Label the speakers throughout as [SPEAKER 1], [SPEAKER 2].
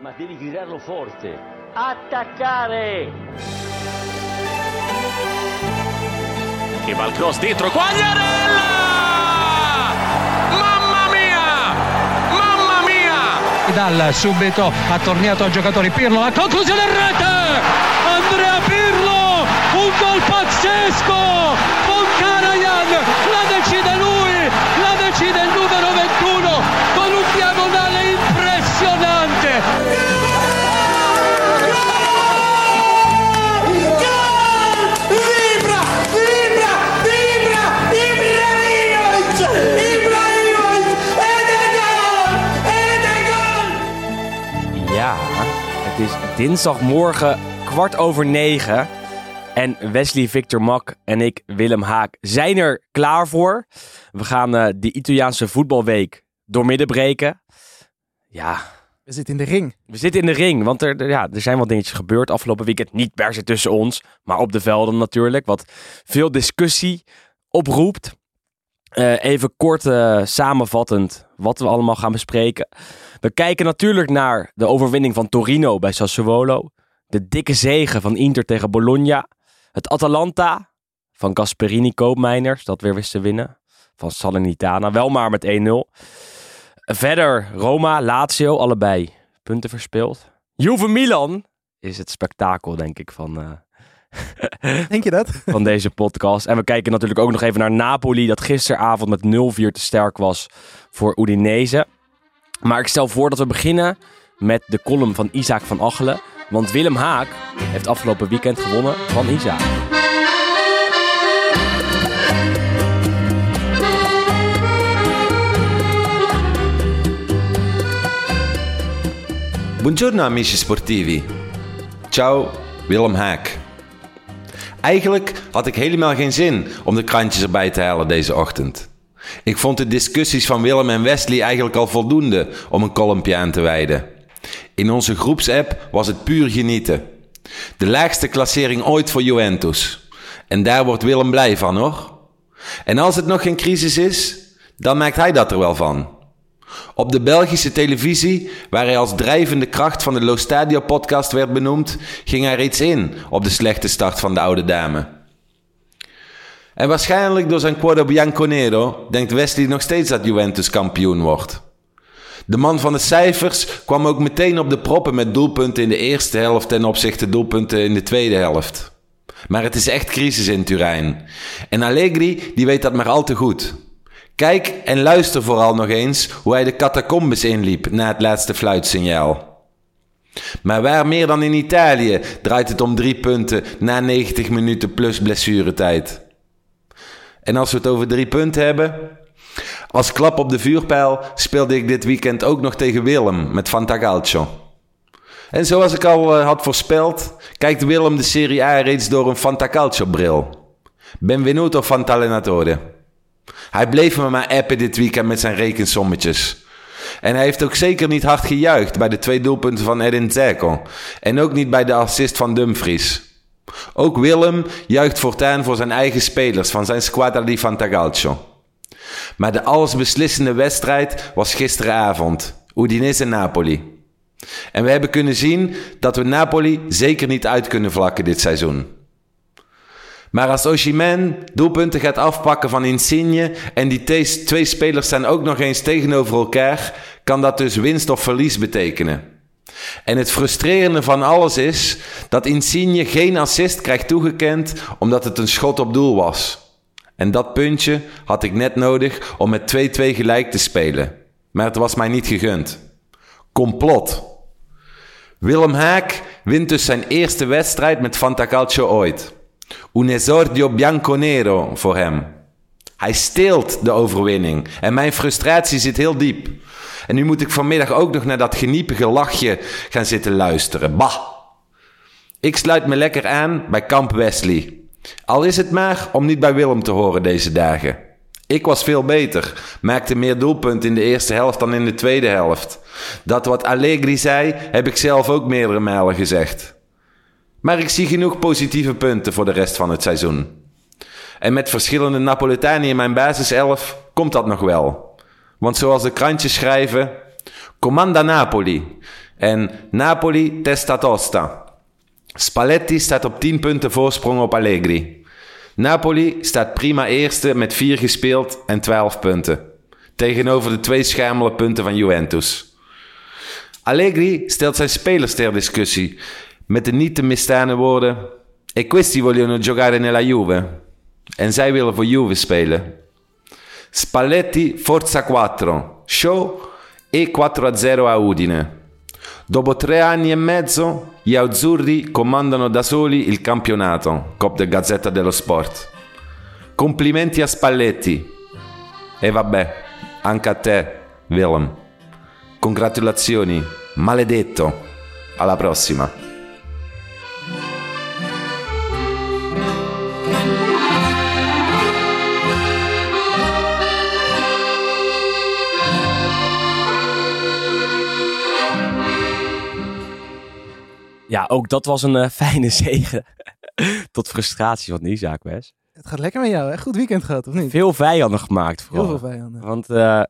[SPEAKER 1] ma devi gridarlo forte. Attaccare!
[SPEAKER 2] Che va il cross dentro, Quagliarella! Mamma mia! Mamma mia!
[SPEAKER 3] Dal subito ha tornato a giocatori Pirlo, la conclusione in rete! Andrea Pirlo! Un gol pazzesco! Con Karajan! La decide lui! La
[SPEAKER 4] dinsdagmorgen kwart over negen. En Wesley Victor Mak en ik, Willem Haak, zijn er klaar voor. We gaan eh de Italiaanse voetbalweek doormidden breken. Ja,
[SPEAKER 5] We zitten in de ring.
[SPEAKER 4] we zitten in de ring, want er, er- ja, er zijn wat dingetjes gebeurd afgelopen weekend. Niet per se tussen ons, maar op de velden natuurlijk. Wat veel discussie oproept. Eh, even kort eh, samenvattend wat we allemaal gaan bespreken. We kijken natuurlijk naar de overwinning van Torino bij Sassuolo. De dikke zegen van Inter tegen Bologna. Het Atalanta van Gasperini Koopmeiners, dat weer wist te winnen. Van Salernitana, wel maar met 1-0. Verder Roma, Lazio, allebei punten verspeeld. Juve Milan is het spektakel, denk ik, van, eh,
[SPEAKER 5] Denk je dat?
[SPEAKER 4] van deze podcast. En we kijken natuurlijk ook nog even naar Napoli, dat gisteravond met 0-4 te sterk was voor Udinese. Maar ik stel voor dat we beginnen met de column van Isaac van Achelen. Want Willem Haak heeft afgelopen weekend gewonnen van Isaac.
[SPEAKER 6] Buongiorno amici sportivi. Ciao, Willem Haak. Eigenlijk had ik helemaal geen zin om de krantjes erbij te halen deze ochtend. Ik vond de discussies van Willem en Wesley eigenlijk al voldoende om een kolompje aan te wijden. In onze groepsapp was het puur genieten. De laagste klassering ooit voor Juventus. En daar wordt Willem blij van hoor. En als het nog geen crisis is, dan maakt hij dat er wel van. Op de Belgische televisie, waar hij als drijvende kracht van de Lo Stadio podcast werd benoemd, ging hij reeds in op de slechte start van de oude dame. En waarschijnlijk door zijn quote Bianconero denkt Wesley nog steeds dat Juventus kampioen wordt. De man van de cijfers kwam ook meteen op de proppen met doelpunten in de eerste helft ten opzichte doelpunten in de tweede helft. Maar het is echt crisis in Turijn. En Allegri die weet dat maar al te goed. Kijk en luister vooral nog eens hoe hij de catacombes inliep na het laatste fluitsignaal. Maar waar meer dan in Italië draait het om drie punten na 90 minuten plus blessuretijd. En als we het over drie punten hebben. Als klap op de vuurpijl speelde ik dit weekend ook nog tegen Willem met Fantacalcio. En zoals ik al eh, had voorspeld, kijkt Willem de Serie A reeds door een Fantacalcio-bril. Benvenuto Fantalenatore. Hij bleef me maar appen dit weekend met zijn rekensommetjes. En hij heeft ook zeker niet hard gejuicht bij de twee doelpunten van Edin Dzeko. En ook niet bij de assist van Dumfries. Ook Willem juicht voortaan voor zijn eigen spelers van zijn squadra di Fantacalcio. Maar de allesbeslissende wedstrijd was gisteravond. Udinese-Napoli. En we hebben kunnen zien dat we Napoli zeker niet uit kunnen vlakken dit seizoen. Maar als Oshimen doelpunten gaat afpakken van Insigne en die twee spelers staan ook nog eens tegenover elkaar, kan dat dus winst of verlies betekenen. En het frustrerende van alles is dat Insigne geen assist krijgt toegekend omdat het een schot op doel was. En dat puntje had ik net nodig om met 2-2 gelijk te spelen. Maar het was mij niet gegund. Complot. Willem Haak wint dus zijn eerste wedstrijd met Fantacalcio ooit. Un esordio bianconero voor hem. Hij steelt de overwinning en mijn frustratie zit heel diep. En nu moet ik vanmiddag ook nog naar dat geniepige lachje gaan zitten luisteren. Bah! Ik sluit me lekker aan bij Kamp Wesley. Al is het maar om niet bij Willem te horen deze dagen. Ik was veel beter, maakte meer doelpunten in de eerste helft dan in de tweede helft. Dat wat Allegri zei, heb ik zelf ook meerdere malen gezegd. Maar ik zie genoeg positieve punten voor de rest van het seizoen. En met verschillende Napolitani in mijn basiself komt dat nog wel. Want zoals de krantjes schrijven, Comanda Napoli. En Napoli testa tosta. Spalletti staat op 10 punten voorsprong op Allegri. Napoli staat prima eerste met 4 gespeeld en 12 punten. Tegenover de twee schermele punten van Juventus. Allegri stelt zijn spelers ter discussie met de niet te misstaande woorden: E questi vogliono giocare nella Juve. En zij willen voor Juve spelen. Spalletti forza 4, show e 4-0 a Udine. Dopo tre anni e mezzo, gli azzurri comandano da soli il campionato, Cop de Gazzetta dello Sport. Complimenti a Spalletti. E vabbè, anche a te, Willem. Congratulazioni, maledetto. Alla prossima.
[SPEAKER 4] Ja, ook dat was een eh, fijne zegen. Tot frustratie van Isaac, Wes.
[SPEAKER 5] Het gaat lekker met jou, hè? Goed weekend gehad, of niet?
[SPEAKER 4] Veel vijanden gemaakt vooral.
[SPEAKER 5] Heel veel vijanden.
[SPEAKER 4] Want, eh, nou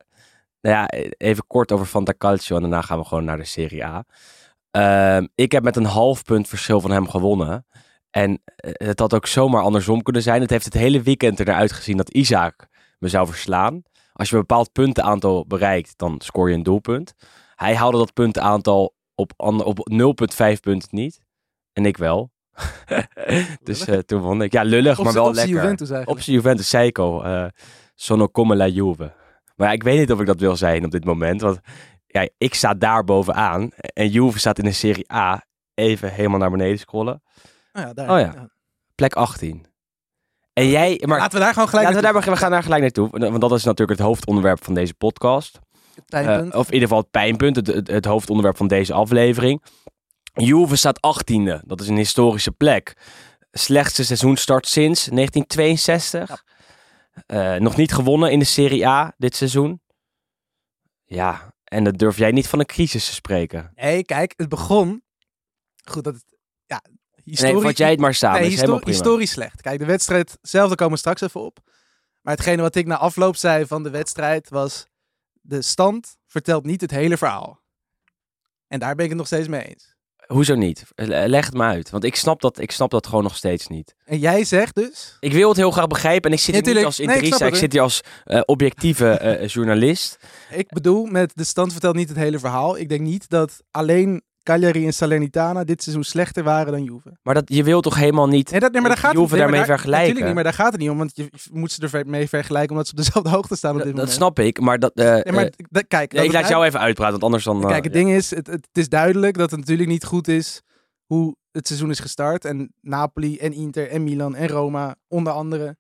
[SPEAKER 4] ja, even kort over Fanta Calcio en daarna gaan we gewoon naar de Serie A. Ehm, ik heb met een half punt verschil van hem gewonnen. En eh, het had ook zomaar andersom kunnen zijn. Het heeft het hele weekend ernaar uitgezien dat Isaac me zou verslaan. Als je een bepaald puntenaantal bereikt, dan scoor je een doelpunt. Hij haalde dat puntenaantal op, ander- op 0,5 punten niet. En ik wel. dus eh, toen won ik. Ja, lullig,
[SPEAKER 5] Op
[SPEAKER 4] maar wel
[SPEAKER 5] op
[SPEAKER 4] lekker.
[SPEAKER 5] Juventus eigenlijk.
[SPEAKER 4] Op Juventus zei ik al. sono come la Juve. Maar ja, ik weet niet of ik dat wil zijn op dit moment. Want ja, ik sta daar bovenaan. En Juve staat in de Serie A. Even helemaal naar beneden scrollen.
[SPEAKER 5] Oh ja, daar.
[SPEAKER 4] Oh ja. Plek 18. En jij... Maar,
[SPEAKER 5] Laten we daar gewoon gelijk
[SPEAKER 4] laten we, daar,
[SPEAKER 5] naartoe
[SPEAKER 4] we gaan daar gelijk naartoe. Want dat is natuurlijk het hoofdonderwerp van deze podcast.
[SPEAKER 5] Pijnpunt.
[SPEAKER 4] Eh, of in ieder geval het pijnpunt, het, het, het hoofdonderwerp van deze aflevering. Juve staat 18e. Dat is een historische plek. Slechtste seizoenstart sinds 1962. Eh, nog niet gewonnen in de Serie A dit seizoen. Ja, en dan durf jij niet van een crisis te spreken.
[SPEAKER 5] Nee, kijk, het begon... Goed, dat het... Ja,
[SPEAKER 4] Nee,
[SPEAKER 5] historie...
[SPEAKER 4] vat jij het maar samen.
[SPEAKER 5] nee, historisch slecht. Kijk, de wedstrijd zelf, daar komen we straks even op. Maar hetgene wat ik na afloop zei van de wedstrijd was... De stand vertelt niet het hele verhaal. En daar ben ik het nog steeds mee eens.
[SPEAKER 4] Hoezo niet? Eh, Leg het me uit. Want ik snap, dat, ik snap dat gewoon nog steeds niet.
[SPEAKER 5] En jij zegt dus...
[SPEAKER 4] Ik wil het heel graag begrijpen. En ik zit
[SPEAKER 5] Ja,
[SPEAKER 4] hier niet als
[SPEAKER 5] Nee, ik
[SPEAKER 4] interesse. ik, zit hier als eh, objectieve eh, journalist.
[SPEAKER 5] Ik bedoel, met de stand vertelt niet het hele verhaal. Ik denk niet dat alleen Cagliari en Salernitana dit seizoen slechter waren dan Juve.
[SPEAKER 4] Maar dat, je wilt toch helemaal niet
[SPEAKER 5] Nee, dat, nee, maar daar gaat
[SPEAKER 4] Juve
[SPEAKER 5] het nee,
[SPEAKER 4] daarmee
[SPEAKER 5] daar-
[SPEAKER 4] vergelijken?
[SPEAKER 5] Natuurlijk niet, maar daar gaat het niet om. Want je moet ze er mee vergelijken omdat ze op dezelfde hoogte staan op dit
[SPEAKER 4] Dat, dat
[SPEAKER 5] moment.
[SPEAKER 4] snap ik, maar dat... eh,
[SPEAKER 5] Nee, maar
[SPEAKER 4] eh,
[SPEAKER 5] kijk, dat
[SPEAKER 4] ik laat jou even uitpraten, want anders dan... eh,
[SPEAKER 5] Kijk, het ding is, het, het is duidelijk dat het natuurlijk niet goed is hoe het seizoen is gestart. En Napoli en Inter en Milan en Roma, onder andere,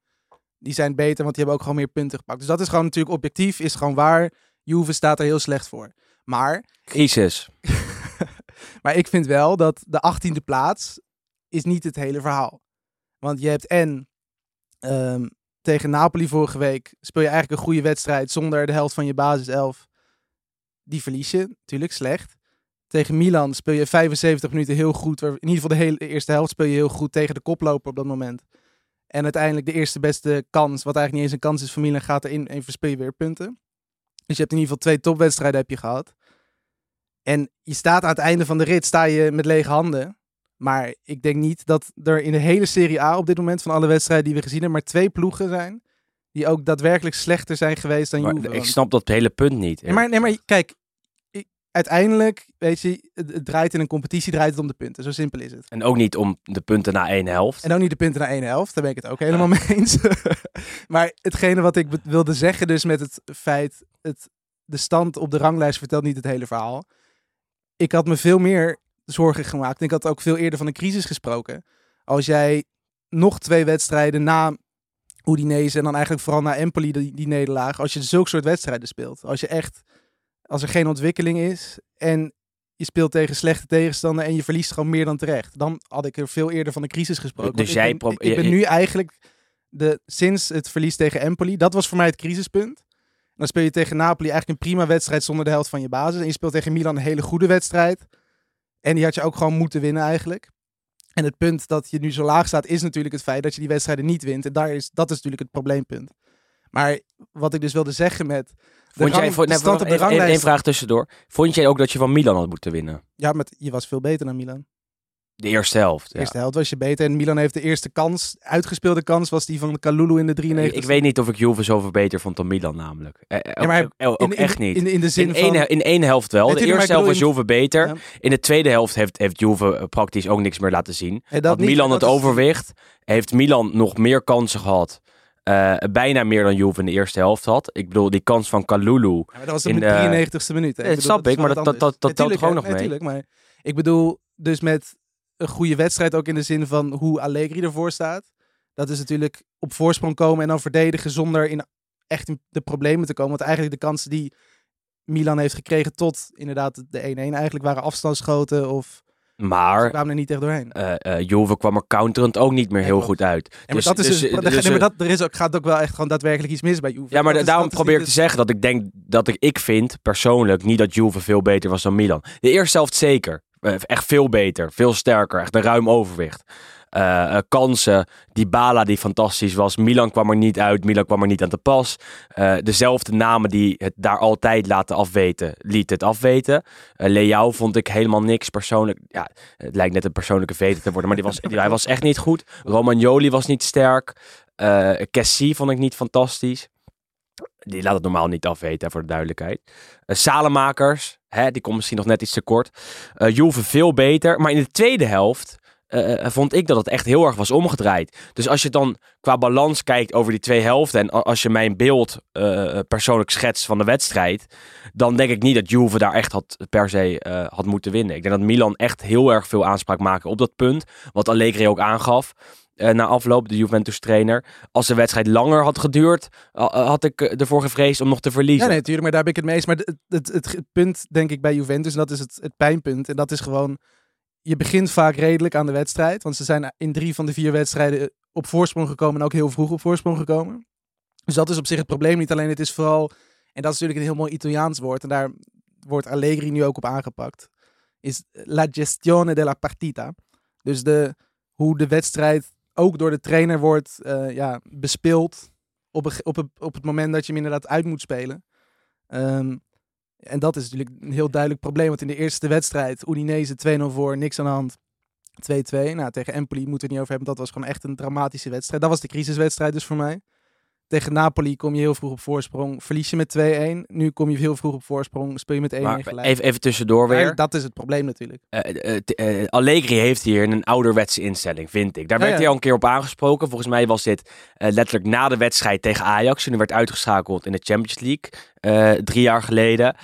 [SPEAKER 5] die zijn beter, want die hebben ook gewoon meer punten gepakt. Dus dat is gewoon natuurlijk objectief, is gewoon waar. Juve staat er heel slecht voor. Maar,
[SPEAKER 4] Crisis.
[SPEAKER 5] Maar ik vind wel dat de 18e plaats is niet het hele verhaal. Want je hebt en ehm, tegen Napoli vorige week speel je eigenlijk een goede wedstrijd zonder de helft van je basiself. Die verlies je, natuurlijk slecht. Tegen Milan speel je 75 minuten heel goed. In ieder geval de hele eerste helft speel je heel goed tegen de koploper op dat moment. En uiteindelijk de eerste beste kans, wat eigenlijk niet eens een kans is voor Milan, gaat erin en verspeel je weer punten. Dus je hebt in ieder geval twee topwedstrijden heb je gehad. En je staat aan het einde van de rit, sta je met lege handen. Maar ik denk niet dat er in de hele Serie A op dit moment van alle wedstrijden die we gezien hebben, maar twee ploegen zijn die ook daadwerkelijk slechter zijn geweest dan
[SPEAKER 4] Maar
[SPEAKER 5] Juve.
[SPEAKER 4] ik snap dat hele punt niet.
[SPEAKER 5] Nee, maar, nee, maar kijk, uiteindelijk, weet je, het, draait in een competitie, draait het om de punten. Zo simpel is het.
[SPEAKER 4] En ook niet om de punten na één helft.
[SPEAKER 5] En ook niet de punten naar één helft, daar ben ik het ook helemaal mee eens. maar hetgene wat ik wilde zeggen dus met het feit, het, de stand op de ranglijst vertelt niet het hele verhaal. Ik had me veel meer zorgen gemaakt. Ik had ook veel eerder van een crisis gesproken. Als jij nog twee wedstrijden na Udinese en dan eigenlijk vooral na Empoli die, die nederlaag, als je zulke soort wedstrijden speelt. Als je echt, als er geen ontwikkeling is en je speelt tegen slechte tegenstander en je verliest gewoon meer dan terecht. Dan had ik er veel eerder van een crisis gesproken.
[SPEAKER 4] Dus jij
[SPEAKER 5] ik ben, ik ben nu eigenlijk de, sinds het verlies tegen Empoli, dat was voor mij het crisispunt. Dan speel je tegen Napoli eigenlijk een prima wedstrijd zonder de helft van je basis. En je speelt tegen Milan een hele goede wedstrijd. En die had je ook gewoon moeten winnen eigenlijk. En het punt dat je nu zo laag staat is natuurlijk het feit dat je die wedstrijden niet wint. En daar is, dat is natuurlijk het probleempunt. Maar wat ik dus wilde zeggen met de,
[SPEAKER 4] Vond jij, voor,
[SPEAKER 5] de
[SPEAKER 4] nee,
[SPEAKER 5] ranglijst.
[SPEAKER 4] één vraag tussendoor. Vond jij ook dat je van Milan had moeten winnen?
[SPEAKER 5] Ja, met, je was veel beter dan Milan.
[SPEAKER 4] De eerste helft.
[SPEAKER 5] De
[SPEAKER 4] ja.
[SPEAKER 5] eerste helft was je beter. En Milan heeft de eerste kans, uitgespeelde kans, was die van Kalulu in de 93
[SPEAKER 4] Ik, ik weet niet of ik Juve zoveel beter vond dan Milan namelijk. Eh, eh,
[SPEAKER 5] Ja, maar
[SPEAKER 4] ook, ook- ook
[SPEAKER 5] in,
[SPEAKER 4] echt niet.
[SPEAKER 5] In, in de zin
[SPEAKER 4] In
[SPEAKER 5] van...
[SPEAKER 4] één, in één helft wel. De eerste helft was Juve beter.
[SPEAKER 5] Ja.
[SPEAKER 4] In de tweede helft heeft, heeft Juve eh, praktisch ook niks meer laten zien.
[SPEAKER 5] Dat
[SPEAKER 4] Had
[SPEAKER 5] niet,
[SPEAKER 4] Milan het
[SPEAKER 5] is-
[SPEAKER 4] overwicht, heeft Milan nog meer kansen gehad. Eh, bijna meer dan Juve in de eerste helft had. Ik bedoel, die kans van Kalulu.
[SPEAKER 5] Ja, dat was
[SPEAKER 4] in
[SPEAKER 5] de
[SPEAKER 4] de-
[SPEAKER 5] 93ste minuut. hè.
[SPEAKER 4] Dat snap ik, maar dat- dat- dat- dat telt ook
[SPEAKER 5] tuurlijk,
[SPEAKER 4] nog mee?
[SPEAKER 5] Maar ik bedoel dus met een goede wedstrijd ook in de zin van hoe Allegri ervoor staat. Dat is natuurlijk op voorsprong komen en dan verdedigen zonder in echt in de problemen te komen. Want eigenlijk de kansen die Milan heeft gekregen tot inderdaad de 1-1 eigenlijk waren afstandsschoten of ze
[SPEAKER 4] Maar
[SPEAKER 5] kwamen er niet echt doorheen.
[SPEAKER 4] eh eh Juve kwam er counterend ook niet meer heel goed uit.
[SPEAKER 5] Ja, maar dat is dus, nee,
[SPEAKER 4] dus,
[SPEAKER 5] maar
[SPEAKER 4] eh,
[SPEAKER 5] dat, er is ook, gaat ook wel echt gewoon daadwerkelijk iets mis bij Juve.
[SPEAKER 4] Ja, maar daarom probeer ik te zeggen dat ik denk dat ik, ik vind persoonlijk niet dat Juve veel beter was dan Milan. De eerste helft zeker. Eh, Echt veel beter, veel sterker, echt een ruim overwicht. Eh, eh, kansen, die Bala die fantastisch was. Milan kwam er niet uit, Milan kwam er niet aan te pas. Dezelfde namen die het daar altijd laten afweten, liet het afweten. Eh Leao vond ik helemaal niks persoonlijk. Ja, het lijkt net een persoonlijke vete te worden, maar die was, hij was echt niet goed. Romagnoli was niet sterk. Eh Cassie vond ik niet fantastisch. Die laat het normaal niet afweten, voor de duidelijkheid. Eh Salemakers, hè, die komt misschien nog net iets te kort. Eh Juve veel beter. Maar in de tweede helft eh, vond ik dat het echt heel erg was omgedraaid. Dus als je dan qua balans kijkt over die twee helften... en als je mijn beeld persoonlijk schetst van de wedstrijd... dan denk ik niet dat Juve daar echt had, per se had moeten winnen. Ik denk dat Milan echt heel erg veel aanspraak maakte op dat punt. Wat Allegri ook aangaf eh, na afloop, de Juventus-trainer. Als de wedstrijd langer had geduurd, ha- had ik eh, ervoor gevreesd om nog te
[SPEAKER 5] Ja,
[SPEAKER 4] verliezen.
[SPEAKER 5] nee, natuurlijk, maar daar ben ik het meest. Maar het, het punt, denk ik, bij Juventus, en dat is het, het pijnpunt. En dat is gewoon, je begint vaak redelijk aan de wedstrijd. Want ze zijn in drie van de vier wedstrijden op voorsprong gekomen en ook heel vroeg op voorsprong gekomen. Dus dat is op zich het probleem niet. Alleen het is vooral, en dat is natuurlijk een heel mooi Italiaans woord. En daar wordt Allegri nu ook op aangepakt. Is la gestione della partita. Dus de, hoe de wedstrijd ook door de trainer wordt eh, ja, bespeeld op, op, op het moment dat je hem inderdaad uit moet spelen. Ehm, en dat is natuurlijk een heel duidelijk probleem. Want in de eerste wedstrijd, Udinese 2-0 voor, niks aan de hand. 2-2. Nou, tegen Empoli moeten we het niet over hebben. Dat was gewoon echt een dramatische wedstrijd. Dat was de crisiswedstrijd dus voor mij. Tegen Napoli kom je heel vroeg op voorsprong. Verlies je met 2-1. Nu kom je heel vroeg op voorsprong. Speel je met 1-1
[SPEAKER 4] maar
[SPEAKER 5] gelijk.
[SPEAKER 4] even, even tussendoor weer.
[SPEAKER 5] Dat is het probleem natuurlijk.
[SPEAKER 4] Eh, eh, eh, Allegri heeft hier een ouderwetse instelling, vind ik. Daar werd
[SPEAKER 5] ja.
[SPEAKER 4] hij al een keer op aangesproken. Volgens mij was dit letterlijk na de wedstrijd tegen Ajax. En hij werd uitgeschakeld in de Champions League drie jaar geleden.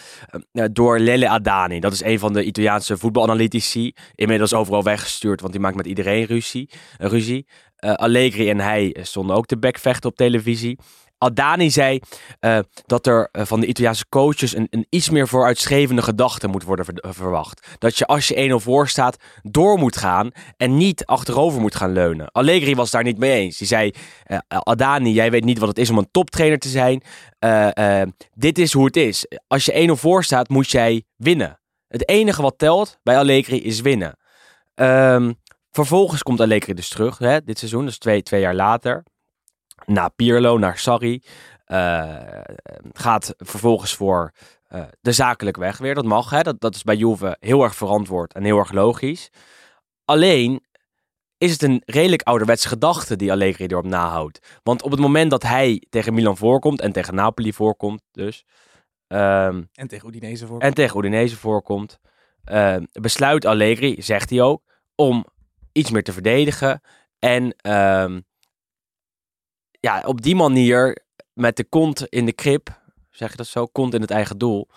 [SPEAKER 4] door Lele Adani. Dat is een van de Italiaanse voetbalanalytici. Inmiddels overal weggestuurd, want die maakt met iedereen ruzie. ruzie. Eh, Allegri en hij stonden ook te bekvechten op televisie. Adani zei eh, dat er eh, van de Italiaanse coaches een, iets meer vooruitstrevende gedachte moet worden ver- verwacht. Dat je als je 1-0 voor staat door moet gaan en niet achterover moet gaan leunen. Allegri was daar niet mee eens. Die zei, eh, Adani, jij weet niet wat het is om een toptrainer te zijn. Dit is hoe het is. Als je 1-0 voor staat, moet jij winnen. Het enige wat telt bij Allegri is winnen. Ehm, vervolgens komt Allegri dus terug, hè, dit seizoen, dus twee, twee jaar later. Na Pirlo, naar Sarri. Eh, gaat vervolgens voor eh, de zakelijke weg weer. Dat mag, hè? Dat, dat is bij Juve heel erg verantwoord en heel erg logisch. Alleen is het een redelijk ouderwetse gedachte die Allegri erop nahoudt. Want op het moment dat hij tegen Milan voorkomt en tegen Napoli voorkomt dus... ehm,
[SPEAKER 5] En tegen Udinese voor.
[SPEAKER 4] en tegen Udinese voorkomt, eh, besluit Allegri, zegt hij ook, om iets meer te verdedigen. En ehm, ja, op die manier met de kont in de krip, zeg je dat zo, kont in het eigen doel,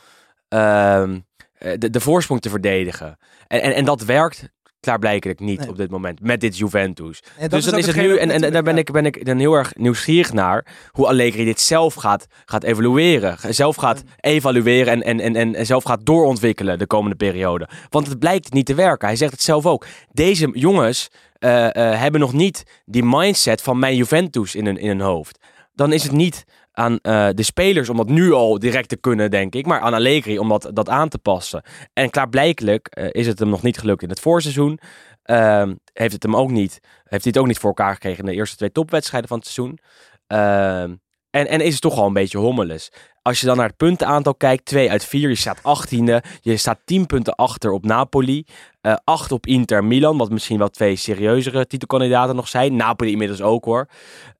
[SPEAKER 4] ehm, eh, de, de voorsprong te verdedigen. En, en, en dat werkt klaarblijkelijk niet
[SPEAKER 5] Nee.
[SPEAKER 4] op dit moment met dit Juventus. Dus dan is het nu, en, en daar ben ik, ben ik dan heel erg nieuwsgierig naar, hoe Allegri dit zelf gaat, gaat evalueren. Zelf gaat evalueren en, en, en, en, en zelf gaat doorontwikkelen de komende periode. Want het blijkt niet te werken. Hij zegt het zelf ook. Deze jongens eh, eh, hebben nog niet die mindset van mijn Juventus in hun, in hun hoofd. Dan is het niet aan eh, de spelers om dat nu al direct te kunnen, denk ik. Maar aan Allegri om dat, dat aan te passen. En klaarblijkelijk eh, is het hem nog niet gelukt in het voorseizoen. Ehm, heeft het hem ook niet, heeft hij het ook niet voor elkaar gekregen in de eerste twee topwedstrijden van het seizoen. Ehm, En, en is het toch al een beetje hommeles. Als je dan naar het puntenaantal kijkt, 2 uit 4, je staat 18e. Je staat 10 punten achter op Napoli. eh 8 op Inter Milan, wat misschien wel twee serieuzere titelkandidaten nog zijn. Napoli inmiddels ook hoor.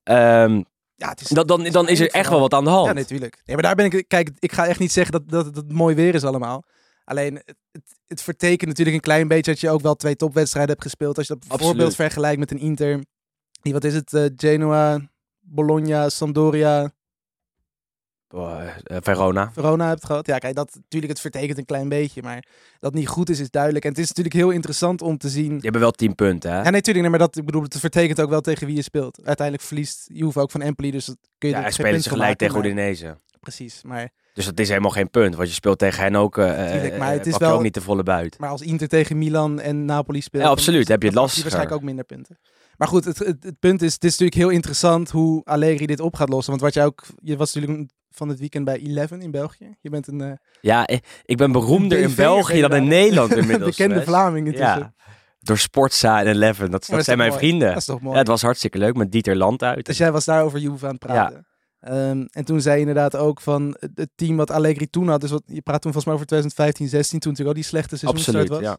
[SPEAKER 4] Ehm,
[SPEAKER 5] Ja, het is,
[SPEAKER 4] dan, dan, dan is er echt wel wat aan de hand.
[SPEAKER 5] Ja, natuurlijk. Nee, maar daar ben ik. Kijk, ik ga echt niet zeggen dat, dat, dat het mooi weer is allemaal. Alleen, het, het, vertekent natuurlijk een klein beetje dat je ook wel twee topwedstrijden hebt gespeeld. Als je dat bijvoorbeeld
[SPEAKER 4] Absoluut.
[SPEAKER 5] vergelijkt met een Inter. Die, wat is het? eh, Genoa, Bologna, Sampdoria,
[SPEAKER 4] Oh, eh, Verona.
[SPEAKER 5] Verona hebt gehad. Ja, kijk, dat natuurlijk, het vertekent een klein beetje. Maar dat niet goed is, is duidelijk. En het is natuurlijk heel interessant om te zien.
[SPEAKER 4] Die hebben wel 10 punten, hè?
[SPEAKER 5] Ja, nee, natuurlijk. Nee, maar dat, ik bedoel, het vertekent ook wel tegen wie je speelt. Uiteindelijk verliest Juve ook van Empoli, dus dat kun je
[SPEAKER 4] Ja, hij spelen ze gelijk tegen Udinese.
[SPEAKER 5] Precies, maar,
[SPEAKER 4] Dus dat is helemaal geen punt, want je speelt tegen hen ook. eh
[SPEAKER 5] maar
[SPEAKER 4] eh,
[SPEAKER 5] het is
[SPEAKER 4] je
[SPEAKER 5] wel-
[SPEAKER 4] ook niet de volle buit.
[SPEAKER 5] maar als Inter tegen Milan en Napoli speelt...
[SPEAKER 4] Ja, absoluut, heb je het lastiger.
[SPEAKER 5] waarschijnlijk ook minder punten. Maar goed, het, het, het punt is, het is natuurlijk heel interessant hoe Allegri dit op gaat lossen. Want wat jij ook, je was natuurlijk van het weekend bij Eleven in België. Je bent een eh,
[SPEAKER 4] Ja, eh, ik ben beroemder in België dan in. Nederland inmiddels.
[SPEAKER 5] bekende. Vlaming intussen.
[SPEAKER 4] Ja, door Sportza en Eleven. Dat, zijn mijn
[SPEAKER 5] mooi?
[SPEAKER 4] vrienden.
[SPEAKER 5] Dat is toch mooi.
[SPEAKER 4] Ja, het was hartstikke leuk met Dieter Land uit.
[SPEAKER 5] Dus jij was daar over Juve aan het praten. Ehm, en toen zei je inderdaad ook van het, team wat Allegri toen had. Dus wat, je praat toen volgens mij over 2015, 16, toen natuurlijk ook die slechte seizoenstart
[SPEAKER 4] Absoluut,
[SPEAKER 5] was.
[SPEAKER 4] ja.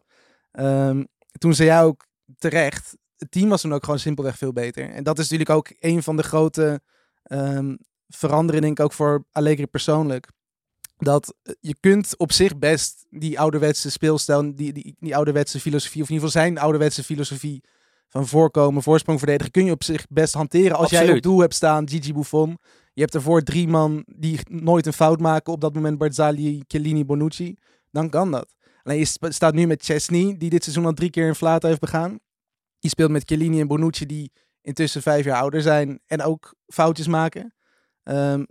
[SPEAKER 5] Ehm, toen zei jij ook terecht, het team was toen ook gewoon simpelweg veel beter. En dat is natuurlijk ook een van de grote ehm, veranderingen, denk ik ook voor Allegri persoonlijk. Dat eh, je kunt op zich best die ouderwetse speelstijl, die, die, die ouderwetse filosofie, of in ieder geval zijn ouderwetse filosofie van voorkomen, voorsprong verdedigen, kun je op zich best hanteren. Als jij op doel hebt staan, Gigi Buffon. Je hebt ervoor drie man die nooit een fout maken. Op dat moment Barzali, Chiellini, Bonucci. Dan kan dat. Alleen je staat nu met Chesney, die dit seizoen al drie keer een flaat heeft begaan. Die speelt met Chiellini en Bonucci, die intussen vijf jaar ouder zijn en ook foutjes maken. Ehm,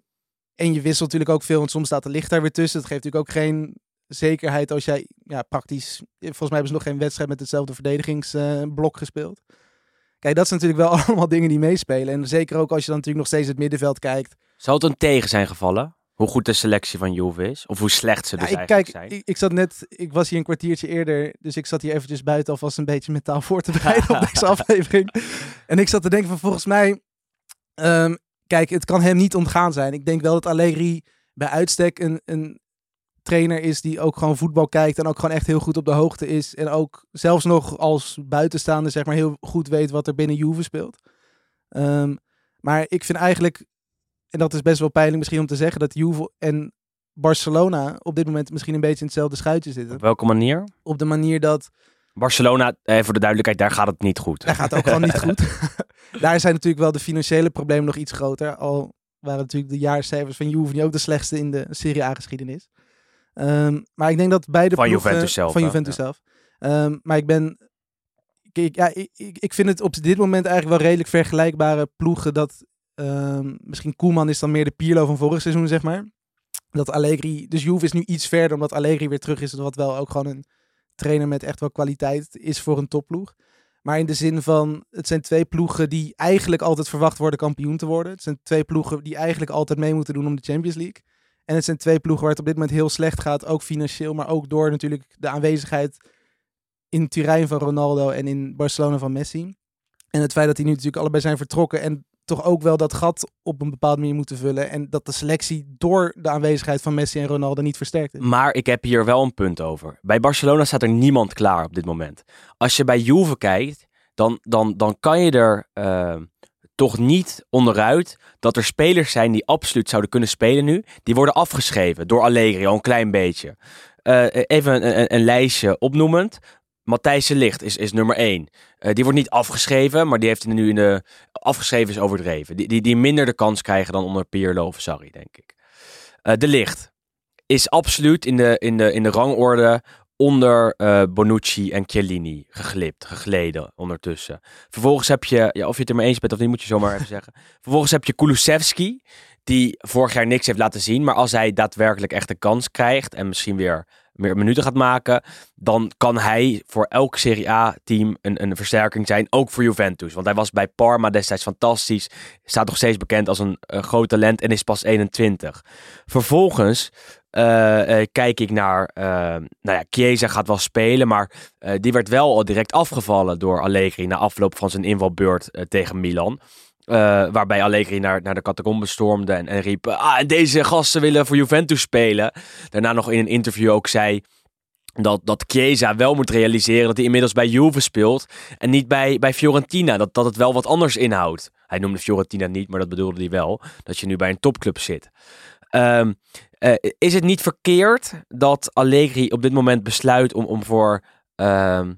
[SPEAKER 5] en je wisselt natuurlijk ook veel, want soms staat de licht daar weer tussen. Dat geeft natuurlijk ook geen zekerheid als jij ja, praktisch... Volgens mij hebben ze nog geen wedstrijd met hetzelfde verdedigingsblok gespeeld. Kijk, dat zijn natuurlijk wel allemaal dingen die meespelen. En zeker ook als je dan natuurlijk nog steeds het middenveld kijkt.
[SPEAKER 4] Zou het een tegen zijn gevallen? Hoe goed de selectie van Juve is? Of hoe slecht ze
[SPEAKER 5] Ja,
[SPEAKER 4] dus
[SPEAKER 5] ik,
[SPEAKER 4] eigenlijk
[SPEAKER 5] kijk,
[SPEAKER 4] zijn?
[SPEAKER 5] ik, ik zat net, ik was hier een kwartiertje eerder, dus ik zat hier eventjes buiten alvast een beetje mentaal voor te bereiden op deze aflevering. En ik zat te denken van volgens mij, ehm, kijk, het kan hem niet ontgaan zijn. Ik denk wel dat Allegri bij uitstek een, een trainer is die ook gewoon voetbal kijkt en ook gewoon echt heel goed op de hoogte is. En ook zelfs nog als buitenstaander zeg maar heel goed weet wat er binnen Juve speelt. Ehm, maar ik vind eigenlijk, en dat is best wel pijnlijk misschien om te zeggen, dat Juve en Barcelona op dit moment misschien een beetje in hetzelfde schuitje zitten.
[SPEAKER 4] Op welke manier?
[SPEAKER 5] Op de manier dat,
[SPEAKER 4] Barcelona, eh, voor de duidelijkheid, daar gaat het niet goed.
[SPEAKER 5] daar gaat het ook gewoon niet goed. Daar zijn natuurlijk wel de financiële problemen nog iets groter. Al waren natuurlijk de jaarcijfers van Juve niet ook de slechtste in de Serie A-geschiedenis. Ehm, maar ik denk dat beide
[SPEAKER 4] Van
[SPEAKER 5] ploegen-
[SPEAKER 4] Juventus zelf,
[SPEAKER 5] Van? Juventus
[SPEAKER 4] Ja.
[SPEAKER 5] zelf. Ehm, maar ik ben... Ik, ja, ik, ik vind het op dit moment eigenlijk wel redelijk vergelijkbare ploegen. Dat ehm, misschien Koeman is dan meer de Pirlo van vorig seizoen, zeg maar. Dat Allegri... Dus Juve is nu iets verder, omdat Allegri weer terug is. Wat wel ook gewoon een trainer met echt wel kwaliteit is voor een topploeg. Maar in de zin van, het zijn twee ploegen die eigenlijk altijd verwacht worden kampioen te worden. Het zijn twee ploegen die eigenlijk altijd mee moeten doen om de Champions League. En het zijn twee ploegen waar het op dit moment heel slecht gaat, ook financieel, maar ook door natuurlijk de aanwezigheid in Turijn van Ronaldo en in Barcelona van Messi. En het feit dat die nu natuurlijk allebei zijn vertrokken en toch ook wel dat gat op een bepaalde manier moeten vullen. En dat de selectie door de aanwezigheid van Messi en Ronaldo niet versterkt is.
[SPEAKER 4] Maar ik heb hier wel een punt over. Bij Barcelona staat er niemand klaar op dit moment. Als je bij Juve kijkt, dan, dan, dan kan je er eh, toch niet onderuit dat er spelers zijn die absoluut zouden kunnen spelen nu. Die worden afgeschreven door Allegri al een klein beetje. Eh, even een, een, lijstje opnoemend. Matthijs de Ligt is, is nummer 1. Die wordt niet afgeschreven, maar die heeft nu in de... Afgeschreven is overdreven. Die, die, die minder de kans krijgen dan onder Pirlo of Sarri, denk ik. Eh, de Ligt is absoluut in de, in de, in de rangorde onder eh, Bonucci en Chiellini geglipt, gegleden ondertussen. Vervolgens heb je, ja, of je het er mee eens bent of niet, moet je zomaar even zeggen. Vervolgens heb je Kulusevski, die vorig jaar niks heeft laten zien. Maar als hij daadwerkelijk echt een kans krijgt en misschien weer meer minuten gaat maken, dan kan hij voor elk Serie A-team een, een versterking zijn, ook voor Juventus. Want hij was bij Parma destijds fantastisch, staat nog steeds bekend als een, groot talent en is pas 21. Vervolgens eh, eh, kijk ik naar, eh, nou ja, Chiesa gaat wel spelen, maar die werd wel al direct afgevallen door Allegri na afloop van zijn invalbeurt tegen Milan. Eh, waarbij Allegri naar, naar de catacombe stormde en, riep... Ah, deze gasten willen voor Juventus spelen. Daarna nog in een interview ook zei... Dat, dat Chiesa wel moet realiseren dat hij inmiddels bij Juve speelt. En niet bij, bij Fiorentina. Dat, dat het wel wat anders inhoudt. Hij noemde Fiorentina niet, maar dat bedoelde hij wel. Dat je nu bij een topclub zit. Ehm, eh, is het niet verkeerd dat Allegri op dit moment besluit om, om voor... ehm,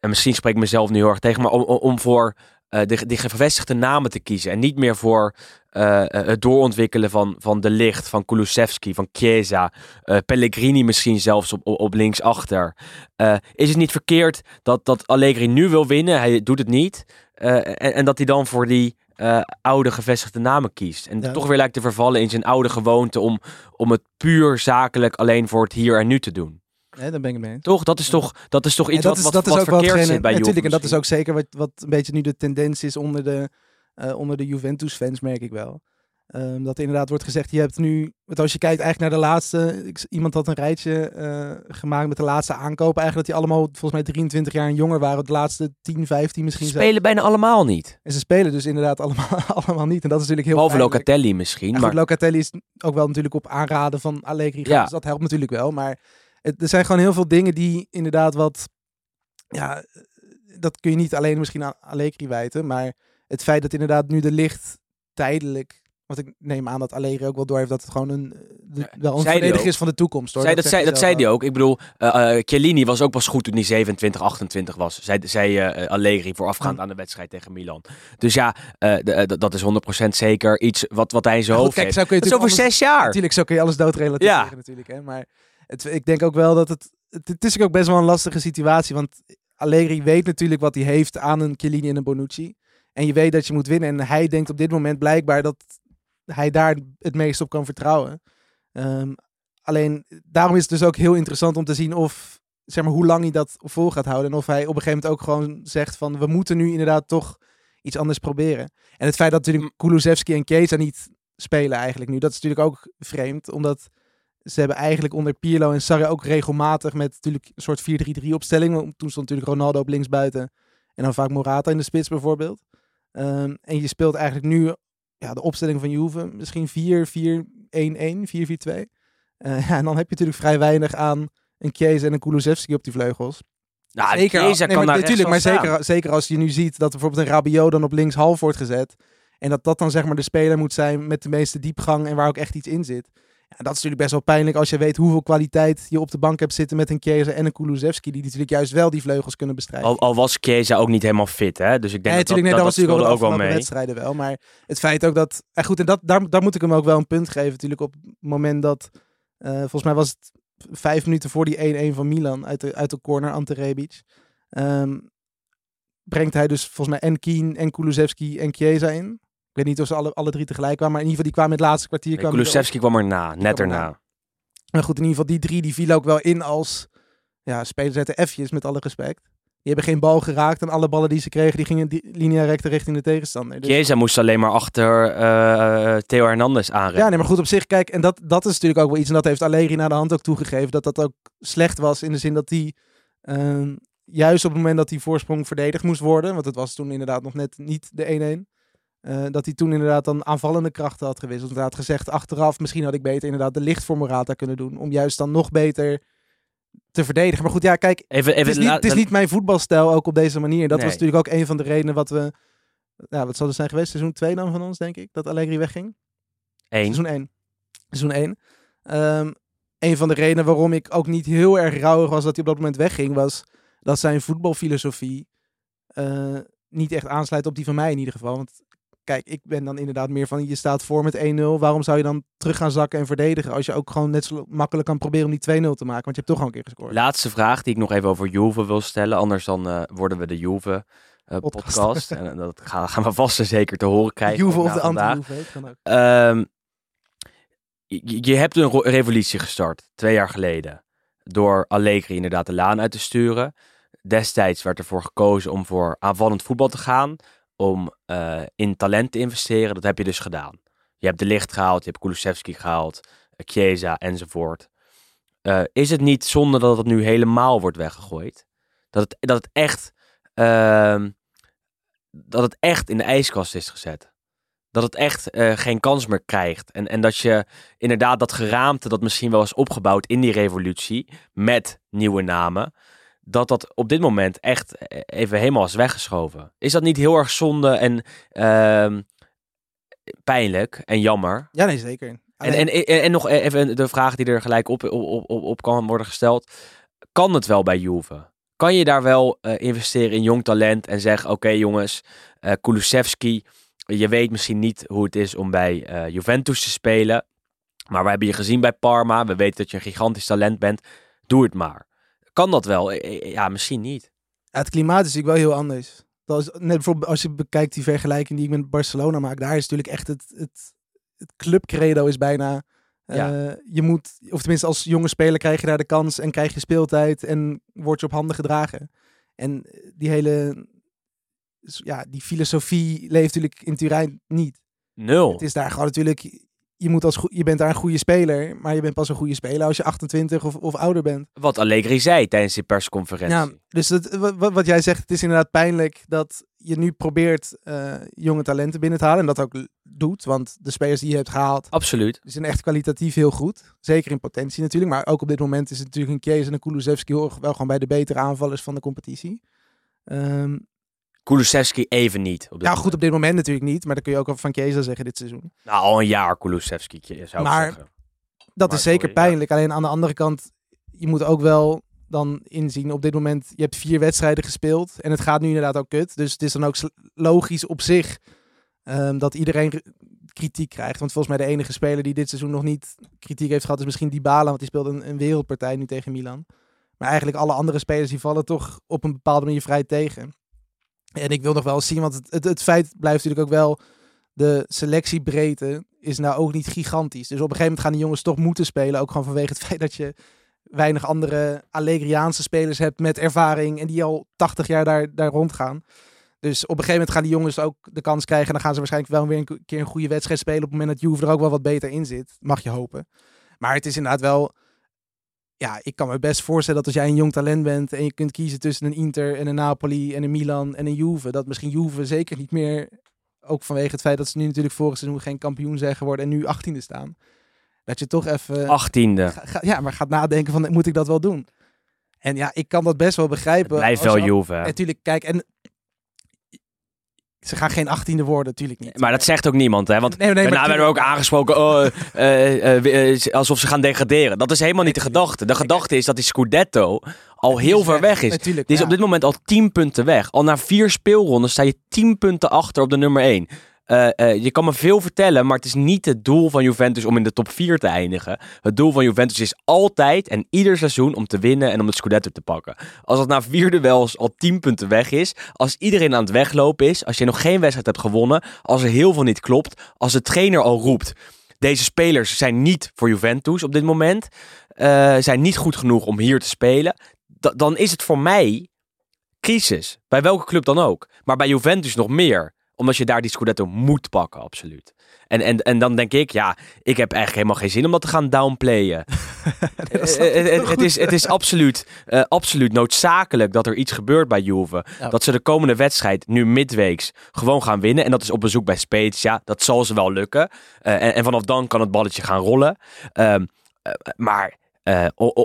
[SPEAKER 4] en misschien spreek ik mezelf nu heel erg tegen, maar om, om voor eh de, die gevestigde namen te kiezen. En niet meer voor eh, eh, het doorontwikkelen van, van De Licht, van Kulusevski, van Chiesa, Pellegrini misschien zelfs op, op, op linksachter. Is het niet verkeerd dat, dat Allegri nu wil winnen? Hij doet het niet. En, en dat hij dan voor die oude gevestigde namen kiest. En
[SPEAKER 5] Ja.
[SPEAKER 4] toch weer lijkt te vervallen in zijn oude gewoonte om, om het puur zakelijk alleen voor het hier en nu te doen.
[SPEAKER 5] Daar ben ik mee eens.
[SPEAKER 4] Toch? Dat is toch, dat is toch
[SPEAKER 5] En
[SPEAKER 4] iets
[SPEAKER 5] dat
[SPEAKER 4] wat,
[SPEAKER 5] is,
[SPEAKER 4] wat,
[SPEAKER 5] is
[SPEAKER 4] wat
[SPEAKER 5] ook
[SPEAKER 4] verkeerd zit bij Juve
[SPEAKER 5] natuurlijk, en dat is ook zeker wat, wat een beetje nu de tendens is onder de, eh, onder de Juventus-fans, merk ik wel. Ehm, dat er inderdaad wordt gezegd, je hebt nu, want als je kijkt eigenlijk naar de laatste, ik, iemand had een rijtje eh, gemaakt met de laatste aankopen, eigenlijk dat die allemaal volgens mij 23 jaar en jonger waren, de laatste 10, 15 misschien
[SPEAKER 4] Ze spelen bijna allemaal niet.
[SPEAKER 5] En ze spelen dus inderdaad allemaal, allemaal niet. En dat is natuurlijk heel
[SPEAKER 4] Behalve
[SPEAKER 5] pijnlijk.
[SPEAKER 4] Locatelli misschien.
[SPEAKER 5] Ja,
[SPEAKER 4] maar
[SPEAKER 5] goed, Locatelli is ook wel natuurlijk op aanraden van Allegri.
[SPEAKER 4] Ja.
[SPEAKER 5] Dus dat helpt natuurlijk wel. Maar het, er zijn gewoon heel veel dingen die inderdaad wat... Ja, dat kun je niet alleen misschien aan Allegri wijten. Maar het feit dat inderdaad nu de licht tijdelijk... Want ik neem aan dat Allegri ook wel door heeft dat het gewoon een, de- wel is van de toekomst. Hoor.
[SPEAKER 4] Zei, dat, zei, dat zei
[SPEAKER 5] wel.
[SPEAKER 4] ook. Ik bedoel, eh, Chiellini was ook pas goed toen hij 27, 28 was. Zei, zei eh, Allegri voorafgaand aan de wedstrijd tegen Milan. Dus ja, dat- is 100% zeker iets wat, wat hij zijn
[SPEAKER 5] Ja,
[SPEAKER 4] hoofd
[SPEAKER 5] kijk,
[SPEAKER 4] heeft.
[SPEAKER 5] zo kun je
[SPEAKER 4] Dat is over zes jaar.
[SPEAKER 5] Natuurlijk, zo kun je alles doodrelateren
[SPEAKER 4] Ja.
[SPEAKER 5] natuurlijk. Hè? Maar het, ik denk ook wel dat het, het... Het is ook best wel een lastige situatie. Want Allegri weet natuurlijk wat hij heeft aan een Chiellini en een Bonucci. En je weet dat je moet winnen. En hij denkt op dit moment blijkbaar dat hij daar het meest op kan vertrouwen. Ehm, alleen, daarom is het dus ook heel interessant om te zien of... Zeg maar, hoe lang hij dat vol gaat houden. En of hij op een gegeven moment ook gewoon zegt van... We moeten nu inderdaad toch iets anders proberen. En het feit dat natuurlijk Kulusevski en Chiesa niet spelen eigenlijk nu. Dat is natuurlijk ook vreemd, omdat ze hebben eigenlijk onder Pirlo en Sarri ook regelmatig met natuurlijk een soort 4-3-3 opstelling. Want Toen stond natuurlijk Ronaldo op linksbuiten en dan vaak Morata in de spits bijvoorbeeld. Ehm, en je speelt eigenlijk nu ja, de opstelling van Juve misschien 4-4-1-1, 4-4-2. Eh, ja, en dan heb je natuurlijk vrij weinig aan een Chiesa en een Kulusevski op die vleugels.
[SPEAKER 4] Nou,
[SPEAKER 5] zeker,
[SPEAKER 4] Chiesa
[SPEAKER 5] nee,
[SPEAKER 4] kan
[SPEAKER 5] maar,
[SPEAKER 4] daar
[SPEAKER 5] natuurlijk, maar zeker, zeker als je nu ziet dat bijvoorbeeld een Rabiot dan op links half wordt gezet. En dat dat dan zeg maar de speler moet zijn met de meeste diepgang en waar ook echt iets in zit. Ja, dat is natuurlijk best wel pijnlijk als je weet hoeveel kwaliteit je op de bank hebt zitten met een Chiesa en een Kulusevski. Die natuurlijk juist wel die vleugels kunnen bestrijden.
[SPEAKER 4] Al, al was Chiesa ook niet helemaal fit, hè? Dus ik denk dat, dat,
[SPEAKER 5] natuurlijk, nee, dat, was
[SPEAKER 4] dat
[SPEAKER 5] natuurlijk
[SPEAKER 4] speelde
[SPEAKER 5] ook,
[SPEAKER 4] wel mee.
[SPEAKER 5] wedstrijden wel. Maar het feit ook dat... En goed, en dat, daar, daar moet ik hem ook wel een punt geven. Natuurlijk op het moment dat... eh, volgens mij was het vijf minuten voor die 1-1 van Milan uit de, uit de corner, Ante Rebic. ehm, brengt hij dus volgens mij en Kien en Kulusevski en Chiesa in. Ik weet niet of ze alle, alle drie tegelijk kwamen. Maar in ieder geval, die kwamen in het laatste kwartier.
[SPEAKER 4] Nee,
[SPEAKER 5] die.
[SPEAKER 4] Kulusevski kwam erna, net
[SPEAKER 5] erna. Maar goed, in ieder geval die drie die vielen ook wel in als ja, spelers uit de F'jes, met alle respect. Die hebben geen bal geraakt en alle ballen die ze kregen, die gingen die linea recta richting de tegenstander. Dus,
[SPEAKER 4] Chiesa moest alleen maar achter eh, Theo Hernandez aanrennen.
[SPEAKER 5] ja, nee, maar goed op zich, kijk, en dat, dat is natuurlijk ook wel iets, en dat heeft Allegri naar de hand ook toegegeven, dat dat ook slecht was in de zin dat hij ehm, juist op het moment dat die voorsprong verdedigd moest worden, want het was toen inderdaad nog net niet de 1-1, eh, dat hij toen inderdaad dan aanvallende krachten had gewisseld. Want hij had gezegd achteraf, misschien had ik beter inderdaad de licht voor Morata kunnen doen, om juist dan nog beter te verdedigen. Maar goed, ja, kijk,
[SPEAKER 4] Even, even
[SPEAKER 5] het is, niet, het is niet mijn voetbalstijl ook op deze manier. Dat
[SPEAKER 4] Nee.
[SPEAKER 5] was natuurlijk ook een van de redenen wat we... Ja, wat zal het zijn geweest? Seizoen 2 dan van ons, denk ik. Dat Allegri wegging.
[SPEAKER 4] één.
[SPEAKER 5] Seizoen 1. Seizoen 1. Ehm, een van de redenen waarom ik ook niet heel erg rouwig was dat hij op dat moment wegging, was dat zijn voetbalfilosofie eh, niet echt aansluit op die van mij in ieder geval. Want kijk, ik ben dan inderdaad meer van, je staat voor met 1-0. Waarom zou je dan terug gaan zakken en verdedigen als je ook gewoon net zo makkelijk kan proberen om die 2-0 te maken? Want je hebt toch al een keer gescoord.
[SPEAKER 4] Laatste vraag die ik nog even over Juve wil stellen. Anders dan eh, worden we de Juve eh,
[SPEAKER 5] Podcast.
[SPEAKER 4] podcast. en eh, dat gaan, gaan we vast en zeker te horen krijgen.
[SPEAKER 5] Juve of de anti-Juve, kan ook.
[SPEAKER 4] Ehm, je, je hebt een revolutie gestart, twee jaar geleden. Door Allegri inderdaad de laan uit te sturen. Destijds werd ervoor gekozen om voor aanvallend voetbal te gaan. Om eh, in talent te investeren. Dat heb je dus gedaan. Je hebt de licht gehaald, je hebt Kulusevski gehaald. eh, Chiesa enzovoort. Eh, is het niet zonde dat het nu helemaal wordt weggegooid? Dat het, dat het echt... ehm, dat het echt in de ijskast is gezet. Dat het echt geen kans meer krijgt. En, en dat je inderdaad dat geraamte dat misschien wel is opgebouwd in die revolutie met nieuwe namen, dat dat op dit moment echt even helemaal is weggeschoven. Is dat niet heel erg zonde en ehm, pijnlijk en jammer?
[SPEAKER 5] Ja, nee, zeker.
[SPEAKER 4] En,
[SPEAKER 5] Alleen-
[SPEAKER 4] en, en, en nog even de vraag die er gelijk op, op, op, op kan worden gesteld. Kan het wel bij Juve? Kan je daar wel eh, investeren in jong talent en zeggen... Oké jongens, eh Kulusevski, je weet misschien niet hoe het is om bij eh, Juventus te spelen. Maar we hebben je gezien bij Parma. We weten dat je een gigantisch talent bent. Doe het maar. Kan dat wel? Eh, eh, Ja, misschien niet.
[SPEAKER 5] Ja, het klimaat is natuurlijk wel heel anders. Dat is, net bijvoorbeeld als je bekijkt die vergelijking die ik met Barcelona maak, daar is natuurlijk echt het, het, het clubcredo is bijna. eh,
[SPEAKER 4] Ja.
[SPEAKER 5] Je moet, of tenminste als jonge speler krijg je daar de kans en krijg je speeltijd en word je op handen gedragen. En die hele, ja, die filosofie leeft natuurlijk in Turijn niet.
[SPEAKER 4] Nul.
[SPEAKER 5] Het is daar gewoon natuurlijk, je, moet als, je bent daar een goede speler, maar je bent pas een goede speler als je 28 of, of ouder bent.
[SPEAKER 4] Wat Allegri zei tijdens die persconferentie.
[SPEAKER 5] Ja, dus dat, wa- wa- wat jij zegt, het is inderdaad pijnlijk dat je nu probeert eh, jonge talenten binnen te halen. En dat ook doet, want de spelers die je hebt gehaald,
[SPEAKER 4] Absoluut.
[SPEAKER 5] die zijn echt kwalitatief heel goed. Zeker in potentie natuurlijk, maar ook op dit moment is het natuurlijk een Chiesa en een Kulusevski wel gewoon bij de betere aanvallers van de competitie. Ehm
[SPEAKER 4] Kulusevski even niet. Op
[SPEAKER 5] ja, goed, op dit moment natuurlijk niet, maar dat kun je ook al van Chiesa zeggen dit seizoen.
[SPEAKER 4] Nou, al een jaar Kulusevski, zou ik
[SPEAKER 5] Maar-
[SPEAKER 4] zeggen.
[SPEAKER 5] Dat
[SPEAKER 4] Maar
[SPEAKER 5] is zeker
[SPEAKER 4] sorry, ja.
[SPEAKER 5] pijnlijk. Alleen aan de andere kant, je moet ook wel dan inzien. Op dit moment, je hebt vier wedstrijden gespeeld. En het gaat nu inderdaad ook kut. Dus het is dan ook logisch op zich ehm, dat iedereen re- kritiek krijgt. Want volgens mij de enige speler die dit seizoen nog niet kritiek heeft gehad... is misschien Dybala, want die speelt een, een wereldpartij nu tegen Milan. Maar eigenlijk alle andere spelers die vallen toch op een bepaalde manier vrij tegen. En ik wil nog wel zien, want het, het, het feit blijft natuurlijk ook wel... de selectiebreedte is nou ook niet gigantisch. Dus op een gegeven moment gaan die jongens toch moeten spelen. Ook gewoon vanwege het feit dat je weinig andere Allegriaanse spelers hebt met ervaring. En die al 80 jaar daar, daar rondgaan. Dus op een gegeven moment gaan die jongens ook de kans krijgen. En dan gaan ze waarschijnlijk wel weer een keer een goede wedstrijd spelen. Op het moment dat Juve er ook wel wat beter in zit. Mag je hopen. Maar het is inderdaad wel... Ja, ik kan me best voorstellen dat als jij een jong talent bent... en je kunt kiezen tussen een Inter en een Napoli en een Milan en een Juve... dat misschien Juve zeker niet meer... ook vanwege het feit dat ze nu natuurlijk vorig seizoen geen kampioen zijn geworden... en nu 18e staan. Dat je toch even...
[SPEAKER 4] Achttiende.
[SPEAKER 5] Ja, maar gaat nadenken van, moet ik dat wel doen? En ja, ik kan dat best wel begrijpen.
[SPEAKER 4] Blijf
[SPEAKER 5] als
[SPEAKER 4] wel Juve.
[SPEAKER 5] Natuurlijk, kijk, en ze gaan geen achttiende worden, natuurlijk niet.
[SPEAKER 4] Maar dat zegt ook niemand, hè? Want
[SPEAKER 5] Nee, nee,
[SPEAKER 4] daarna werden we ook aangesproken oh, eh, eh, eh, alsof ze gaan degraderen. Dat is helemaal niet de gedachte. De gedachte is dat die Scudetto al heel ver weg is.
[SPEAKER 5] Natuurlijk,
[SPEAKER 4] Die is
[SPEAKER 5] ja.
[SPEAKER 4] op dit moment al 10 punten weg. Al na vier speelronden sta je 10 punten achter op de nummer 1. Je kan me veel vertellen, maar het is niet het doel van Juventus om in de top 4 te eindigen. Het doel van Juventus is altijd en ieder seizoen om te winnen en om het Scudetto te pakken. Als het na vier duels al 10 punten weg is, als iedereen aan het weglopen is, als je nog geen wedstrijd hebt gewonnen, als er heel veel niet klopt, als de trainer al roept. Deze spelers zijn niet voor Juventus op dit moment. eh, zijn niet goed genoeg om hier te spelen. Da- dan is het voor mij crisis. Bij welke club dan ook. Maar bij Juventus nog meer. Omdat je daar die Scudetto moet pakken, absoluut. En, en, en dan denk ik, ja, ik heb eigenlijk helemaal geen zin om dat te gaan downplayen. Eh, eh, eh, het, is, het is absoluut, absoluut noodzakelijk dat er iets gebeurt bij Juve.
[SPEAKER 5] Ja.
[SPEAKER 4] Dat ze de komende wedstrijd nu midweeks gewoon gaan winnen. En dat is op bezoek bij Spezia. Dat zal ze wel lukken. En, en vanaf dan kan het balletje gaan rollen. Ehm, eh, maar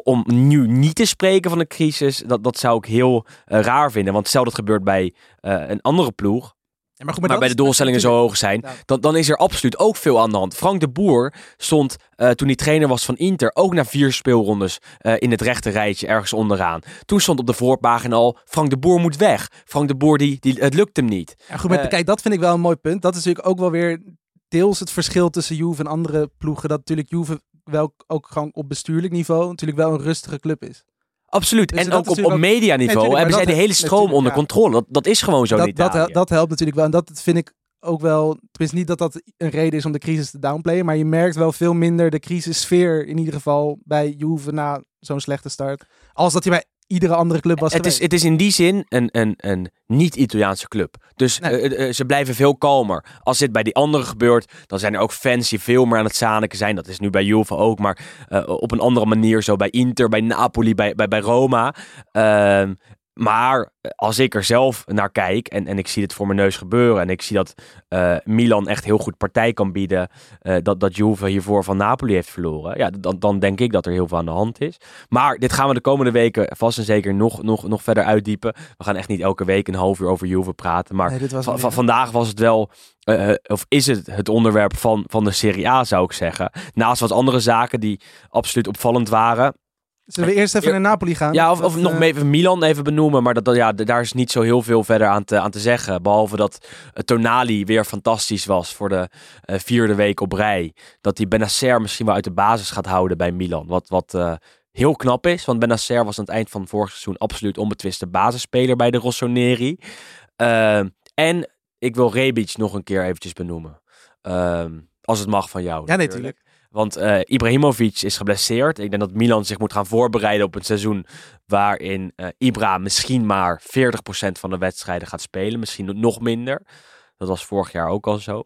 [SPEAKER 4] om nu niet te spreken van een crisis, dat, dat zou ik heel raar vinden. Want stel dat gebeurt bij een andere ploeg,
[SPEAKER 5] Ja, maar goed,
[SPEAKER 4] maar,
[SPEAKER 5] dat
[SPEAKER 4] bij de doelstellingen zo hoog zijn, dan, dan is er absoluut ook veel aan de hand. Frank de Boer stond eh, toen hij trainer was van Inter ook na vier speelrondes eh, in het rechte rijtje ergens onderaan. Toen stond op de voorpagina al, Frank de Boer moet weg. Frank de Boer, die, die, het lukt hem niet.
[SPEAKER 5] Ja, goed, maar
[SPEAKER 4] Eh,
[SPEAKER 5] kijk, dat vind ik wel een mooi punt. Dat is natuurlijk ook wel weer deels het verschil tussen Juve en andere ploegen. Dat natuurlijk Juve wel ook gewoon op bestuurlijk niveau natuurlijk wel een rustige club is.
[SPEAKER 4] Absoluut.
[SPEAKER 5] Dus
[SPEAKER 4] en ook op, op medianiveau
[SPEAKER 5] Nee,
[SPEAKER 4] hebben zij de hele stroom onder
[SPEAKER 5] ja.
[SPEAKER 4] controle. Dat, dat is gewoon zo in
[SPEAKER 5] dat, dat helpt natuurlijk wel. En dat vind ik ook wel. Tenminste, niet dat dat een reden is om de crisis te downplayen. Maar je merkt wel veel minder de crisissfeer in ieder geval bij Juve na zo'n slechte start. Als dat hij bij iedere andere club was
[SPEAKER 4] het, is, het is in die zin een, een, een niet-Italiaanse club. Dus
[SPEAKER 5] Nee.
[SPEAKER 4] eh, eh, ze blijven veel kalmer. Als dit bij die anderen gebeurt, dan zijn er ook fans die veel meer aan het zaniken zijn. Dat is nu bij Juve ook, maar eh, op een andere manier zo bij Inter, bij Napoli, bij, bij, bij Roma. Maar eh, als ik er zelf naar kijk en, en ik zie dit voor mijn neus gebeuren en ik zie dat eh, Milan echt heel goed partij kan bieden, eh, dat, dat Juve hiervoor van Napoli heeft verloren, ja, dan, dan denk ik dat er heel veel aan de hand is. Maar dit gaan we de komende weken vast en zeker nog, nog, nog verder uitdiepen. We gaan echt niet elke week een half uur over Juve praten, maar
[SPEAKER 5] Nee, was
[SPEAKER 4] van, vandaag was het wel, of is het het onderwerp van, van de Serie A zou ik zeggen. Naast wat andere zaken die absoluut opvallend waren.
[SPEAKER 5] Zullen we eerst even naar Napoli gaan?
[SPEAKER 4] Ja, of,
[SPEAKER 5] Dat,
[SPEAKER 4] nog
[SPEAKER 5] eh,
[SPEAKER 4] even Milan even benoemen. Maar dat, dat, ja, daar is niet zo heel veel verder aan te, aan te zeggen. Behalve dat eh, Tonali weer fantastisch was voor de eh, vierde week op rij. Dat hij Benacer misschien wel uit de basis gaat houden bij Milan. Wat, wat heel knap is. Want Benacer was aan het eind van vorig seizoen absoluut onbetwiste basisspeler bij de Rossoneri. En ik wil Rebic nog een keer eventjes benoemen. Ehm, als het mag van jou.
[SPEAKER 5] Ja, nee, tuurlijk.
[SPEAKER 4] Want eh, Ibrahimovic is geblesseerd. Ik denk dat Milan zich moet gaan voorbereiden op een seizoen waarin eh, Ibra misschien maar 40% van de wedstrijden gaat spelen. Misschien nog minder. Dat was vorig jaar ook al zo.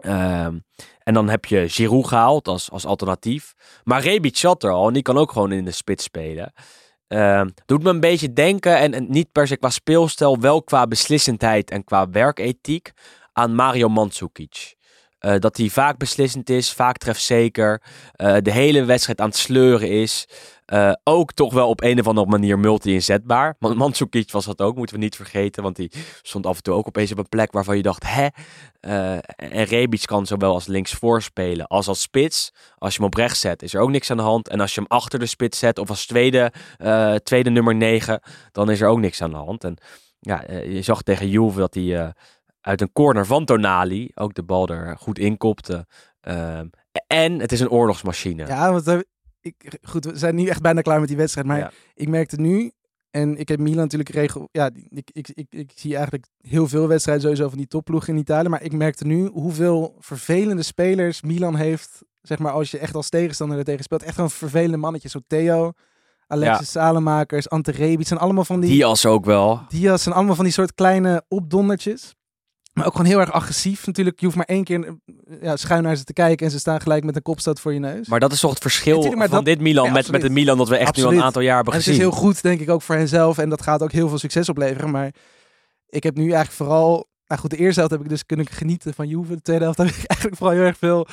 [SPEAKER 4] Ehm, en dan heb je Giroud gehaald als, als alternatief. Maar Rebic zat er al en die kan ook gewoon in de spits spelen. Ehm, doet me een beetje denken, en, en niet per se qua speelstijl, wel qua beslissendheid en qua werkethiek, aan Mario Mandzukic. Eh, dat hij vaak beslissend is, vaak trefzeker, eh, de hele wedstrijd aan het sleuren is. Eh, ook toch wel op een of andere manier multi-inzetbaar. Want was dat ook, moeten we niet vergeten. Want die stond af en toe ook opeens op een plek waarvan je dacht, hè? En Rebic kan zowel als linksvoor spelen als als spits. Als je hem op rechts zet, is er ook niks aan de hand. En als je hem achter de spits zet of als tweede, tweede nummer 9, dan is er ook niks aan de hand. En ja, je zag tegen Juve dat hij uit een corner van Tonali ook de bal er goed inkopte. Ehm, en het is een oorlogsmachine.
[SPEAKER 5] Ja, want ik, goed, we zijn nu echt bijna klaar met die wedstrijd. Maar
[SPEAKER 4] Ja.
[SPEAKER 5] ik merkte nu, en ik heb Milan natuurlijk regel. Ja, ik, ik, ik, ik zie eigenlijk heel veel wedstrijden sowieso van die topploegen in Italië. Maar ik merkte nu hoeveel vervelende spelers Milan heeft. Zeg maar, als je echt als tegenstander er tegen speelt. Echt gewoon vervelende mannetjes. Zo Theo, Alexis Salemakers, Ante Rebic. Zijn allemaal van die...
[SPEAKER 4] Diaz ook wel.
[SPEAKER 5] Diaz zijn allemaal van die soort kleine opdondertjes. Maar ook gewoon heel erg agressief natuurlijk. Je hoeft maar één keer eh, ja, schuin naar ze te kijken en ze staan gelijk met een kopstoot voor je neus.
[SPEAKER 4] Maar dat is toch het verschil van
[SPEAKER 5] dat-
[SPEAKER 4] dit Milan
[SPEAKER 5] Ja,
[SPEAKER 4] met, met het Milan dat we echt nu al een aantal jaar hebben
[SPEAKER 5] en het is
[SPEAKER 4] gezien.
[SPEAKER 5] heel goed, denk ik, ook voor henzelf. En dat gaat ook heel veel succes opleveren. Maar ik heb nu eigenlijk vooral... Nou goed, de eerste helft heb ik dus kunnen genieten van Juve. De tweede helft heb ik eigenlijk vooral heel erg veel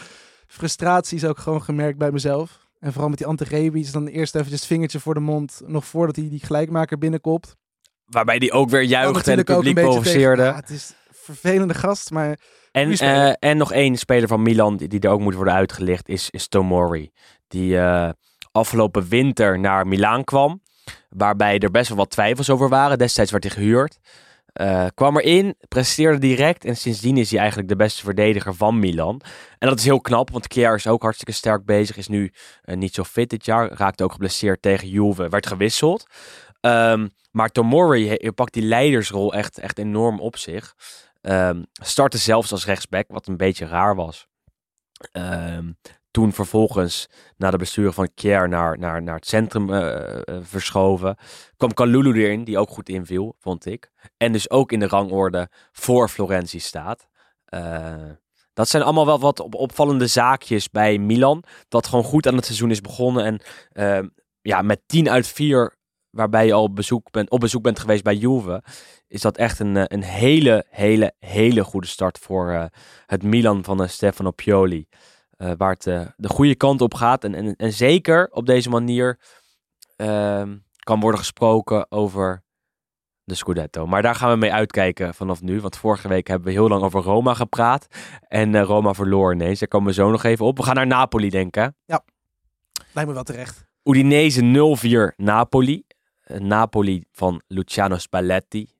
[SPEAKER 5] frustraties ook gewoon gemerkt bij mezelf. En vooral met die Ante Rebic. Dan eerst eventjes het vingertje voor de mond. Nog voordat hij die gelijkmaker binnenkopt.
[SPEAKER 4] Waarbij die ook weer
[SPEAKER 5] Dan
[SPEAKER 4] juichte en het publiek provoceerde.
[SPEAKER 5] Ja, het is vervelende gast, maar...
[SPEAKER 4] En, eh, en nog één speler van Milan die, die er ook moet worden uitgelicht is, is Tomori. Die eh, afgelopen winter naar Milaan kwam. Waarbij er best wel wat twijfels over waren. Destijds werd hij gehuurd. Eh, kwam erin, presteerde direct. En sindsdien is hij eigenlijk de beste verdediger van Milan. En dat is heel knap, want Kier is ook hartstikke sterk bezig. Is nu niet zo fit dit jaar. Raakte ook geblesseerd tegen Juve. Werd gewisseld. Ehm, maar Tomori he- pakt die leidersrol echt, echt enorm op zich. Ehm, startte zelfs als rechtsback, wat een beetje raar was. Ehm, toen vervolgens naar de bestuur van Kier naar, naar, naar het centrum eh, eh, verschoven. Kwam Kalulu erin, die ook goed inviel, vond ik. En dus ook in de rangorde voor Florenzi staat. Eh, dat zijn allemaal wel wat op- opvallende zaakjes bij Milan. Dat gewoon goed aan het seizoen is begonnen. En ehm, ja, met 10 uit 4 waarbij je al bezoek bent, op bezoek bent geweest bij Juve, is dat echt een, eh, een hele, hele, hele goede start voor eh, het Milan van eh, Stefano Pioli. Waar het de goede kant op gaat. En, en, en zeker op deze manier ehm, kan worden gesproken over de Scudetto. Maar daar gaan we mee uitkijken vanaf nu. Want vorige week hebben we heel lang over Roma gepraat. En Roma verloor ineens. Daar komen we zo nog even op. We gaan naar Napoli denken.
[SPEAKER 5] Lijkt me wel terecht.
[SPEAKER 4] Udinese 0-4 Napoli. Napoli van Luciano Spalletti.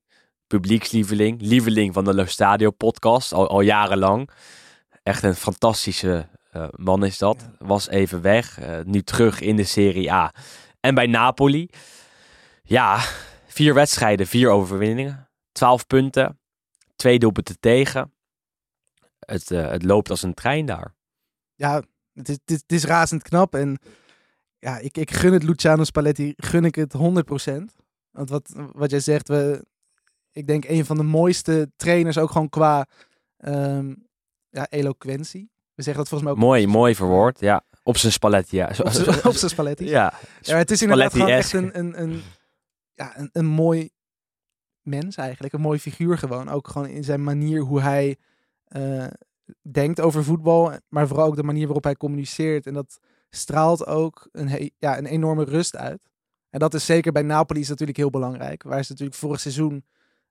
[SPEAKER 4] Publiekslieveling. Lieveling van de Lo Stadio podcast. Al, al jarenlang. Echt een fantastische eh, man is dat. Was even weg. eh, nu terug in de Serie A. En bij Napoli. Ja, vier wedstrijden, vier overwinningen. Twaalf punten. Twee doelpunten tegen. Het, eh, het loopt als een trein daar.
[SPEAKER 5] Ja, het is, het is, het is razend knap. En ja, ik, ik gun het Luciano Spalletti, gun ik het 100%. Want wat, wat jij zegt, we, ik denk een van de mooiste trainers ook gewoon qua ehm, ja, eloquentie. We zeggen dat volgens mij ook
[SPEAKER 4] Mooi, mooi verwoord. Ja, op zijn Spalletti. Ja.
[SPEAKER 5] op zijn Spalletti.
[SPEAKER 4] Ja,
[SPEAKER 5] Ja, het is inderdaad gewoon echt een, een, een ja, een, een mooi mens eigenlijk. Een mooi figuur gewoon. Ook gewoon in zijn manier hoe hij eh, denkt over voetbal. Maar vooral ook de manier waarop hij communiceert. En dat straalt ook een, ja, een enorme rust uit. En dat is zeker bij Napoli is natuurlijk heel belangrijk. Waar ze natuurlijk vorig seizoen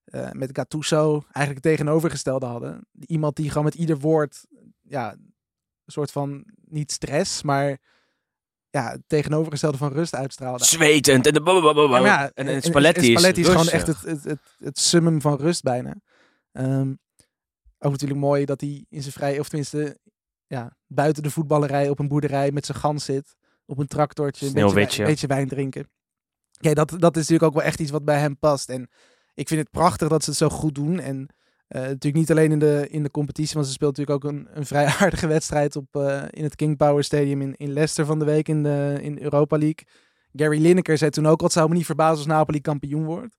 [SPEAKER 5] eh, met Gattuso eigenlijk het tegenovergestelde hadden. Iemand die gewoon met ieder woord ja, een soort van niet stress, maar ja, het tegenovergestelde van rust uitstraalde.
[SPEAKER 4] Zwetend. En, de
[SPEAKER 5] Ja, maar ja,
[SPEAKER 4] en, en Spalletti,
[SPEAKER 5] en Spalletti is, gewoon echt het, het, het, het summum van rust bijna. Ehm, ook natuurlijk mooi dat hij in zijn vrij, of tenminste ja, buiten de voetballerij op een boerderij met zijn gans zit. Op een tractortje, een beetje, een beetje wijn drinken. Kijk, dat, dat is natuurlijk ook wel echt iets wat bij hem past. En ik vind het prachtig dat ze het zo goed doen. En eh, natuurlijk niet alleen in de, in de competitie, want ze speelt natuurlijk ook een, een vrij aardige wedstrijd op, eh, in het King Power Stadium in, in Leicester van de week in de in Europa League. Gary Lineker zei toen ook al, het zou me niet verbazen als Napoli kampioen wordt.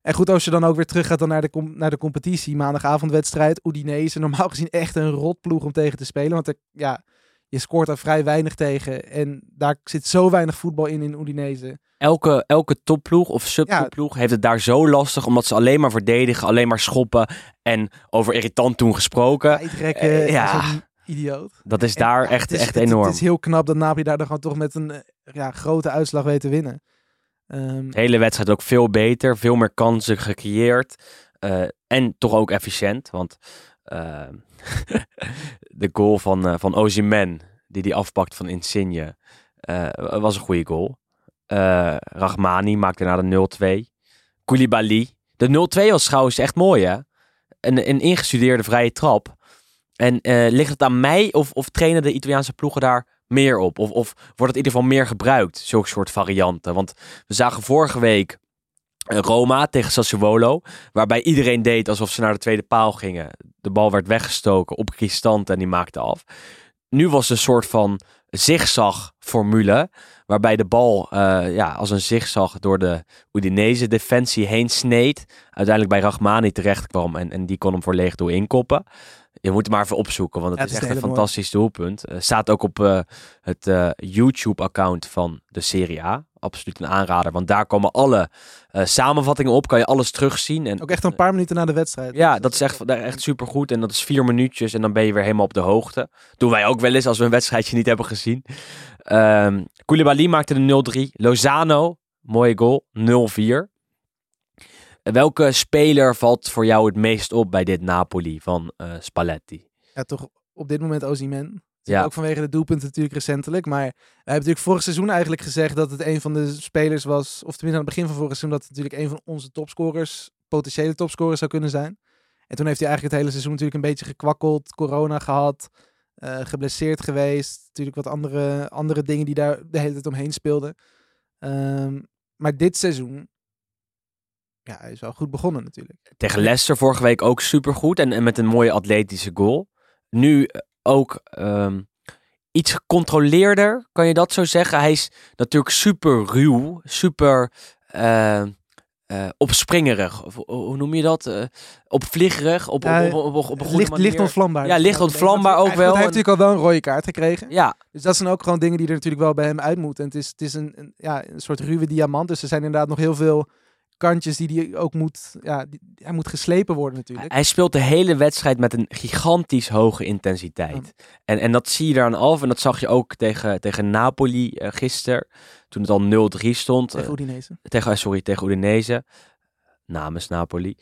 [SPEAKER 5] En goed, als je dan ook weer terug gaat dan naar, de, naar de competitie, maandagavondwedstrijd, Udinese, normaal gezien echt een rotploeg om tegen te spelen. Want er, ja, je scoort daar vrij weinig tegen en daar zit zo weinig voetbal in in Udinese.
[SPEAKER 4] elke, elke topploeg of subtopploeg heeft het daar zo lastig. Omdat ze alleen maar verdedigen, alleen maar schoppen. En over irritant toen gesproken.
[SPEAKER 5] Tijdrekken,
[SPEAKER 4] Eh, ja.
[SPEAKER 5] idioot.
[SPEAKER 4] Dat is
[SPEAKER 5] En
[SPEAKER 4] daar
[SPEAKER 5] ja,
[SPEAKER 4] echt,
[SPEAKER 5] is-
[SPEAKER 4] echt
[SPEAKER 5] het-
[SPEAKER 4] enorm.
[SPEAKER 5] Het is heel knap dat Napoli daar dan gewoon toch met een ja, grote uitslag weet te winnen. Ehm,
[SPEAKER 4] De hele wedstrijd ook veel beter. Veel meer kansen gecreëerd. eh, en toch ook efficiënt. Want eh, de goal van, eh van Ozyman, die die afpakt van Insigne, eh, was een goede goal. Eh Rachmani maakte na de 0-2. Koulibaly. De 0-2 was trouwens echt mooi, hè? Een, een ingestudeerde vrije trap. En ligt het aan mij of, of trainen de Italiaanse ploegen daar meer op? Of, of wordt het in ieder geval meer gebruikt, zulke soort varianten? Want we zagen vorige week Roma tegen Sassuolo, waarbij iedereen deed alsof ze naar de tweede paal gingen. De bal werd weggestoken op Cristante en die maakte af. Nu was het een soort van zigzag-formule, waarbij de bal eh, ja, als een zigzag door de Udinese defensie heen sneed. Uiteindelijk bij Rachmani terecht kwam en, en die kon hem voor leeg door inkoppen. Je moet hem maar even opzoeken, want het
[SPEAKER 5] Ja,
[SPEAKER 4] is
[SPEAKER 5] het is
[SPEAKER 4] echt
[SPEAKER 5] een
[SPEAKER 4] fantastisch doelpunt. Eh, staat ook op eh, het eh, YouTube-account van de Serie A. Absoluut een aanrader, want daar komen alle eh, samenvattingen op. Kan je alles terugzien. En,
[SPEAKER 5] ook echt een paar minuten na de wedstrijd.
[SPEAKER 4] ja, dat is echt, echt supergoed. En dat is vier minuutjes en dan ben je weer helemaal op de hoogte. Doen wij ook wel eens als we een wedstrijdje niet hebben gezien. Ehm Koulibaly maakte de 0-3. Lozano, mooie goal, 0-4. Welke speler valt voor jou het meest op bij dit Napoli van eh, Spalletti?
[SPEAKER 5] ja, toch op dit moment Ozyman.
[SPEAKER 4] Ja.
[SPEAKER 5] Ook vanwege de doelpunten natuurlijk recentelijk. Maar wij hebben natuurlijk vorig seizoen eigenlijk gezegd dat het een van de spelers was. Of tenminste aan het begin van vorig seizoen dat het natuurlijk een van onze topscorers, potentiële topscorers zou kunnen zijn. En toen heeft hij eigenlijk het hele seizoen natuurlijk een beetje gekwakkeld. Corona gehad, eh, geblesseerd geweest. Natuurlijk wat andere, andere dingen die daar de hele tijd omheen speelden. Ehm, maar dit seizoen, ja, hij is wel goed begonnen natuurlijk.
[SPEAKER 4] Tegen Leicester vorige week ook supergoed. En, en met een mooie atletische goal. Nu ook ehm, iets gecontroleerder, kan je dat zo zeggen? Hij is natuurlijk super ruw, super eh, eh, opspringerig. Of, hoe noem je dat? Eh opvliegerig, op,
[SPEAKER 5] Ja,
[SPEAKER 4] op, op, op, op een goede
[SPEAKER 5] licht,
[SPEAKER 4] manier.
[SPEAKER 5] licht ontvlambaar.
[SPEAKER 4] Ja, licht ontvlambaar ook wel.
[SPEAKER 5] Hij heeft natuurlijk al wel een rode kaart gekregen.
[SPEAKER 4] Ja,
[SPEAKER 5] Dus dat zijn ook gewoon dingen die er natuurlijk wel bij hem uit moeten. En het is, het is een, een, ja, een soort ruwe diamant. Dus er zijn inderdaad nog heel veel kantjes die hij ook moet, ja, die, hij moet geslepen worden natuurlijk.
[SPEAKER 4] hij speelt de hele wedstrijd met een gigantisch hoge intensiteit. En, en dat zie je eraan af. En dat zag je ook tegen, tegen Napoli eh, gisteren. Toen het al 0-3 stond.
[SPEAKER 5] Tegen
[SPEAKER 4] Eh,
[SPEAKER 5] Udinese.
[SPEAKER 4] tegen, eh, sorry, tegen Udinese. Namens Napoli.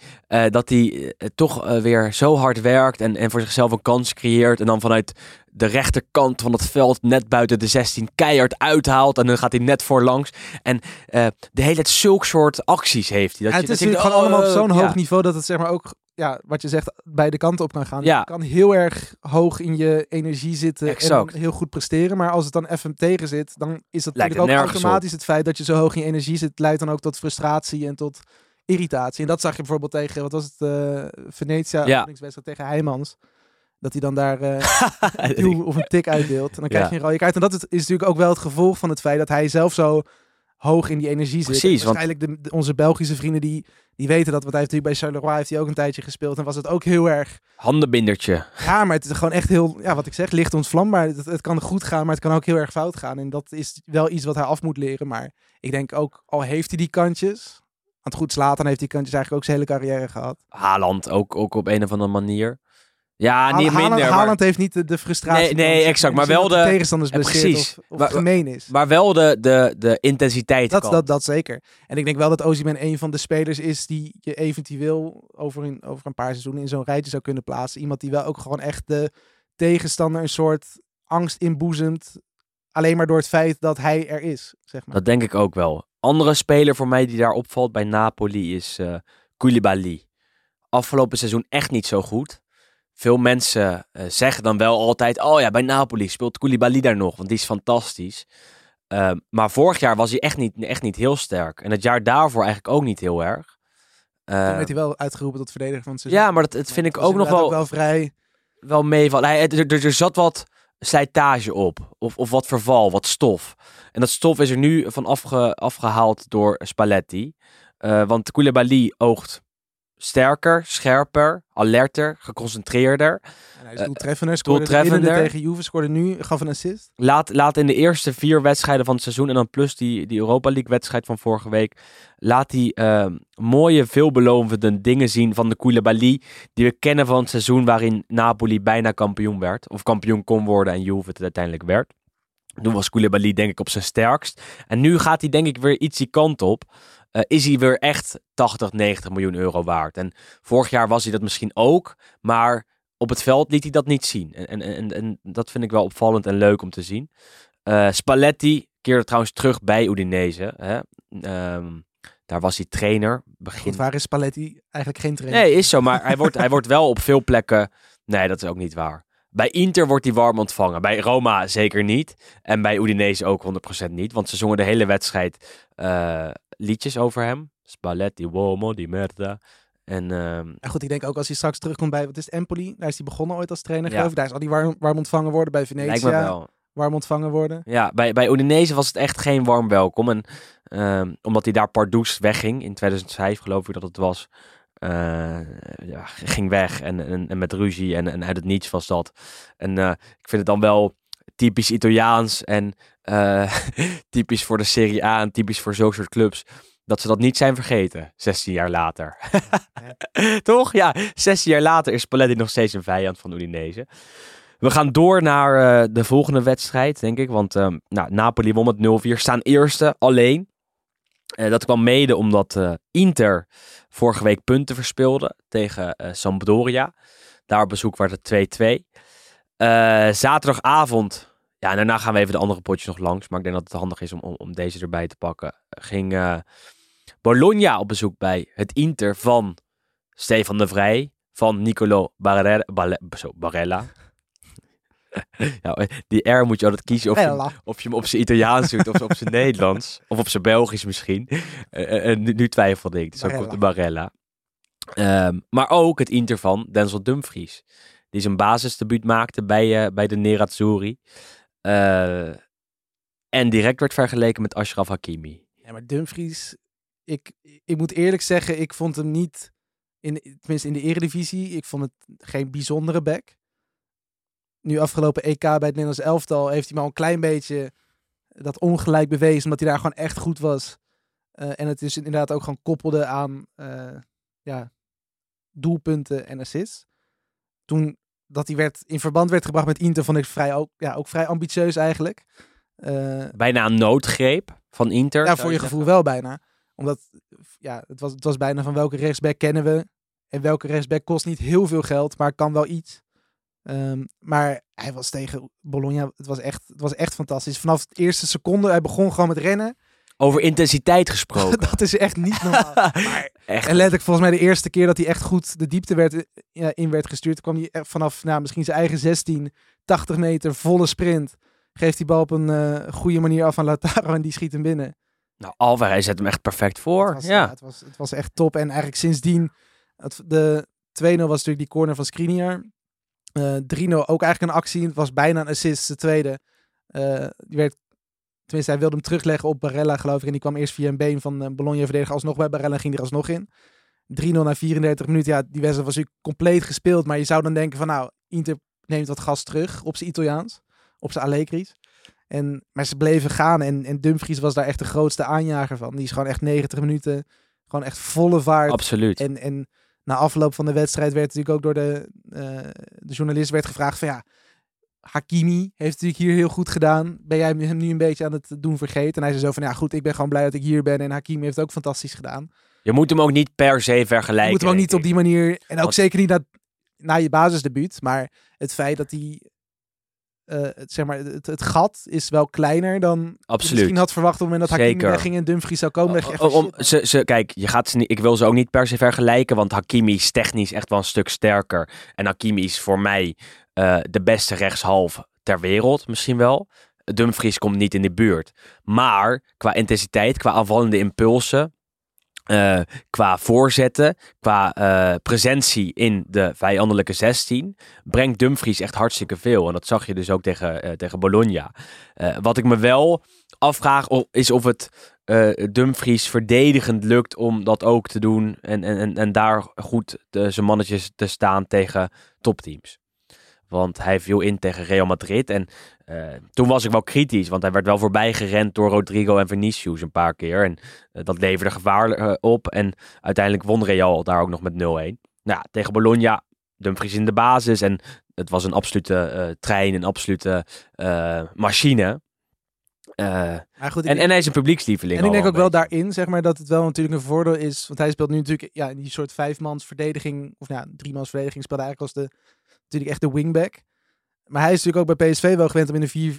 [SPEAKER 4] dat hij toch weer zo hard werkt en, en voor zichzelf een kans creëert. En dan vanuit de rechterkant van het veld, net buiten de 16, keihard uithaalt. En dan gaat hij net voorlangs. En eh, de hele tijd zulke soort acties heeft hij. Dat
[SPEAKER 5] Ja,
[SPEAKER 4] je,
[SPEAKER 5] het is
[SPEAKER 4] dat
[SPEAKER 5] natuurlijk gewoon allemaal op
[SPEAKER 4] oh,
[SPEAKER 5] zo'n
[SPEAKER 4] ja.
[SPEAKER 5] hoog niveau dat het zeg maar ook, ja, wat je zegt, beide kanten op kan gaan.
[SPEAKER 4] Ja.
[SPEAKER 5] Je kan heel erg hoog in je energie zitten en
[SPEAKER 4] Exact.
[SPEAKER 5] dan heel goed presteren. Maar als het dan even tegen zit, dan is dat
[SPEAKER 4] Lijkt
[SPEAKER 5] natuurlijk ook automatisch het feit dat je zo hoog in je energie zit, leidt dan ook tot frustratie en tot irritatie. En dat zag je bijvoorbeeld tegen, wat was het, eh Venetia,
[SPEAKER 4] Ja.
[SPEAKER 5] tegen Heijmans. Dat hij dan daar eh, een of een tik uitdeelt. En dan krijg je een rode kaart. En dat is natuurlijk ook wel het gevolg van het feit dat hij zelf zo hoog in die energie zit.
[SPEAKER 4] Precies,
[SPEAKER 5] En
[SPEAKER 4] want-
[SPEAKER 5] Waarschijnlijk de, de- onze Belgische vrienden die, die weten dat. Want hij heeft natuurlijk bij Charleroi heeft hij ook een tijdje gespeeld. En was het ook heel erg...
[SPEAKER 4] Handenbindertje.
[SPEAKER 5] Ja, maar het is gewoon echt heel... Ja, wat ik zeg, licht ontvlambaar. Het, het kan goed gaan, maar het kan ook heel erg fout gaan. En dat is wel iets wat hij af moet leren. Maar ik denk ook, al heeft hij die kantjes... Want goed, Slatan heeft die kantjes eigenlijk ook zijn hele carrière gehad.
[SPEAKER 4] Haaland ook, ook op een of andere manier. Ja, niet
[SPEAKER 5] Haaland,
[SPEAKER 4] minder. maar-
[SPEAKER 5] Haaland heeft niet de, de frustratie.
[SPEAKER 4] Nee, nee, exact, maar wel de-
[SPEAKER 5] tegenstanders
[SPEAKER 4] Ja, precies.
[SPEAKER 5] of, of
[SPEAKER 4] Maar-
[SPEAKER 5] gemeen is.
[SPEAKER 4] Maar wel de, de, de intensiteit.
[SPEAKER 5] Dat, dat, dat zeker. En ik denk wel dat Osimhen een van de spelers is die je eventueel over een, over een paar seizoenen in zo'n rijtje zou kunnen plaatsen. Iemand die wel ook gewoon echt de tegenstander een soort angst inboezemt. Alleen maar door het feit dat hij er is, zeg maar.
[SPEAKER 4] Dat denk ik ook wel. Andere speler voor mij die daar opvalt bij Napoli is eh Koulibaly. Afgelopen seizoen echt niet zo goed. Veel mensen eh, zeggen dan wel altijd: Oh ja, bij Napoli speelt Koulibaly daar nog, want die is fantastisch. Ehm, maar vorig jaar was hij echt niet, echt niet heel sterk. En het jaar daarvoor eigenlijk ook niet heel erg.
[SPEAKER 5] Toen
[SPEAKER 4] Eh,
[SPEAKER 5] werd hij wel uitgeroepen tot verdediger van het seizoen.
[SPEAKER 4] ja, maar dat, dat vind ik ook nog wel,
[SPEAKER 5] ook wel vrij...
[SPEAKER 4] wel. Hij, er, er, er zat wat slijtage op. Of, of wat verval, wat stof. En dat stof is er nu van afge, afgehaald door Spalletti. Eh, want Koulibaly oogt sterker, scherper, alerter, geconcentreerder.
[SPEAKER 5] En hij is
[SPEAKER 4] Eh,
[SPEAKER 5] doeltreffender. Scoorde
[SPEAKER 4] doeltreffender.
[SPEAKER 5] tegen Juve. Scoorde nu, gaf een assist.
[SPEAKER 4] Laat, laat in de eerste vier wedstrijden van het seizoen... en dan plus die, die Europa League wedstrijd van vorige week... laat hij eh, mooie, veelbelovende dingen zien van de Koulibaly... die we kennen van het seizoen waarin Napoli bijna kampioen werd. Of kampioen kon worden en Juve het uiteindelijk werd. Toen was Koulibaly denk ik op zijn sterkst. En nu gaat hij denk ik weer iets die kant op. Eh, is hij weer echt 80, 90 miljoen euro waard. En vorig jaar was hij dat misschien ook. Maar op het veld liet hij dat niet zien. En, en, en, en dat vind ik wel opvallend en leuk om te zien. Eh, Spalletti keerde trouwens terug bij Udinese. Hè? Ehm, daar was hij trainer. Begin...
[SPEAKER 5] Goed, waar is Spalletti eigenlijk geen trainer?
[SPEAKER 4] Nee, is zo. Maar hij wordt, hij wordt wel op veel plekken... Nee, dat is ook niet waar. Bij Inter wordt hij warm ontvangen. Bij Roma zeker niet. En bij Udinese ook 100% niet. Want ze zongen de hele wedstrijd eh, liedjes over hem. Spalletti, uomo di merda. En ehm,
[SPEAKER 5] En goed, ik denk ook als hij straks terugkomt bij, wat is het, Empoli? Daar is hij begonnen ooit als trainer,
[SPEAKER 4] Ja.
[SPEAKER 5] geloof ik. Daar zal hij warm, warm ontvangen worden. Bij
[SPEAKER 4] lijkt me
[SPEAKER 5] Venetia
[SPEAKER 4] wel.
[SPEAKER 5] warm ontvangen worden.
[SPEAKER 4] Ja, bij, bij Udinese was het echt geen warm welkom. En ehm, omdat hij daar Pardoes wegging, in 2005 geloof ik dat het was, eh, ja, ging weg en, en, en met ruzie en, en uit het niets was dat. En eh, ik vind het dan wel typisch Italiaans en eh, typisch voor de Serie A en typisch voor zulke soort clubs. Dat ze dat niet zijn vergeten, 16 jaar later. Toch? Ja, 16 jaar later is Spalletti nog steeds een vijand van Udinese. We gaan door naar eh, de volgende wedstrijd, denk ik. Want ehm, nou, Napoli won met 0-4. Staan eerste, alleen. Eh, dat kwam mede omdat Inter vorige week punten verspeelde tegen Sampdoria. Daar op bezoek werd het 2-2. Eh, zaterdagavond, ja, en daarna gaan we even de andere potjes nog langs. Maar ik denk dat het handig is om, om, om deze erbij te pakken. Ging eh, Bologna op bezoek bij het Inter van Stefan de Vrij. Van Nicolo Barella. Balle- zo, Barella. ja, die R moet je altijd kiezen of je, of je hem op zijn Italiaans doet of op zijn Nederlands. Of op zijn Belgisch misschien. Eh, eh, nu, nu twijfelde ik. Dus ook
[SPEAKER 5] Barella.
[SPEAKER 4] de Barella. Ehm, maar ook het Inter van Denzel Dumfries. Die zijn basisdebuut maakte bij, eh, bij de Nerazzurri. Eh, en direct werd vergeleken met Ashraf Hakimi.
[SPEAKER 5] Ja, maar Dumfries, ik, ik moet eerlijk zeggen, ik vond hem niet, in, tenminste in de eredivisie, ik vond het geen bijzondere back. Nu afgelopen EK bij het Nederlands elftal heeft hij maar een klein beetje dat ongelijk bewezen, omdat hij daar gewoon echt goed was. Eh, en het is inderdaad ook gewoon koppelde aan eh, ja, doelpunten en assists. Toen dat hij werd, in verband werd gebracht met Inter, vond ik vrij ook, ja, ook vrij ambitieus eigenlijk. Eh,
[SPEAKER 4] Bijna een noodgreep van Inter.
[SPEAKER 5] ja, voor je gevoel wel bijna. Omdat, ja, het was, het was bijna van welke rechtsback kennen we. En welke rechtsback kost niet heel veel geld, maar kan wel iets. Ehm, maar hij was tegen Bologna, het was, echt, het was echt fantastisch. Vanaf de eerste seconde, hij begon gewoon met rennen.
[SPEAKER 4] Over intensiteit gesproken.
[SPEAKER 5] dat is echt niet normaal. maar,
[SPEAKER 4] Echt.
[SPEAKER 5] en letterlijk volgens mij de eerste keer dat hij echt goed de diepte werd, ja, in werd gestuurd, kwam hij vanaf nou, misschien zijn eigen 16, 80 meter, volle sprint. Geeft die bal op een eh, goede manier af aan Lautaro en die schiet hem binnen.
[SPEAKER 4] Nou, Alvarez hij zet hem echt perfect voor.
[SPEAKER 5] Het was,
[SPEAKER 4] ja.
[SPEAKER 5] ja, het, was, het was echt top. En eigenlijk sindsdien, het, de 2-0 was natuurlijk die corner van Skriniar. Eh 3-0 ook eigenlijk een actie. Het was bijna een assist, de tweede. Eh, die werd tenminste hij wilde hem terugleggen op Barella geloof ik. En die kwam eerst via een been van uh, Bologna verdediger alsnog bij Barella ging er alsnog in. 3-0 na 34 minuten. Ja, die wedstrijd was natuurlijk compleet gespeeld. Maar je zou dan denken van nou, Inter neemt wat gas terug op zijn Italiaans. Op zijn Allegri's. En, maar ze bleven gaan en, en Dumfries was daar echt de grootste aanjager van. Die is gewoon echt 90 minuten, gewoon echt volle vaart.
[SPEAKER 4] Absoluut.
[SPEAKER 5] En, en na afloop van de wedstrijd werd natuurlijk ook door de, uh, de journalist werd gevraagd van ja, Hakimi heeft natuurlijk hier heel goed gedaan. Ben jij hem nu een beetje aan het doen vergeten? En hij zei zo van ja goed, ik ben gewoon blij dat ik hier ben en Hakimi heeft ook fantastisch gedaan.
[SPEAKER 4] Je moet hem ook niet per se vergelijken. Je
[SPEAKER 5] moet hem ook niet op die manier en ook
[SPEAKER 4] Want-
[SPEAKER 5] zeker niet na, na je basisdebuut. Maar het feit dat hij het, zeg maar, het, het gat is wel kleiner dan
[SPEAKER 4] Absoluut.
[SPEAKER 5] misschien had verwacht op het moment dat Hakimi
[SPEAKER 4] Zeker.
[SPEAKER 5] wegging en Dumfries zou komen. dacht je echt
[SPEAKER 4] O-
[SPEAKER 5] van,
[SPEAKER 4] om, ze, ze, kijk, je gaat ze niet, ik wil ze ook niet per se vergelijken, want Hakimi is technisch echt wel een stuk sterker. En Hakimi is voor mij eh, de beste rechtshalf ter wereld, misschien wel. Dumfries komt niet in de buurt. Maar qua intensiteit, qua aanvallende impulsen, eh, qua voorzetten, qua eh, presentie in de vijandelijke 16, brengt Dumfries echt hartstikke veel. En dat zag je dus ook tegen, eh, tegen Bologna. Wat ik me wel afvraag is of het Dumfries verdedigend lukt om dat ook te doen. En, en, en, daar goed zijn mannetjes te staan tegen topteams. Want hij viel in tegen Real Madrid. En eh, toen was ik wel kritisch. Want hij werd wel voorbij gerend door Rodrigo en Vinicius een paar keer. En eh, dat leverde gevaar eh, op. En uiteindelijk won Real daar ook nog met 0-1. Nou, ja, tegen Bologna, Dumfries in de basis. En het was een absolute trein, een absolute machine.
[SPEAKER 5] Maar goed,
[SPEAKER 4] en,
[SPEAKER 5] denk-
[SPEAKER 4] en hij is een publiekslieveling.
[SPEAKER 5] En ik denk ook wel daarin, zeg maar, dat het wel natuurlijk een voordeel is. Want hij speelt nu natuurlijk ja, in die soort vijfmans verdediging. Of ja, driemans verdediging. Speelde eigenlijk als de, natuurlijk echt de wingback. Maar hij is natuurlijk ook bij PSV wel gewend om in een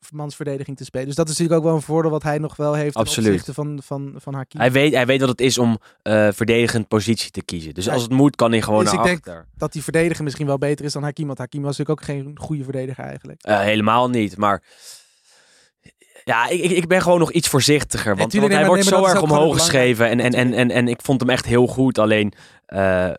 [SPEAKER 5] viermans verdediging te spelen. Dus dat is natuurlijk ook wel een voordeel wat hij nog wel heeft
[SPEAKER 4] Absoluut.
[SPEAKER 5] opzichte van, van, van Hakimi.
[SPEAKER 4] Hij weet, hij weet wat het is om eh, verdedigend positie te kiezen. Dus
[SPEAKER 5] Ja.
[SPEAKER 4] als het moet, kan hij gewoon
[SPEAKER 5] Dus
[SPEAKER 4] naar
[SPEAKER 5] ik denk-. Dat die verdediger misschien wel beter is dan Hakimi. Want Hakimi was natuurlijk ook geen goede verdediger eigenlijk.
[SPEAKER 4] Eh, helemaal niet, maar... Ja, ik, ik, ben gewoon nog iets voorzichtiger. Want, hij wordt zo erg omhoog geschreven. En, en, en, en, en ik vond hem echt heel goed. Alleen eh,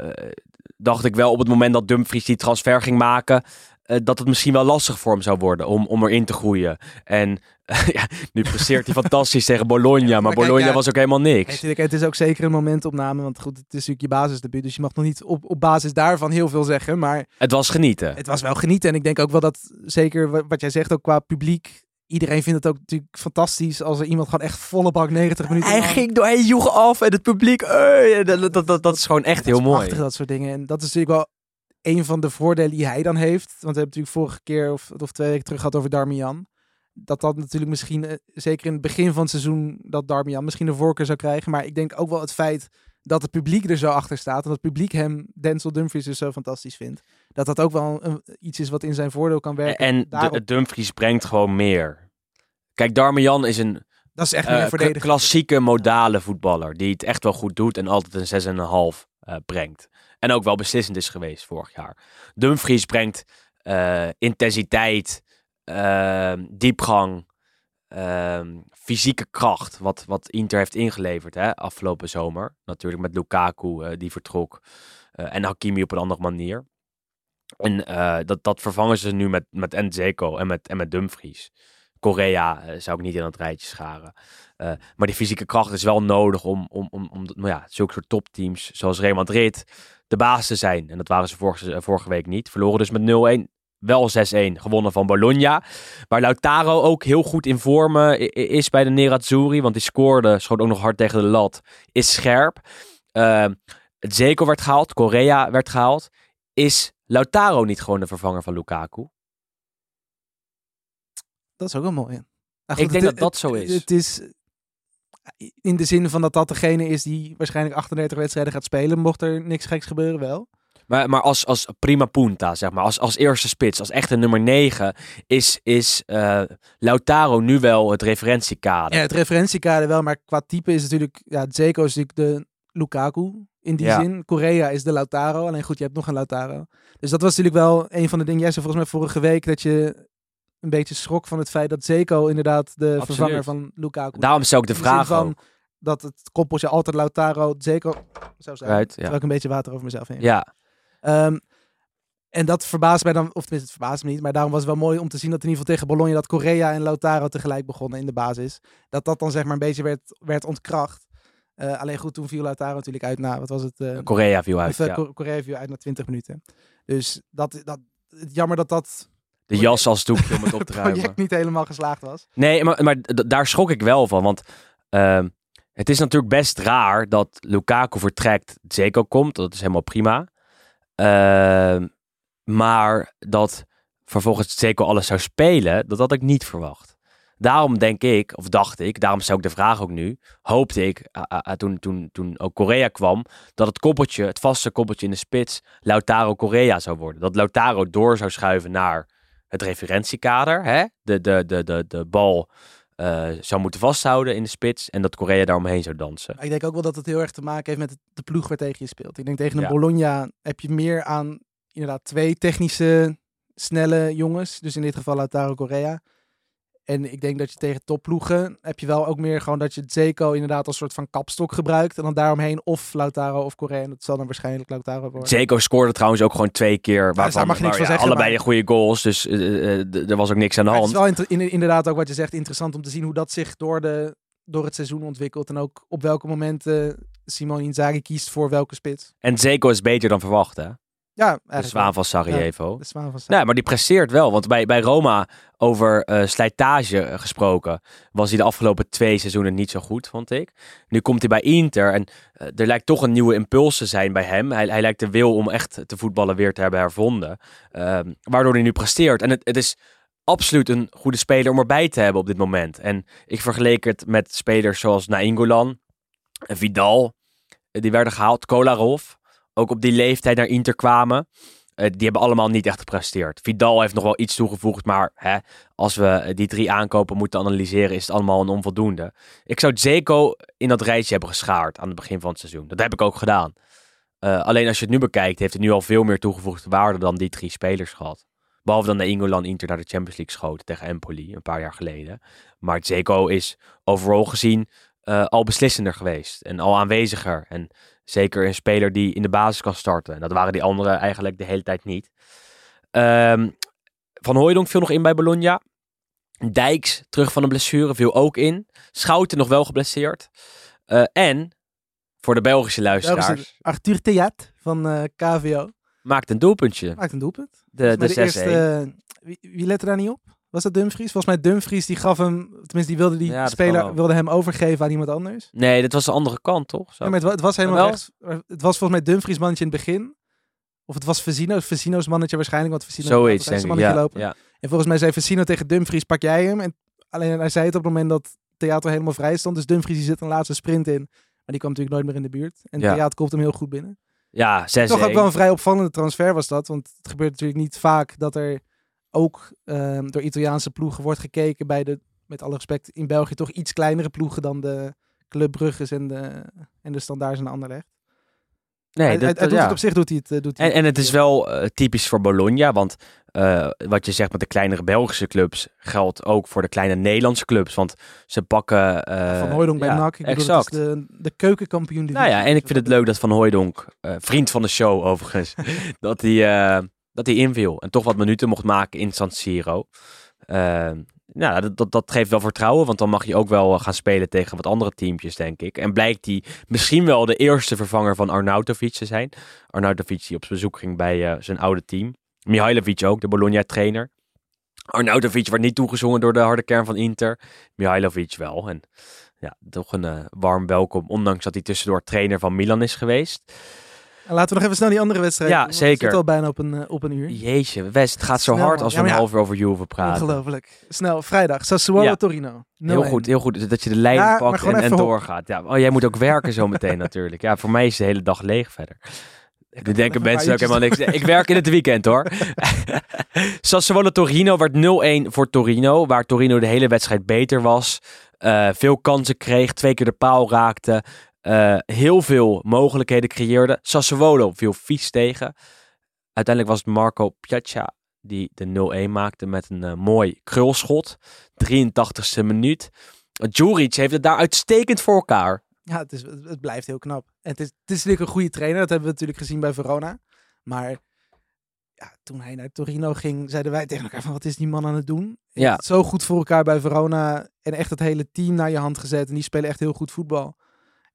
[SPEAKER 4] dacht ik wel op het moment dat Dumfries die transfer ging maken... eh, dat het misschien wel lastig voor hem zou worden om, om erin te groeien. En ja, nu presteert hij fantastisch tegen Bologna. Maar,
[SPEAKER 5] Maar kijk,
[SPEAKER 4] Bologna
[SPEAKER 5] ja,
[SPEAKER 4] was ook helemaal niks.
[SPEAKER 5] het is ook zeker een momentopname. Want goed, het is natuurlijk je basisdebuut. Dus je mag nog niet op, op basis daarvan heel veel zeggen. Maar
[SPEAKER 4] Het was genieten.
[SPEAKER 5] het was wel genieten. En ik denk ook wel dat, zeker wa- wat jij zegt, ook qua publiek. Iedereen vindt het ook natuurlijk fantastisch als er iemand gewoon echt volle bak 90 minuten
[SPEAKER 4] Hij
[SPEAKER 5] lang-
[SPEAKER 4] ging door, hij joeg af en het publiek, eh, dat, dat, dat, dat is gewoon echt
[SPEAKER 5] Dat
[SPEAKER 4] heel mooi.
[SPEAKER 5] prachtig, dat soort dingen. En dat is natuurlijk wel een van de voordelen die hij dan heeft. Want we hebben natuurlijk vorige keer of, of twee weken terug gehad over Darmian. Dat dat natuurlijk misschien, eh, zeker in het begin van het seizoen, dat Darmian misschien de voorkeur zou krijgen. Maar ik denk ook wel het feit dat het publiek er zo achter staat. En dat het publiek hem, Denzel Dumfries, dus zo fantastisch vindt. Dat dat ook wel een, iets is wat in zijn voordeel kan werken.
[SPEAKER 4] En
[SPEAKER 5] Daarop-
[SPEAKER 4] Dumfries brengt gewoon meer. Kijk, Darmian is een
[SPEAKER 5] dat is echt
[SPEAKER 4] eh,
[SPEAKER 5] meer
[SPEAKER 4] klassieke modale voetballer. Die het echt wel goed doet en altijd een 6,5 eh brengt. En ook wel beslissend is geweest vorig jaar. Dumfries brengt eh, intensiteit, diepgang, ehm, fysieke kracht. Wat, wat Inter heeft ingeleverd hè, afgelopen zomer. Natuurlijk met Lukaku eh, die vertrok. eh, en Hakimi op een andere manier. En eh, dat, dat vervangen ze nu met, met Nzeko en met, en met Dumfries. Korea zou ik niet in dat rijtje scharen. Maar die fysieke kracht is wel nodig om, om, om, om nou ja, zulke soort topteams zoals Real Madrid de baas te zijn. En dat waren ze vorige, vorige week niet. Verloren dus met 0-1. Wel 6-1 gewonnen van Bologna. Waar Lautaro ook heel goed in vorm eh, is bij de Nerazzurri. Want die scoorde, schoot ook nog hard tegen de lat. Is scherp. Eh Zeko werd gehaald. Korea werd gehaald. Is Lautaro niet gewoon de vervanger van Lukaku?
[SPEAKER 5] Dat is ook wel mooi.
[SPEAKER 4] Ik denk
[SPEAKER 5] het-
[SPEAKER 4] dat dat zo is.
[SPEAKER 5] Het is in de zin van dat dat degene is die waarschijnlijk 38 wedstrijden gaat spelen, mocht er niks geks gebeuren wel.
[SPEAKER 4] Maar, maar als, als prima punta, zeg maar, als, als eerste spits, als echte nummer 9, is, is eh, Lautaro nu wel het referentiekader.
[SPEAKER 5] Ja, het referentiekader wel, maar qua type is natuurlijk, ja, Zeko is natuurlijk de Lukaku in die
[SPEAKER 4] Ja.
[SPEAKER 5] zin. Korea is de Lautaro, alleen goed, je hebt nog een Lautaro. Dus dat was natuurlijk wel een van de dingen, jij zei volgens mij vorige week dat je een beetje schrok van het feit dat Zeko inderdaad de
[SPEAKER 4] Absoluut.
[SPEAKER 5] vervanger van Lukaku
[SPEAKER 4] Daarom stel ik de vraag
[SPEAKER 5] van
[SPEAKER 4] ook.
[SPEAKER 5] dat het koppeltje altijd Lautaro, Zeko zou zijn.
[SPEAKER 4] Right, ja.
[SPEAKER 5] Terwijl ik een beetje water over mezelf heen.
[SPEAKER 4] Ja,
[SPEAKER 5] Ehm, En dat verbaast mij dan, of tenminste het verbaast me niet, maar daarom was het wel mooi om te zien dat in ieder geval tegen Bologna dat Correa en Lautaro tegelijk begonnen in de basis. Dat dat dan zeg maar een beetje werd, werd ontkracht. Eh, alleen goed, toen viel Lautaro natuurlijk uit na, wat was het? eh,
[SPEAKER 4] Korea viel uit.
[SPEAKER 5] of, eh,
[SPEAKER 4] ja.
[SPEAKER 5] Correa viel uit na 20 minuten. Dus dat, dat, jammer dat dat
[SPEAKER 4] De jas als doekje om het op te ruimen.
[SPEAKER 5] project niet helemaal geslaagd was.
[SPEAKER 4] Nee, maar, maar daar schrok ik wel van. Want ehm, het is natuurlijk best raar dat Lukaku vertrekt, Zeko komt. Dat is helemaal prima. Ehm, maar dat vervolgens Zeko alles zou spelen, dat had ik niet verwacht. Daarom denk ik, of dacht ik, daarom stel ik de vraag ook nu, hoopte ik, toen, toen, toen ook Korea kwam, dat het koppeltje, het vaste koppeltje in de spits, Lautaro Korea zou worden. Dat Lautaro door zou schuiven naar het referentiekader, hè? De, de, de, de, de bal eh, zou moeten vasthouden in de spits en dat Korea daaromheen zou dansen.
[SPEAKER 5] Ik denk ook wel dat het heel erg te maken heeft met de ploeg waar tegen je speelt. Ik denk tegen een
[SPEAKER 4] Ja.
[SPEAKER 5] Bologna heb je meer aan inderdaad twee technische, snelle jongens. Dus in dit geval Lautaro Correa. En ik denk dat je tegen topploegen heb je wel ook meer gewoon dat je Zeko inderdaad als soort van kapstok gebruikt. En dan daaromheen of Lautaro of Correa. En dat zal dan waarschijnlijk Lautaro worden.
[SPEAKER 4] Zeko scoorde trouwens ook gewoon twee keer, waarvan
[SPEAKER 5] daar mag je niks
[SPEAKER 4] waar,
[SPEAKER 5] van
[SPEAKER 4] ja,
[SPEAKER 5] zeggen,
[SPEAKER 4] allebei
[SPEAKER 5] maar-
[SPEAKER 4] goede goals, dus eh, eh, er was ook niks aan de
[SPEAKER 5] Maar het is
[SPEAKER 4] hand.
[SPEAKER 5] wel inderdaad ook wat je zegt interessant om te zien hoe dat zich door, de, door het seizoen ontwikkelt. En ook op welke momenten Simone Inzaghi kiest voor welke spits.
[SPEAKER 4] En Zeko is beter dan verwacht, hè?
[SPEAKER 5] Ja,
[SPEAKER 4] De zwaan van Sarajevo.
[SPEAKER 5] De zwaan van
[SPEAKER 4] Nee, maar die presteert wel. Want bij, bij Roma over eh, slijtage eh, gesproken was hij de afgelopen twee seizoenen niet zo goed, vond ik. Nu komt hij bij Inter en eh, er lijkt toch een nieuwe impuls te zijn bij hem. Hij, hij lijkt de wil om echt te voetballen weer te hebben hervonden. Ehm, waardoor hij nu presteert. En het, het is absoluut een goede speler om erbij te hebben op dit moment. En ik vergeleek het met spelers zoals Nainggolan, en Vidal. Die werden gehaald, Kolarov. Ook op die leeftijd naar Inter kwamen. Eh, die hebben allemaal niet echt gepresteerd. Vidal heeft nog wel iets toegevoegd, maar hè, als we eh, die drie aankopen moeten analyseren, is het allemaal een onvoldoende. Ik zou Zeko in dat rijtje hebben geschaard aan het begin van het seizoen. Dat heb ik ook gedaan. Eh, alleen als je het nu bekijkt, heeft hij nu al veel meer toegevoegde waarde dan die drie spelers gehad. Behalve dan de Ingolan Inter naar de Champions League schoot tegen Empoli een paar jaar geleden. Maar Zeko is overal gezien al beslissender geweest en al aanweziger. En zeker een speler die in de basis kan starten. En dat waren die anderen eigenlijk de hele tijd niet. Ehm, van Hooijdonk viel nog in bij Bologna. Dijks, terug van een blessure, viel ook in. Schouten nog wel geblesseerd. Eh, en, voor de Belgische luisteraars,
[SPEAKER 5] Belgische Arthur Theat van eh, KVO
[SPEAKER 4] maakt een doelpuntje.
[SPEAKER 5] maakt een doelpunt.
[SPEAKER 4] De, de 6-1.
[SPEAKER 5] eerste, eh, wie, wie lette daar niet op? Was dat Dumfries? Volgens mij Dumfries die gaf hem, tenminste die wilde die
[SPEAKER 4] Ja, dat
[SPEAKER 5] speler wilde hem overgeven aan iemand anders.
[SPEAKER 4] Nee, dit was de andere kant, toch? Zo.
[SPEAKER 5] Ja, maar het, wa- het was helemaal
[SPEAKER 4] Wel?
[SPEAKER 5] rechts. Het was volgens mij Dumfries mannetje in het begin. Of het was Vezino, Vezino's mannetje waarschijnlijk, want had
[SPEAKER 4] Zoiets, denk ik.
[SPEAKER 5] mannetje
[SPEAKER 4] Ja,
[SPEAKER 5] lopen.
[SPEAKER 4] ja.
[SPEAKER 5] En volgens mij zei Vezino tegen Dumfries, pak jij hem? En alleen hij zei het op het moment dat Theater helemaal vrij stond. Dus Dumfries die zit een laatste sprint in. Maar die kwam natuurlijk nooit meer in de buurt. En
[SPEAKER 4] Ja.
[SPEAKER 5] Theater komt hem heel goed binnen.
[SPEAKER 4] ja 6
[SPEAKER 5] Toch ook wel een vrij opvallende transfer was dat. Want het gebeurt natuurlijk niet vaak dat er ook ehm, door Italiaanse ploegen wordt gekeken bij de, met alle respect, in België toch iets kleinere ploegen dan de Club Brugges en de, en de Standaards en Anderlecht.
[SPEAKER 4] Nee,
[SPEAKER 5] hij,
[SPEAKER 4] dat,
[SPEAKER 5] hij- hij doet
[SPEAKER 4] ja.
[SPEAKER 5] het op zich doet hij het. eh, Doet hij
[SPEAKER 4] En, en het is wel eh, typisch voor Bologna, want eh, wat je zegt met de kleinere Belgische clubs geldt ook voor de kleine Nederlandse clubs. Want ze pakken... eh,
[SPEAKER 5] Van Hooijdonk bij
[SPEAKER 4] ja,
[SPEAKER 5] NAC. Ik
[SPEAKER 4] exact.
[SPEAKER 5] het de, de keukenkampioen.
[SPEAKER 4] Nou ja, en ik vind het leuk dat Van Hooijdonk, eh, vriend van de show overigens, dat hij, dat hij inviel. En toch wat minuten mocht maken in San Siro. Eh, nou, dat, dat, geeft wel vertrouwen, want dan mag je ook wel gaan spelen tegen wat andere teampjes, denk ik. En blijkt hij misschien wel de eerste vervanger van Arnautovic te zijn. Arnautovic die op bezoek ging bij eh, zijn oude team. Mihailovic ook, de Bologna-trainer. Arnautovic werd niet toegezongen door de harde kern van Inter. Mihailovic wel. En ja, toch een eh, warm welkom, ondanks dat hij tussendoor trainer van Milan is geweest.
[SPEAKER 5] En laten we nog even snel die andere wedstrijd
[SPEAKER 4] Ja, zeker.
[SPEAKER 5] We zitten al bijna op een, eh, op een uur.
[SPEAKER 4] Jeetje, West, het gaat zo
[SPEAKER 5] Snel,
[SPEAKER 4] hard als we een half uur over Juve praten.
[SPEAKER 5] Ongelooflijk. Snel, vrijdag. Sassuolo
[SPEAKER 4] Ja.
[SPEAKER 5] Torino.
[SPEAKER 4] Heel
[SPEAKER 5] 0-1.
[SPEAKER 4] goed, heel goed dat je de lijn
[SPEAKER 5] Ja,
[SPEAKER 4] pakt en, doorgaat. Ja, oh, jij moet ook werken zo meteen natuurlijk. Ja, voor mij is de hele dag leeg verder. Nu denken mensen ook helemaal niks. Ik werk in het weekend hoor. Sassuolo Torino werd 0-1 voor Torino. Waar Torino de hele wedstrijd beter was. Eh, veel kansen kreeg. Twee keer de paal raakte. Eh, heel veel mogelijkheden creëerde. Sassuolo viel vies tegen. Uiteindelijk was het Marco Piazza die de 0-1 maakte met een eh, mooi krulschot. 83ste minuut. Djuric heeft het daar uitstekend voor elkaar.
[SPEAKER 5] Ja, het, is, het, blijft heel knap. En het is, het is natuurlijk een goede trainer. Dat hebben we natuurlijk gezien bij Verona. Maar ja, toen hij naar Torino ging, zeiden wij tegen elkaar van wat is die man aan het doen?
[SPEAKER 4] Ja.
[SPEAKER 5] het zo goed voor elkaar bij Verona en echt het hele team naar je hand gezet. En die spelen echt heel goed voetbal.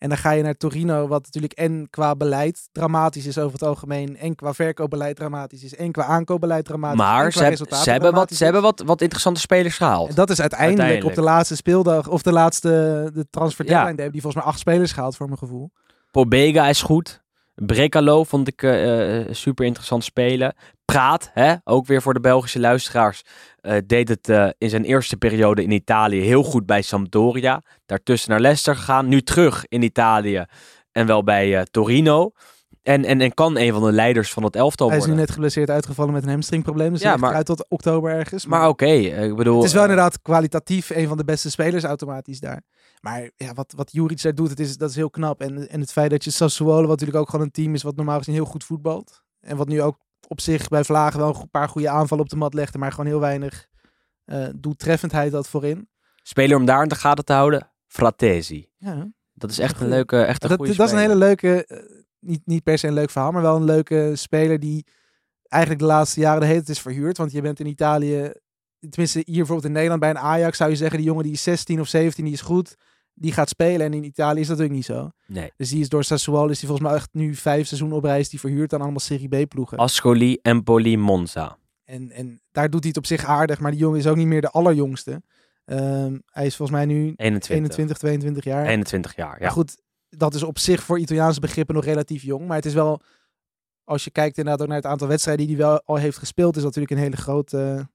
[SPEAKER 5] En dan ga je naar Torino, wat natuurlijk en qua beleid dramatisch is over het algemeen. En qua verkoopbeleid dramatisch is. En qua aankoopbeleid dramatisch
[SPEAKER 4] Maar
[SPEAKER 5] qua
[SPEAKER 4] ze, heb-
[SPEAKER 5] resultaten
[SPEAKER 4] ze, hebben, wat, ze hebben wat, wat interessante spelers gehaald.
[SPEAKER 5] En dat is uiteindelijk,
[SPEAKER 4] Uiteindelijk.
[SPEAKER 5] op de laatste speeldag, of de laatste de transfer
[SPEAKER 4] Ja.
[SPEAKER 5] deadline, hebben die volgens mij acht spelers gehaald voor mijn gevoel.
[SPEAKER 4] Pobega is goed. Brekalo vond ik eh, eh, super interessant spelen. Praat, hè, ook weer voor de Belgische luisteraars, eh, deed het eh, in zijn eerste periode in Italië heel goed bij Sampdoria. Daartussen naar Leicester gegaan. Nu terug in Italië en wel bij eh, Torino. En, en, en kan een van de leiders van het elftal
[SPEAKER 5] Hij is nu
[SPEAKER 4] worden.
[SPEAKER 5] net geblesseerd uitgevallen met een hamstringprobleem. Dus
[SPEAKER 4] Ja, maar-
[SPEAKER 5] eruit tot oktober ergens.
[SPEAKER 4] Maar oké, ik bedoel...
[SPEAKER 5] Het is wel inderdaad kwalitatief een van de beste spelers automatisch daar. Maar ja, wat, wat Juric daar doet, het is, dat is heel knap. En, en het feit dat je Sassuolo, wat natuurlijk ook gewoon een team is wat normaal gezien heel goed voetbalt. En wat nu ook op zich bij Vlagen wel een paar goede aanvallen op de mat legde, maar gewoon heel weinig eh doeltreffendheid had voorin.
[SPEAKER 4] Speler om daar in de gaten te houden, Fratesi.
[SPEAKER 5] Ja,
[SPEAKER 4] Dat is echt een leuke, echt een
[SPEAKER 5] dat,
[SPEAKER 4] goede
[SPEAKER 5] dat is een hele leuke, eh, niet, niet per se een leuk verhaal, maar wel een leuke speler die eigenlijk de laatste jaren de hele tijd is verhuurd. Want je bent in Italië, tenminste hier bijvoorbeeld in Nederland bij een Ajax zou je zeggen, die jongen die is 16 of 17, die is goed, die gaat spelen. En in Italië is dat natuurlijk niet zo.
[SPEAKER 4] Nee.
[SPEAKER 5] Dus die is door Sassuolo, is die volgens mij echt nu vijf seizoenen op reis, die verhuurd aan allemaal Serie B ploegen.
[SPEAKER 4] Ascoli, Empoli, Monza.
[SPEAKER 5] En, en daar doet hij het op zich aardig, maar die jongen is ook niet meer de allerjongste. Ehm, hij is volgens mij nu
[SPEAKER 4] 21.
[SPEAKER 5] 21, 22 jaar.
[SPEAKER 4] 21 jaar, ja.
[SPEAKER 5] Maar goed, dat is op zich voor Italiaanse begrippen nog relatief jong. Maar het is wel, als je kijkt inderdaad ook naar het aantal wedstrijden die hij wel al heeft gespeeld, is dat natuurlijk een hele grote,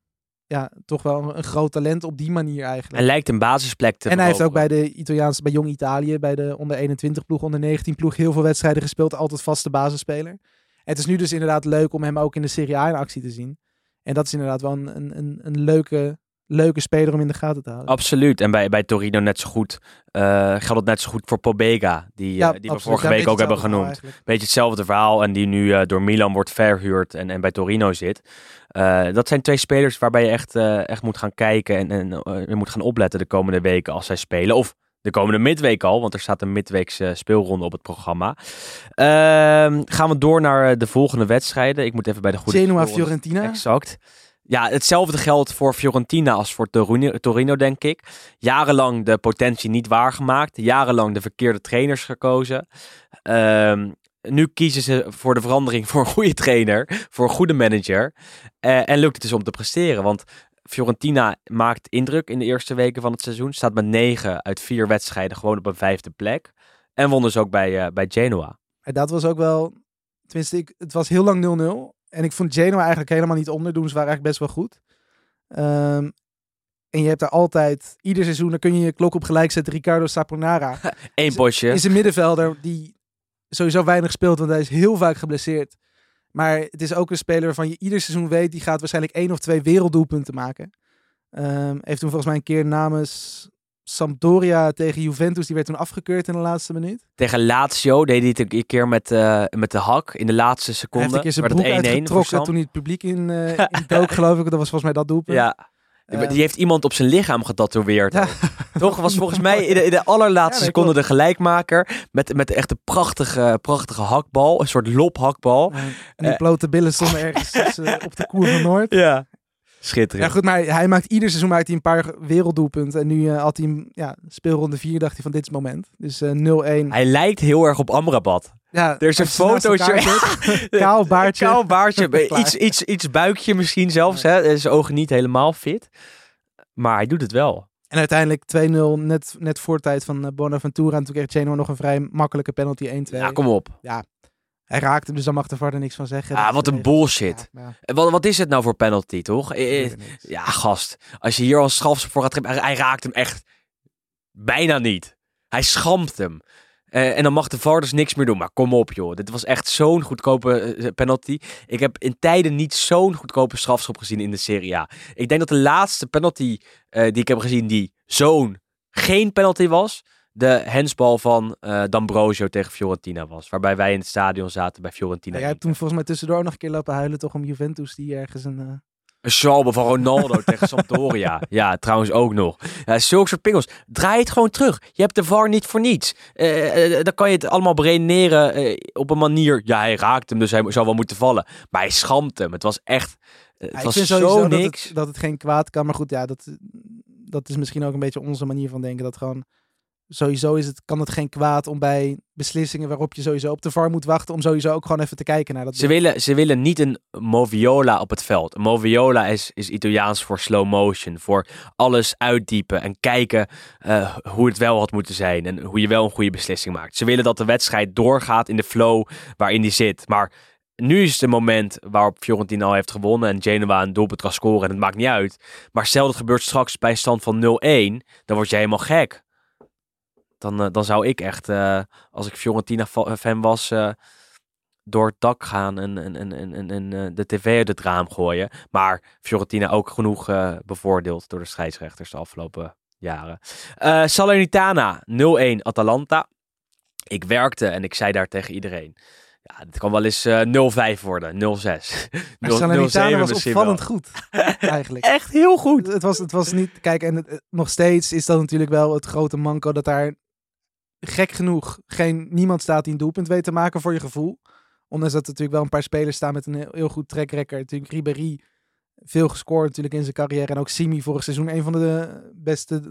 [SPEAKER 5] ja, toch wel een, een groot talent op die manier eigenlijk.
[SPEAKER 4] En lijkt een basisplek te
[SPEAKER 5] En hij heeft ook bij de Italiaanse, bij Jong Italië, bij de onder 21 ploeg, onder 19 ploeg, heel veel wedstrijden gespeeld. Altijd vaste basisspeler. Het is nu dus inderdaad leuk om hem ook in de Serie A in actie te zien. En dat is inderdaad wel een, een, een leuke, leuke speler om in de gaten te houden.
[SPEAKER 4] Absoluut. En bij, bij Torino net zo goed. eh, geldt het net zo goed voor Pobega. Die,
[SPEAKER 5] Ja,
[SPEAKER 4] eh, die we vorige
[SPEAKER 5] Ja,
[SPEAKER 4] week ook hebben genoemd.
[SPEAKER 5] eigenlijk.
[SPEAKER 4] Beetje hetzelfde verhaal. En die nu eh, door Milan wordt verhuurd en, en bij Torino zit. Dat zijn twee spelers waarbij je echt, echt moet gaan kijken. En, en je moet gaan opletten de komende weken als zij spelen. Of de komende midweek al. Want er staat een midweekse speelronde op het programma. Ehm, gaan we door naar de volgende wedstrijden. Ik moet even bij de goede...
[SPEAKER 5] Genoa, Fiorentina.
[SPEAKER 4] Exact. Ja, hetzelfde geldt voor Fiorentina als voor Torino, denk ik. Jarenlang de potentie niet waargemaakt. Jarenlang de verkeerde trainers gekozen. Ehm, nu kiezen ze voor de verandering voor een goede trainer. Voor een goede manager. Eh, en lukt het dus om te presteren. Want Fiorentina maakt indruk in de eerste weken van het seizoen. Staat met 9 uit 4 wedstrijden gewoon op een vijfde plek. En won dus ook bij, eh, bij Genoa.
[SPEAKER 5] En dat was ook wel, tenminste, ik, het was heel lang 0-0. En ik vond Genoa eigenlijk helemaal niet onderdoen. Ze waren eigenlijk best wel goed. Ehm, en je hebt daar altijd, ieder seizoen, dan kun je je klok op gelijk zetten. Ricardo Saponara
[SPEAKER 4] Eén potje.
[SPEAKER 5] is een middenvelder die sowieso weinig speelt, want hij is heel vaak geblesseerd. Maar het is ook een speler waarvan je ieder seizoen weet, die gaat waarschijnlijk één of twee werelddoelpunten maken. Ehm, heeft toen volgens mij een keer namens Sampdoria tegen Juventus, die werd toen afgekeurd in de laatste minuut.
[SPEAKER 4] Tegen Lazio deed hij het een keer met, eh, met de hak in de laatste
[SPEAKER 5] Hij
[SPEAKER 4] seconde.
[SPEAKER 5] heeft een keer zijn broek
[SPEAKER 4] het 1-1 voor
[SPEAKER 5] uitgetrokken toen hij het publiek in, eh in dook, geloof ik. Dat was volgens mij dat doelpunt.
[SPEAKER 4] Ja, die, die heeft iemand op zijn lichaam getatoeëerd.
[SPEAKER 5] Ja.
[SPEAKER 4] Toch was volgens mij in de, in de allerlaatste
[SPEAKER 5] Ja,
[SPEAKER 4] seconde
[SPEAKER 5] klopt.
[SPEAKER 4] de gelijkmaker. Met, met echt een prachtige, prachtige hakbal. Een soort lophakbal.
[SPEAKER 5] Eh, en die blote billen stonden ergens op de koer van Noord.
[SPEAKER 4] Ja.
[SPEAKER 5] Ja,
[SPEAKER 4] Schitterend.
[SPEAKER 5] goed, maar hij maakt ieder seizoen maakt hij een paar werelddoelpunten. En nu eh, had hij hem, ja, speelronde 4, dacht hij van dit is het moment. Dus eh 0-1.
[SPEAKER 4] Hij lijkt heel erg op Amrabat.
[SPEAKER 5] Ja,
[SPEAKER 4] Er is een fotootje.
[SPEAKER 5] Kaal baardje.
[SPEAKER 4] Kaal baardje. Iets, iets, iets buikje misschien zelfs. Hè. Zijn ogen niet helemaal fit. Maar hij doet het wel.
[SPEAKER 5] En uiteindelijk 2-0, net, net voor tijd van eh, Bonaventura. En toen kreeg Genoa nog een vrij makkelijke penalty 1-2.
[SPEAKER 4] Ja, kom op.
[SPEAKER 5] Hij raakte hem, dus daar mag de VAR er niks van zeggen.
[SPEAKER 4] Ah,
[SPEAKER 5] Dat
[SPEAKER 4] wat een bullshit.
[SPEAKER 5] Ja, ja,
[SPEAKER 4] En Wat, wat is het nou voor penalty, toch? Eh,
[SPEAKER 5] niet.
[SPEAKER 4] Ja, gast. Als je hier al strafschop voor gaat geven, hij, raakt hem echt bijna niet. Hij schampt hem. Eh, en dan mag de VAR dus niks meer doen. Maar kom op, joh. Dit was echt zo'n goedkope eh, penalty. Ik heb in tijden niet zo'n goedkope strafschop gezien in de Serie A. Ik denk dat de laatste penalty eh, die ik heb gezien die zo'n geen penalty was, de hensbal van eh D'Ambrosio tegen Fiorentina was. Waarbij wij in het stadion zaten bij Fiorentina.
[SPEAKER 5] jij hebt toen volgens mij tussendoor nog een keer lopen huilen toch om Juventus die ergens een, eh,
[SPEAKER 4] Een salbe van Ronaldo tegen Sampdoria. Ja, trouwens ook nog. Ja, zulke soort pingels. Draai het gewoon terug. Je hebt de VAR niet voor niets. Eh, dan kan je het allemaal beredeneren eh, op een manier. Ja, hij raakt hem, dus hij zou wel moeten vallen. Maar hij schampt hem. Het was echt... Het
[SPEAKER 5] Ja,
[SPEAKER 4] was zo
[SPEAKER 5] sowieso dat
[SPEAKER 4] niks.
[SPEAKER 5] het, dat het geen kwaad kan. Maar goed, ja, dat, dat is misschien ook een beetje onze manier van denken. Dat gewoon sowieso is het, kan het geen kwaad om bij beslissingen waarop je sowieso op de VAR moet wachten. Om sowieso ook gewoon even te kijken naar dat.
[SPEAKER 4] Ze willen, ze willen niet een moviola op het veld. Een moviola is, is Italiaans voor slow motion. Voor alles uitdiepen en kijken eh, hoe het wel had moeten zijn. En hoe je wel een goede beslissing maakt. Ze willen dat de wedstrijd doorgaat in de flow waarin die zit. Maar nu is het moment waarop Fiorentina al heeft gewonnen. En Genoa een doelpunt kan scoren. En het maakt niet uit. Maar stel dat gebeurt straks bij stand van 0-1. Dan word je helemaal gek. Dan, eh, dan zou ik echt, eh, als ik Fiorentina-fan was... eh, door het dak gaan en, en, en, en, en, de tv uit het raam gooien. Maar Fiorentina ook genoeg bevoordeeld door de scheidsrechters de afgelopen jaren. Salernitana 0-1 Atalanta. Ik werkte en ik zei daar tegen iedereen. Ja, dit kan wel eens eh 0-5 worden, 0-6.
[SPEAKER 5] Maar Salernitana was
[SPEAKER 4] wel.
[SPEAKER 5] opvallend goed, eigenlijk.
[SPEAKER 4] Echt heel goed.
[SPEAKER 5] Het was, het was niet. Kijk, en het- het- nog steeds is dat natuurlijk wel het grote manco dat daar gek genoeg geen, niemand staat die een doelpunt weet te maken voor je gevoel. Ondanks dat er natuurlijk wel een paar spelers staan met een heel, heel goed track record. Natuurlijk Ribéry, veel gescoord natuurlijk in zijn carrière. En ook Simi vorig seizoen een van de beste,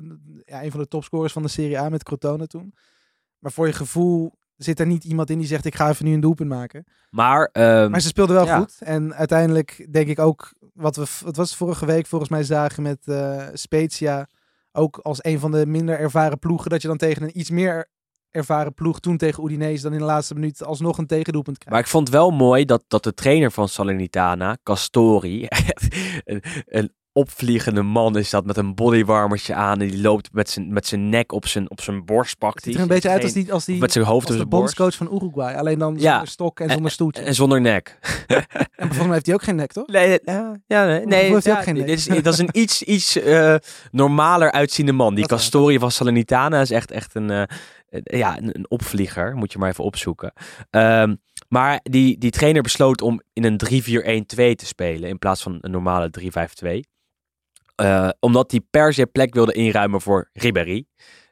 [SPEAKER 5] ja, een van de topscorers van de Serie A met Crotone toen. Maar voor je gevoel zit er niet iemand in die zegt ik ga even nu een doelpunt maken.
[SPEAKER 4] Maar, ehm,
[SPEAKER 5] Maar ze speelden wel
[SPEAKER 4] ja.
[SPEAKER 5] goed. En uiteindelijk denk ik ook, wat we, het was vorige week volgens mij zagen met eh Spezia, ook als een van de minder ervaren ploegen, dat je dan tegen een iets meer ervaren ploeg, toen tegen Udinese, dan in de laatste minuut alsnog een tegendoelpunt krijgt.
[SPEAKER 4] Maar ik vond het wel mooi dat, dat de trainer van Salernitana, Castori, een, een opvliegende man is dat met een bodywarmertje aan. En die loopt met zijn, met zijn nek op zijn, op zijn borst, pakt hij.
[SPEAKER 5] ziet er een beetje uit als die, als die
[SPEAKER 4] met zijn hoofd
[SPEAKER 5] als
[SPEAKER 4] op
[SPEAKER 5] de bondscoach van Uruguay. Alleen dan
[SPEAKER 4] Ja.
[SPEAKER 5] zonder stok en zonder stoeltje.
[SPEAKER 4] En zonder nek.
[SPEAKER 5] En volgens mij heeft hij ook geen nek, toch?
[SPEAKER 4] Nee, ja, ja, nee, nee
[SPEAKER 5] heeft hij
[SPEAKER 4] ja,
[SPEAKER 5] ook geen nek?
[SPEAKER 4] dit is, dat is een iets, iets eh, normaler uitziende man. Die. Castori van Salernitana is echt, echt een, eh, eh, ja, een, opvlieger. Moet je maar even opzoeken. Ehm, maar die, die trainer besloot om in een 3-4-1-2 te spelen in plaats van een normale 3-5-2. Eh, omdat hij per se plek wilde inruimen voor Ribéry.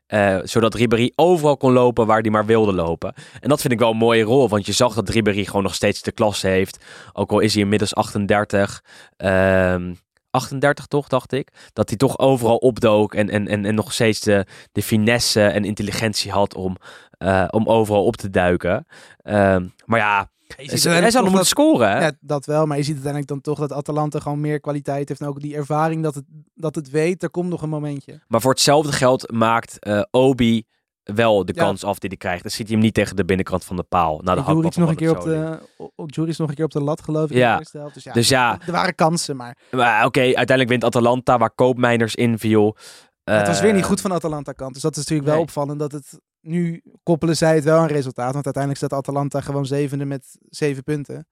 [SPEAKER 4] Eh, zodat Ribéry overal kon lopen waar hij maar wilde lopen. En dat vind ik wel een mooie rol. Want je zag dat Ribéry gewoon nog steeds de klasse heeft. Ook al is hij inmiddels 38. ehm 38 toch, dacht ik. Dat hij toch overal opdook. En, en, en, en nog steeds de, de finesse en intelligentie had om, eh, om overal op te duiken. Ehm, maar ja, hij zou nog moeten scoren. Hè?
[SPEAKER 5] Ja, dat wel. Maar je ziet uiteindelijk dan toch dat Atalanta gewoon meer kwaliteit heeft. En ook die ervaring dat het, dat het weet, er komt nog een momentje.
[SPEAKER 4] Maar voor hetzelfde geld maakt eh, Obi wel de
[SPEAKER 5] Ja.
[SPEAKER 4] kans af die hij krijgt. Dan ziet hij hem niet tegen de binnenkant van de paal. Na de
[SPEAKER 5] Juric nog een keer op de, Juric nog een keer op de lat geloof ik in
[SPEAKER 4] Ja.
[SPEAKER 5] de. Dus ja,
[SPEAKER 4] Dus ja.
[SPEAKER 5] er waren kansen, maar
[SPEAKER 4] Maar oké, uiteindelijk wint Atalanta, waar Koopmeiners inviel.
[SPEAKER 5] het was weer niet
[SPEAKER 4] Eh,
[SPEAKER 5] goed van Atalanta kant. Dus dat is natuurlijk wel opvallend dat het nu koppelen zij het wel een resultaat. Want uiteindelijk staat Atalanta gewoon zevende met zeven punten.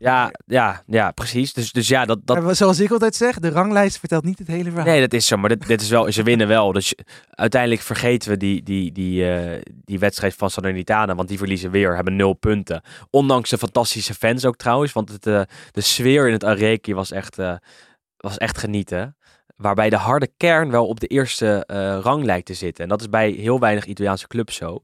[SPEAKER 4] Ja, ja, ja, precies. Dus, dus ja, dat, dat,
[SPEAKER 5] zoals ik altijd zeg, de ranglijst vertelt niet het hele verhaal.
[SPEAKER 4] Nee, dat is zo. Maar dit, dit is wel, ze winnen wel. Dus uiteindelijk vergeten we die, die, die, eh, die wedstrijd van Salernitana. Want die verliezen weer, hebben nul punten. Ondanks de fantastische fans ook trouwens. Want het, eh, de sfeer in het Areki was echt, eh, was echt genieten. Waarbij de harde kern wel op de eerste rang lijkt te zitten. En dat is bij heel weinig Italiaanse clubs zo.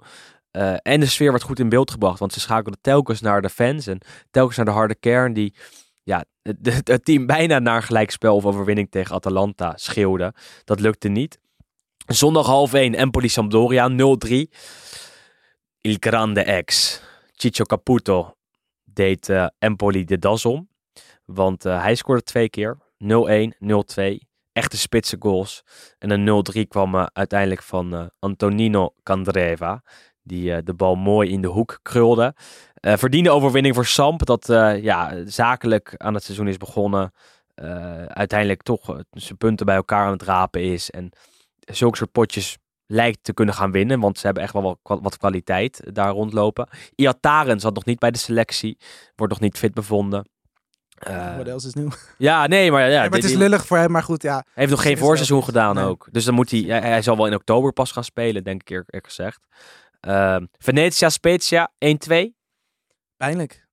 [SPEAKER 4] Eh, en de sfeer werd goed in beeld gebracht. Want ze schakelden telkens naar de fans. En telkens naar de harde kern die ja, het, het- team bijna naar gelijkspel of overwinning tegen Atalanta schreeuwde. Dat lukte niet. Zondag half 1, Empoli Sampdoria 0-3. Il grande ex. Ciccio Caputo deed eh, Empoli de das om. Want eh, hij scoorde twee keer. 0-1, 0-2. Echte spitse goals. En een 0-3 kwam uiteindelijk van Antonino Candreva. Die eh, de bal mooi in de hoek krulde. Eh verdiende overwinning voor Samp. Dat eh, ja, zakelijk aan het seizoen is begonnen. uiteindelijk toch zijn punten bij elkaar aan het rapen is. En zulke soort potjes lijkt te kunnen gaan winnen. Want ze hebben echt wel wat, kwa- wat kwaliteit daar rondlopen. Iataren zat nog niet bij de selectie. Wordt nog niet fit bevonden. Eh,
[SPEAKER 5] Wat else is nieuw?
[SPEAKER 4] ja, nee, maar, ja,
[SPEAKER 5] Ja, maar het is lullig voor hem, maar goed, ja.
[SPEAKER 4] hij heeft nog geen voorseizoen gedaan
[SPEAKER 5] nee.
[SPEAKER 4] ook. Dus dan moet hij, hij, hij zal wel in oktober pas gaan spelen, denk ik eerlijk gezegd. Ehm Venetia Spezia 1-2.
[SPEAKER 5] Pijnlijk.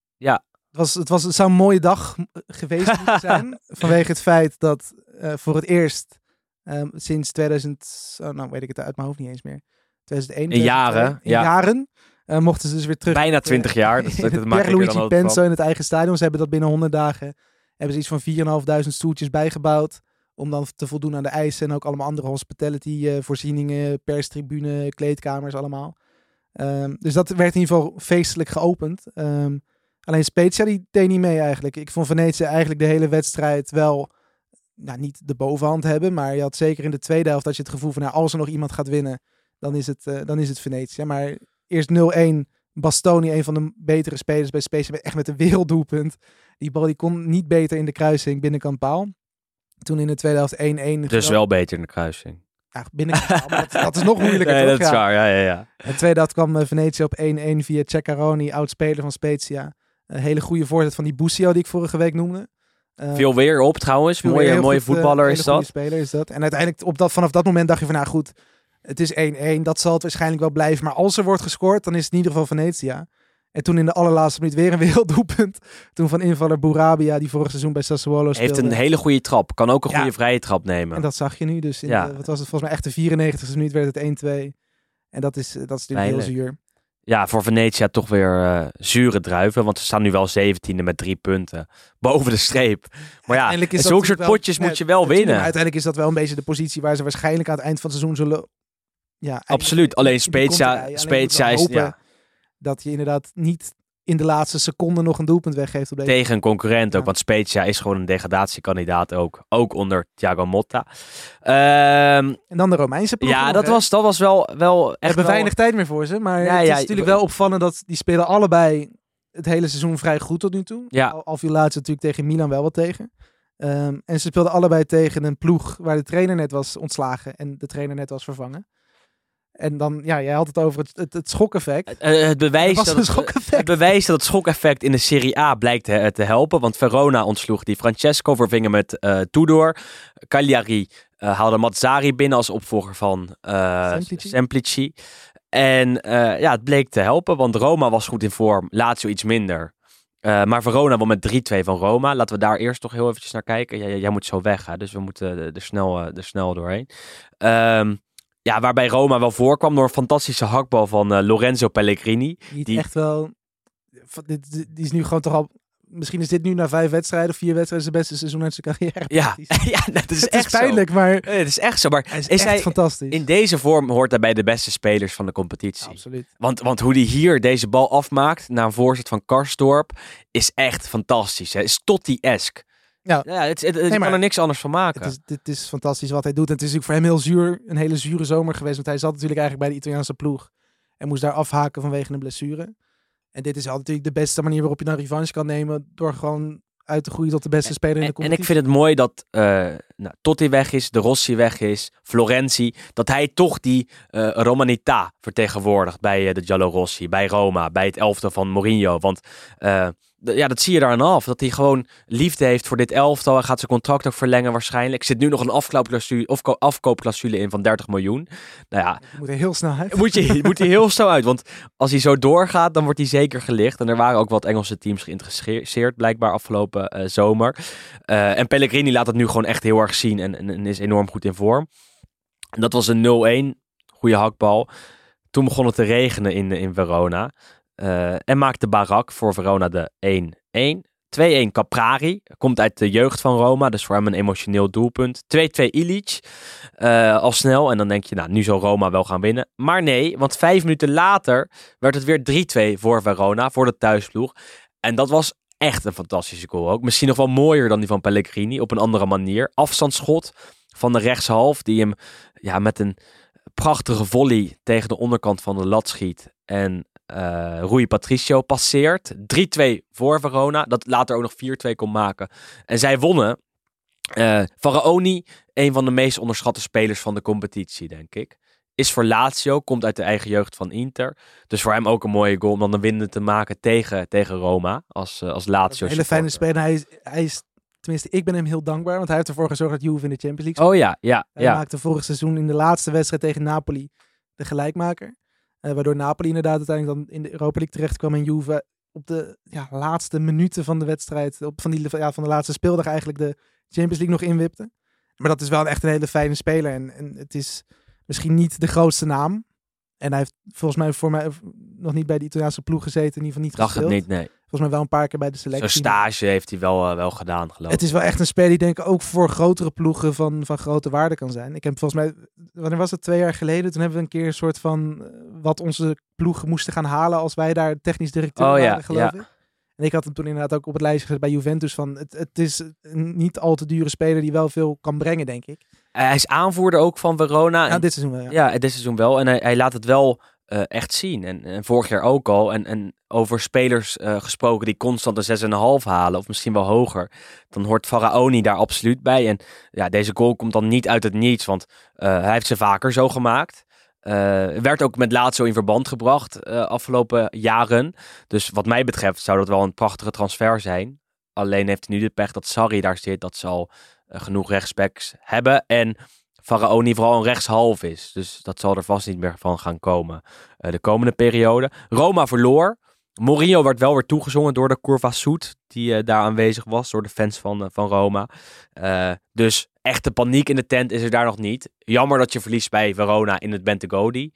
[SPEAKER 5] Het, was, het, was, het zou een mooie dag geweest moeten zijn. vanwege het feit dat eh, voor het eerst ehm, sinds 2000, oh, nou weet ik het uit mijn hoofd niet eens meer. 2001,
[SPEAKER 4] In jaren,
[SPEAKER 5] 2002, in
[SPEAKER 4] ja.
[SPEAKER 5] jaren eh, mochten ze dus weer terug.
[SPEAKER 4] Bijna
[SPEAKER 5] eh,
[SPEAKER 4] 20 jaar. Dat,
[SPEAKER 5] in
[SPEAKER 4] dat, altijd
[SPEAKER 5] Penso
[SPEAKER 4] van.
[SPEAKER 5] in het eigen stadion. Ze hebben dat binnen 100 dagen hebben ze iets van 4.500 stoeltjes bijgebouwd. Om dan te voldoen aan de eisen en ook allemaal andere hospitality eh, voorzieningen, perstribune, kleedkamers allemaal. Ehm, dus dat werd in ieder geval feestelijk geopend. Ehm, alleen Spezia die deed niet mee eigenlijk. Ik vond Venetië eigenlijk de hele wedstrijd wel nou, niet de bovenhand hebben. Maar je had zeker in de tweede helft dat je het gevoel van nou, als er nog iemand gaat winnen, dan is het, eh, dan is het Venetië. Maar eerst 0-1. Bastoni, een van de betere spelers bij Spezia, echt met een werelddoelpunt. Die bal die kon niet beter in de kruising binnenkant paal. Toen in de tweede helft 1-1.
[SPEAKER 4] Dus wel beter in de kruising.
[SPEAKER 5] Ja, maar dat, dat is nog moeilijker
[SPEAKER 4] Nee,
[SPEAKER 5] toch?
[SPEAKER 4] dat is waar. Ja, ja, ja.
[SPEAKER 5] En de tweede helft kwam eh, Venetië op 1-1 via Ceccaroni, oud-speler van Spezia. Een hele goede voorzet van die Busio die ik vorige week noemde. Eh,
[SPEAKER 4] Veel weer op trouwens. Mooie, mooie
[SPEAKER 5] goed, eh,
[SPEAKER 4] voetballer is dat.
[SPEAKER 5] speler is dat. En uiteindelijk op dat, vanaf dat moment dacht je van nou goed, het is 1-1. Dat zal het waarschijnlijk wel blijven. Maar als er wordt gescoord, dan is het in ieder geval Venetia. En toen in de allerlaatste minuut weer een werelddoelpunt. Toen van invaller Bourabia, die vorig seizoen bij Sassuolo speelde.
[SPEAKER 4] Heeft een hele goede trap. Kan ook een
[SPEAKER 5] Ja.
[SPEAKER 4] goede vrije trap nemen.
[SPEAKER 5] En dat zag je nu. Dus in
[SPEAKER 4] Ja.
[SPEAKER 5] de, wat was het volgens mij echt de 94e minuut werd het 1-2. En dat is, eh, dat is natuurlijk heel zuur.
[SPEAKER 4] Ja, voor Venetia toch weer eh, zure druiven. Want ze staan nu wel 17e met drie punten. Boven de streep. Maar ja,
[SPEAKER 5] is dat
[SPEAKER 4] zulke soort
[SPEAKER 5] natuurlijk wel-
[SPEAKER 4] potjes moet je wel winnen.
[SPEAKER 5] Uiteindelijk is dat wel een beetje de positie waar ze waarschijnlijk aan het eind van het seizoen zullen... Ja.
[SPEAKER 4] Absoluut. Alleen. Spezia, Spezia is ja,
[SPEAKER 5] Dat je inderdaad niet in de laatste seconde nog een doelpunt weggeeft op deze
[SPEAKER 4] tegen een concurrent ook. Want Spezia is gewoon een degradatiekandidaat ook. Ook onder Thiago Motta. Ehm,
[SPEAKER 5] En dan de Romeinse ploeg.
[SPEAKER 4] ja,
[SPEAKER 5] nog,
[SPEAKER 4] dat
[SPEAKER 5] hè.
[SPEAKER 4] was, dat was wel, wel
[SPEAKER 5] We
[SPEAKER 4] echt
[SPEAKER 5] hebben
[SPEAKER 4] wel-
[SPEAKER 5] weinig tijd meer voor ze. Maar
[SPEAKER 4] Ja,
[SPEAKER 5] het
[SPEAKER 4] ja,
[SPEAKER 5] is natuurlijk
[SPEAKER 4] we-
[SPEAKER 5] wel opvallend dat die spelen allebei het hele seizoen vrij goed tot nu toe.
[SPEAKER 4] Ja.
[SPEAKER 5] Al, al viel laatst natuurlijk tegen Milan wel wat tegen. Ehm, en ze speelden allebei tegen een ploeg waar de trainer net was ontslagen en de trainer net was vervangen. En dan, ja, jij had het over het, het, het schokeffect.
[SPEAKER 4] Eh, het, bewijs
[SPEAKER 5] Dat
[SPEAKER 4] het,
[SPEAKER 5] schokeffect.
[SPEAKER 4] het bewijs dat het schokeffect in de Serie A blijkt te, te helpen. Want Verona ontsloeg die Francesco, vervingen met eh Tudor. Cagliari eh, haalde Mazzari binnen als opvolger van eh,
[SPEAKER 5] Semplici.
[SPEAKER 4] Semplici. En eh, ja, het bleek te helpen, want Roma was goed in vorm. Lazio iets minder. Eh, maar Verona won met 3-2 van Roma. Laten we daar eerst toch heel eventjes naar kijken. Jij, jij moet zo weg, hè? dus we moeten er, snel, eh, er snel doorheen. Ehm, ja, waarbij Roma wel voorkwam door een fantastische hakbal van eh, Lorenzo Pellegrini.
[SPEAKER 5] Die, echt wel. die is nu gewoon toch al. Misschien is dit nu na vijf wedstrijden of vier wedstrijden zijn beste seizoen uit zijn carrière.
[SPEAKER 4] Ja, ja dat is
[SPEAKER 5] het
[SPEAKER 4] echt
[SPEAKER 5] is pijnlijk, maar
[SPEAKER 4] Zo. Eh, Het is echt zo. Maar
[SPEAKER 5] hij is,
[SPEAKER 4] is
[SPEAKER 5] echt
[SPEAKER 4] hij,
[SPEAKER 5] fantastisch.
[SPEAKER 4] in deze vorm hoort hij bij de beste spelers van de competitie.
[SPEAKER 5] Absoluut.
[SPEAKER 4] Want, want hoe hij hier deze bal afmaakt naar een voorzet van Karsdorp is echt fantastisch. Hè? Is Totti-esk.
[SPEAKER 5] Ja.
[SPEAKER 4] het, het, het-
[SPEAKER 5] maar
[SPEAKER 4] kan er niks anders van maken.
[SPEAKER 5] Het is, dit is fantastisch wat hij doet. En het is natuurlijk voor hem heel zuur, een hele zure zomer geweest. Want hij zat natuurlijk eigenlijk bij de Italiaanse ploeg. En moest daar afhaken vanwege een blessure. En dit is altijd natuurlijk de beste manier waarop je dan revanche kan nemen. Door gewoon uit te groeien tot de beste speler in de
[SPEAKER 4] En, en
[SPEAKER 5] competitie.
[SPEAKER 4] ik vind het mooi dat eh nou, Totti weg is, De Rossi weg is, Florenzi. Dat hij toch die eh Romanità vertegenwoordigt bij eh, de Giallo Rossi, bij Roma, bij het elftal van Mourinho. Want ja, dat zie je daar aan af. Dat hij gewoon liefde heeft voor dit elftal. Hij gaat zijn contract ook verlengen waarschijnlijk. Zit nu nog een afkoopclausule, of ko- afkoopclausule in van 30 miljoen. Nou ja,
[SPEAKER 5] moet er heel snel uit.
[SPEAKER 4] moet je, moet hij heel snel uit. Want als hij zo doorgaat, dan wordt hij zeker gelicht. En er waren ook wat Engelse teams geïnteresseerd, blijkbaar afgelopen eh, zomer. Eh, en Pellegrini laat het nu gewoon echt heel erg zien en, en, en is enorm goed in vorm. En dat was een 0-1, goede hakbal. Toen begon het te regenen in, in Verona. Eh, en maakte Barak voor Verona de 1-1. 2-1 Caprari, komt uit de jeugd van Roma, dus voor hem een emotioneel doelpunt. 2-2 Ilic, eh, al snel. En dan denk je, nou, nu zal Roma wel gaan winnen. Maar nee, want vijf minuten later werd het weer 3-2 voor Verona, voor de thuisploeg. En dat was echt een fantastische goal ook. Misschien nog wel mooier dan die van Pellegrini, op een andere manier. Afstandsschot van de rechtshalf, die hem ja, met een prachtige volley tegen de onderkant van de lat schiet. En eh Rui Patricio passeert. 3-2 voor Verona, dat later ook nog 4-2 kon maken. En zij wonnen. Eh Faraoni, een van de meest onderschatte spelers van de competitie, denk ik. Is voor Lazio, komt uit de eigen jeugd van Inter. Dus voor hem ook een mooie goal om dan de winnen te maken tegen, tegen Roma. Als, eh, als Lazio
[SPEAKER 5] een hele fijne speler. Hij is, hij is, tenminste, ik ben hem heel dankbaar. Want hij heeft ervoor gezorgd dat Juve in de Champions League
[SPEAKER 4] Oh ja, ja,
[SPEAKER 5] Hij
[SPEAKER 4] ja.
[SPEAKER 5] maakte vorig seizoen in de laatste wedstrijd tegen Napoli de gelijkmaker. Eh, waardoor Napoli inderdaad uiteindelijk dan in de Europa League terecht kwam en Juve op de ja, laatste minuten van de wedstrijd, op, van, die, ja, van de laatste speeldag eigenlijk de Champions League nog inwipte. Maar dat is wel echt een hele fijne speler. En, en het is misschien niet de grootste naam. En hij heeft volgens mij voor mij nog niet bij de Italiaanse ploeg gezeten. In ieder geval niet
[SPEAKER 4] Dacht het
[SPEAKER 5] gespeeld.
[SPEAKER 4] niet, nee.
[SPEAKER 5] Volgens mij wel een paar keer bij de
[SPEAKER 4] Zo'n
[SPEAKER 5] selectie.
[SPEAKER 4] stage heeft hij wel, eh, wel gedaan, geloof ik.
[SPEAKER 5] Het is wel echt een speler die denk ik ook voor grotere ploegen van, van grote waarde kan zijn. Ik heb volgens mij, wanneer was het, twee jaar geleden? Toen hebben we een keer een soort van, eh, wat onze ploegen moesten gaan halen als wij daar technisch directeur
[SPEAKER 4] Oh ja,
[SPEAKER 5] waren, geloof
[SPEAKER 4] ja.
[SPEAKER 5] ik. En ik had hem toen inderdaad ook op het lijstje gezet bij Juventus van, het, het is een niet al te dure speler die wel veel kan brengen, denk ik.
[SPEAKER 4] Hij is aanvoerder ook van Verona. En-
[SPEAKER 5] dit seizoen wel, ja.
[SPEAKER 4] Ja, dit seizoen wel. En hij, hij laat het wel eh, echt zien. En, en vorig jaar ook al. En, en over spelers eh, gesproken die constant een 6,5 halen. Of misschien wel hoger. Dan hoort Faraoni daar absoluut bij. En ja, deze goal komt dan niet uit het niets. Want eh, hij heeft ze vaker zo gemaakt. Eh, werd ook met Lazio in verband gebracht eh, afgelopen jaren. Dus wat mij betreft zou dat wel een prachtige transfer zijn. Alleen heeft hij nu de pech dat Sarri daar zit. Dat ze al eh, genoeg rechtsbacks hebben. En Faraoni vooral een rechtshalf is. Dus dat zal er vast niet meer van gaan komen de komende periode. Roma verloor. Mourinho werd wel weer toegezongen door de Curva Soet, die eh, daar aanwezig was, door de fans van, eh, van Roma. Eh, dus echte paniek in de tent is er daar nog niet. Jammer dat je verliest bij Verona in het Bentegodi.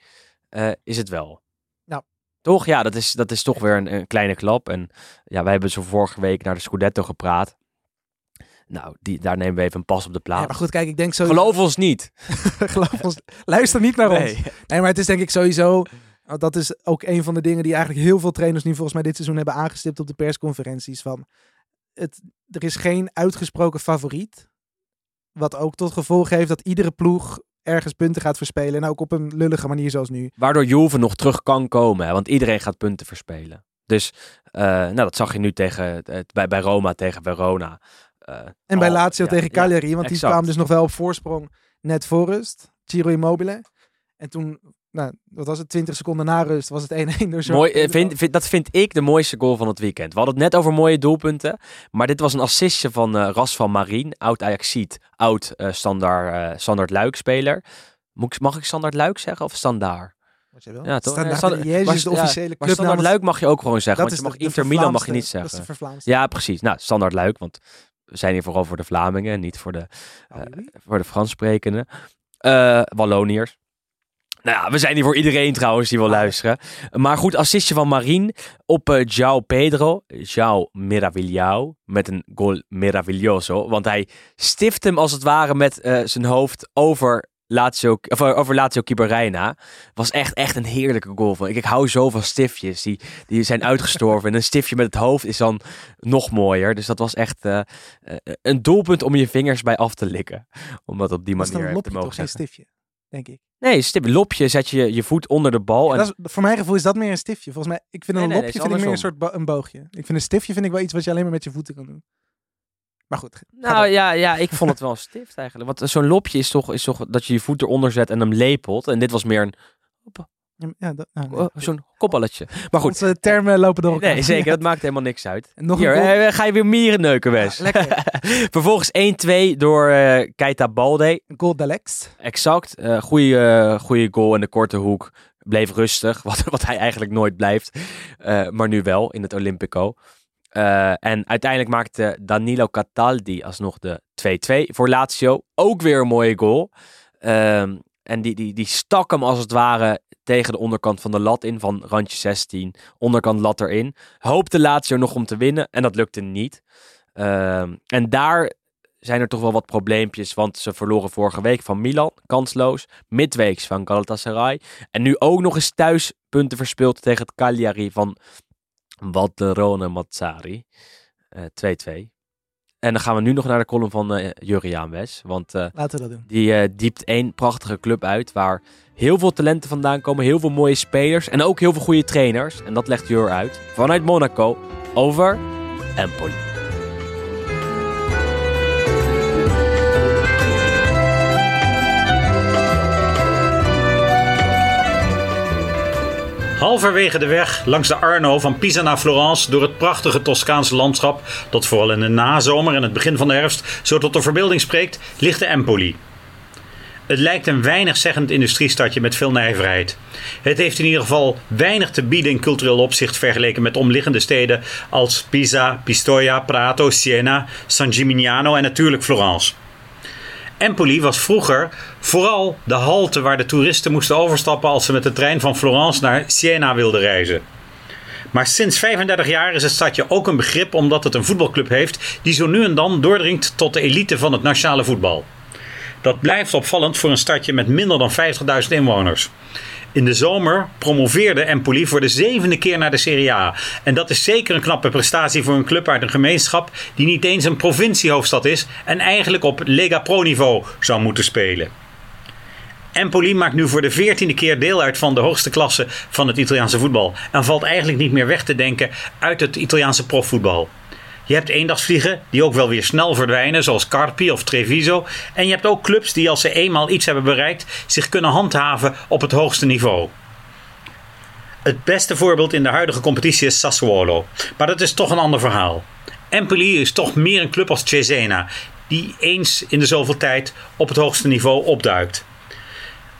[SPEAKER 4] Is het wel.
[SPEAKER 5] Nou.
[SPEAKER 4] Toch? Ja, dat is, dat is toch weer een, een kleine klap. En ja, wij hebben zo vorige week naar de Scudetto gepraat. Nou, die, daar nemen we even een pas op de
[SPEAKER 5] Ja,
[SPEAKER 4] plaats.
[SPEAKER 5] maar goed, kijk, ik denk zo.
[SPEAKER 4] Geloof ons niet.
[SPEAKER 5] Geloof ons. Luister niet naar ons.
[SPEAKER 4] Nee,
[SPEAKER 5] maar het is denk ik sowieso. Want Dat is ook een van de dingen die eigenlijk heel veel trainers nu volgens mij dit seizoen hebben aangestipt op de persconferenties. Van het, er is geen uitgesproken favoriet. Wat ook tot gevolg heeft dat iedere ploeg ergens punten gaat verspelen. En ook op een lullige manier zoals nu.
[SPEAKER 4] Waardoor Juve nog terug kan komen. Hè? Want iedereen gaat punten verspelen. Dus eh, nou, dat zag je nu tegen, eh, bij, bij Roma tegen Verona. Eh,
[SPEAKER 5] En bij
[SPEAKER 4] al-
[SPEAKER 5] Lazio
[SPEAKER 4] ja,
[SPEAKER 5] tegen
[SPEAKER 4] ja,
[SPEAKER 5] Cagliari. want die kwamen dus nog wel op voorsprong net voor rust. Giro Immobile. En toen, nou, wat was het? 20 seconden na rust was het 1-1 door
[SPEAKER 4] Mooi, eh, vind, vind- dat vind ik de mooiste goal van het weekend. We hadden het net over mooie doelpunten. Maar dit was een assistje van eh Ras van Marien. Oud Ajaxiet. Oud eh standaard, standaard Luik-speler. Mag ik standaard Luik zeggen of standaard? Ja, toch?
[SPEAKER 5] Standaard
[SPEAKER 4] Standaard-
[SPEAKER 5] Liège
[SPEAKER 4] maar-
[SPEAKER 5] is de
[SPEAKER 4] ja,
[SPEAKER 5] officiële clubnaam.
[SPEAKER 4] standaard Luik mag je ook gewoon zeggen.
[SPEAKER 5] Dat
[SPEAKER 4] want je mag
[SPEAKER 5] de- de
[SPEAKER 4] Inter Milan mag je niet zeggen.
[SPEAKER 5] Dat.
[SPEAKER 4] Ja, precies. Nou, standaard Luik, want we zijn hier vooral voor de Vlamingen en niet voor de,
[SPEAKER 5] Oh, oui.
[SPEAKER 4] voor de Frans sprekenden. Eh Walloniërs. Nou ja, we zijn hier voor iedereen trouwens die wil luisteren. Maar goed, assistje van Marien op eh João Pedro. João Miravilhão. Met een goal meraviglioso. Want hij stift hem als het ware met eh, zijn hoofd over Lazio, of, eh, over Lazio Reina. Was echt, echt een heerlijke goal. Van. Ik, ik hou zo van stiftjes. Die, die zijn uitgestorven. en een stiftje met het hoofd is dan nog mooier. Dus dat was echt een doelpunt om je vingers bij af te likken. Om dat op die
[SPEAKER 5] is
[SPEAKER 4] manier te mogen zeggen.
[SPEAKER 5] stiftje. Denk ik.
[SPEAKER 4] Nee, stip, lopje zet je je voet onder de bal. En,
[SPEAKER 5] Dat is, voor mijn gevoel is dat meer een stiftje. Volgens mij, ik vind een
[SPEAKER 4] Nee, nee,
[SPEAKER 5] lopje vind ik meer een soort bo- een boogje. Ik vind een stiftje vind ik wel iets wat je alleen maar met je voeten kan doen. Maar goed.
[SPEAKER 4] nou ja, ja, ik vond het wel een stift eigenlijk. Want zo'n lopje is toch, is toch dat je je voet eronder zet en hem lepelt. En dit was meer een
[SPEAKER 5] Ja, dat, nou, nee.
[SPEAKER 4] oh, zo'n kopballetje. Maar goed,
[SPEAKER 5] Onze termen lopen door elkaar.
[SPEAKER 4] nee, zeker, dat maakt helemaal niks uit.
[SPEAKER 5] Nog
[SPEAKER 4] Hier,
[SPEAKER 5] een
[SPEAKER 4] eh, ga je weer mieren neuken, Wes.
[SPEAKER 5] Ja.
[SPEAKER 4] Vervolgens 1-2 door eh Keita Balde.
[SPEAKER 5] Goal d'Alex.
[SPEAKER 4] Exact. eh goede, goede goal in de korte hoek. Bleef rustig, wat, wat hij eigenlijk nooit blijft. Maar nu wel in het Olympico. En uiteindelijk maakte Danilo Cataldi alsnog de 2-2 voor Lazio. Ook weer een mooie goal. Ehm, en die, die, die stak hem als het ware tegen de onderkant van de lat in. Van randje 16. Onderkant lat erin. Hoopte Lazio nog om te winnen. En dat lukte niet. Ehm, en daar zijn er toch wel wat probleempjes. Want ze verloren vorige week van Milan. Kansloos. Midweeks van Galatasaray. En nu ook nog eens thuis punten verspeeld tegen het Cagliari van Valterone Mazzari. Eh, 2-2. En dan gaan we nu nog naar de column van eh Juriaan Wes. Want eh,
[SPEAKER 5] Laten we dat doen.
[SPEAKER 4] die eh, diept één prachtige club uit. Waar heel veel talenten vandaan komen. Heel veel mooie spelers. En ook heel veel goede trainers. En dat legt Jur uit. Vanuit Monaco. Over Empoli.
[SPEAKER 7] Halverwege de weg langs de Arno van Pisa naar Florence door het prachtige Toscaanse landschap, dat vooral in de nazomer en het begin van de herfst zo tot de verbeelding spreekt, ligt de Empoli. Het lijkt een weinigzeggend industriestadje met veel nijverheid. Het heeft in ieder geval weinig te bieden in cultureel opzicht vergeleken met omliggende steden als Pisa, Pistoia, Prato, Siena, San Gimignano en natuurlijk Florence. Empoli was vroeger vooral de halte waar de toeristen moesten overstappen als ze met de trein van Florence naar Siena wilden reizen. Maar sinds 35 jaar is het stadje ook een begrip omdat het een voetbalclub heeft die zo nu en dan doordringt tot de elite van het nationale voetbal. Dat blijft opvallend voor een stadje met minder dan 50.000 inwoners. In de zomer promoveerde Empoli voor de zevende keer naar de Serie A. En dat is zeker een knappe prestatie voor een club uit een gemeenschap die niet eens een provinciehoofdstad is en eigenlijk op Lega Pro niveau zou moeten spelen. Empoli maakt nu voor de veertiende keer deel uit van de hoogste klasse van het Italiaanse voetbal. En valt eigenlijk niet meer weg te denken uit het Italiaanse profvoetbal. Je hebt eendagsvliegen die ook wel weer snel verdwijnen, zoals Carpi of Treviso. En je hebt ook clubs die als ze eenmaal iets hebben bereikt, zich kunnen handhaven op het hoogste niveau. Het beste voorbeeld in de huidige competitie is Sassuolo. Maar dat is toch een ander verhaal. Empoli is toch meer een club als Cesena, die eens in de zoveel tijd op het hoogste niveau opduikt.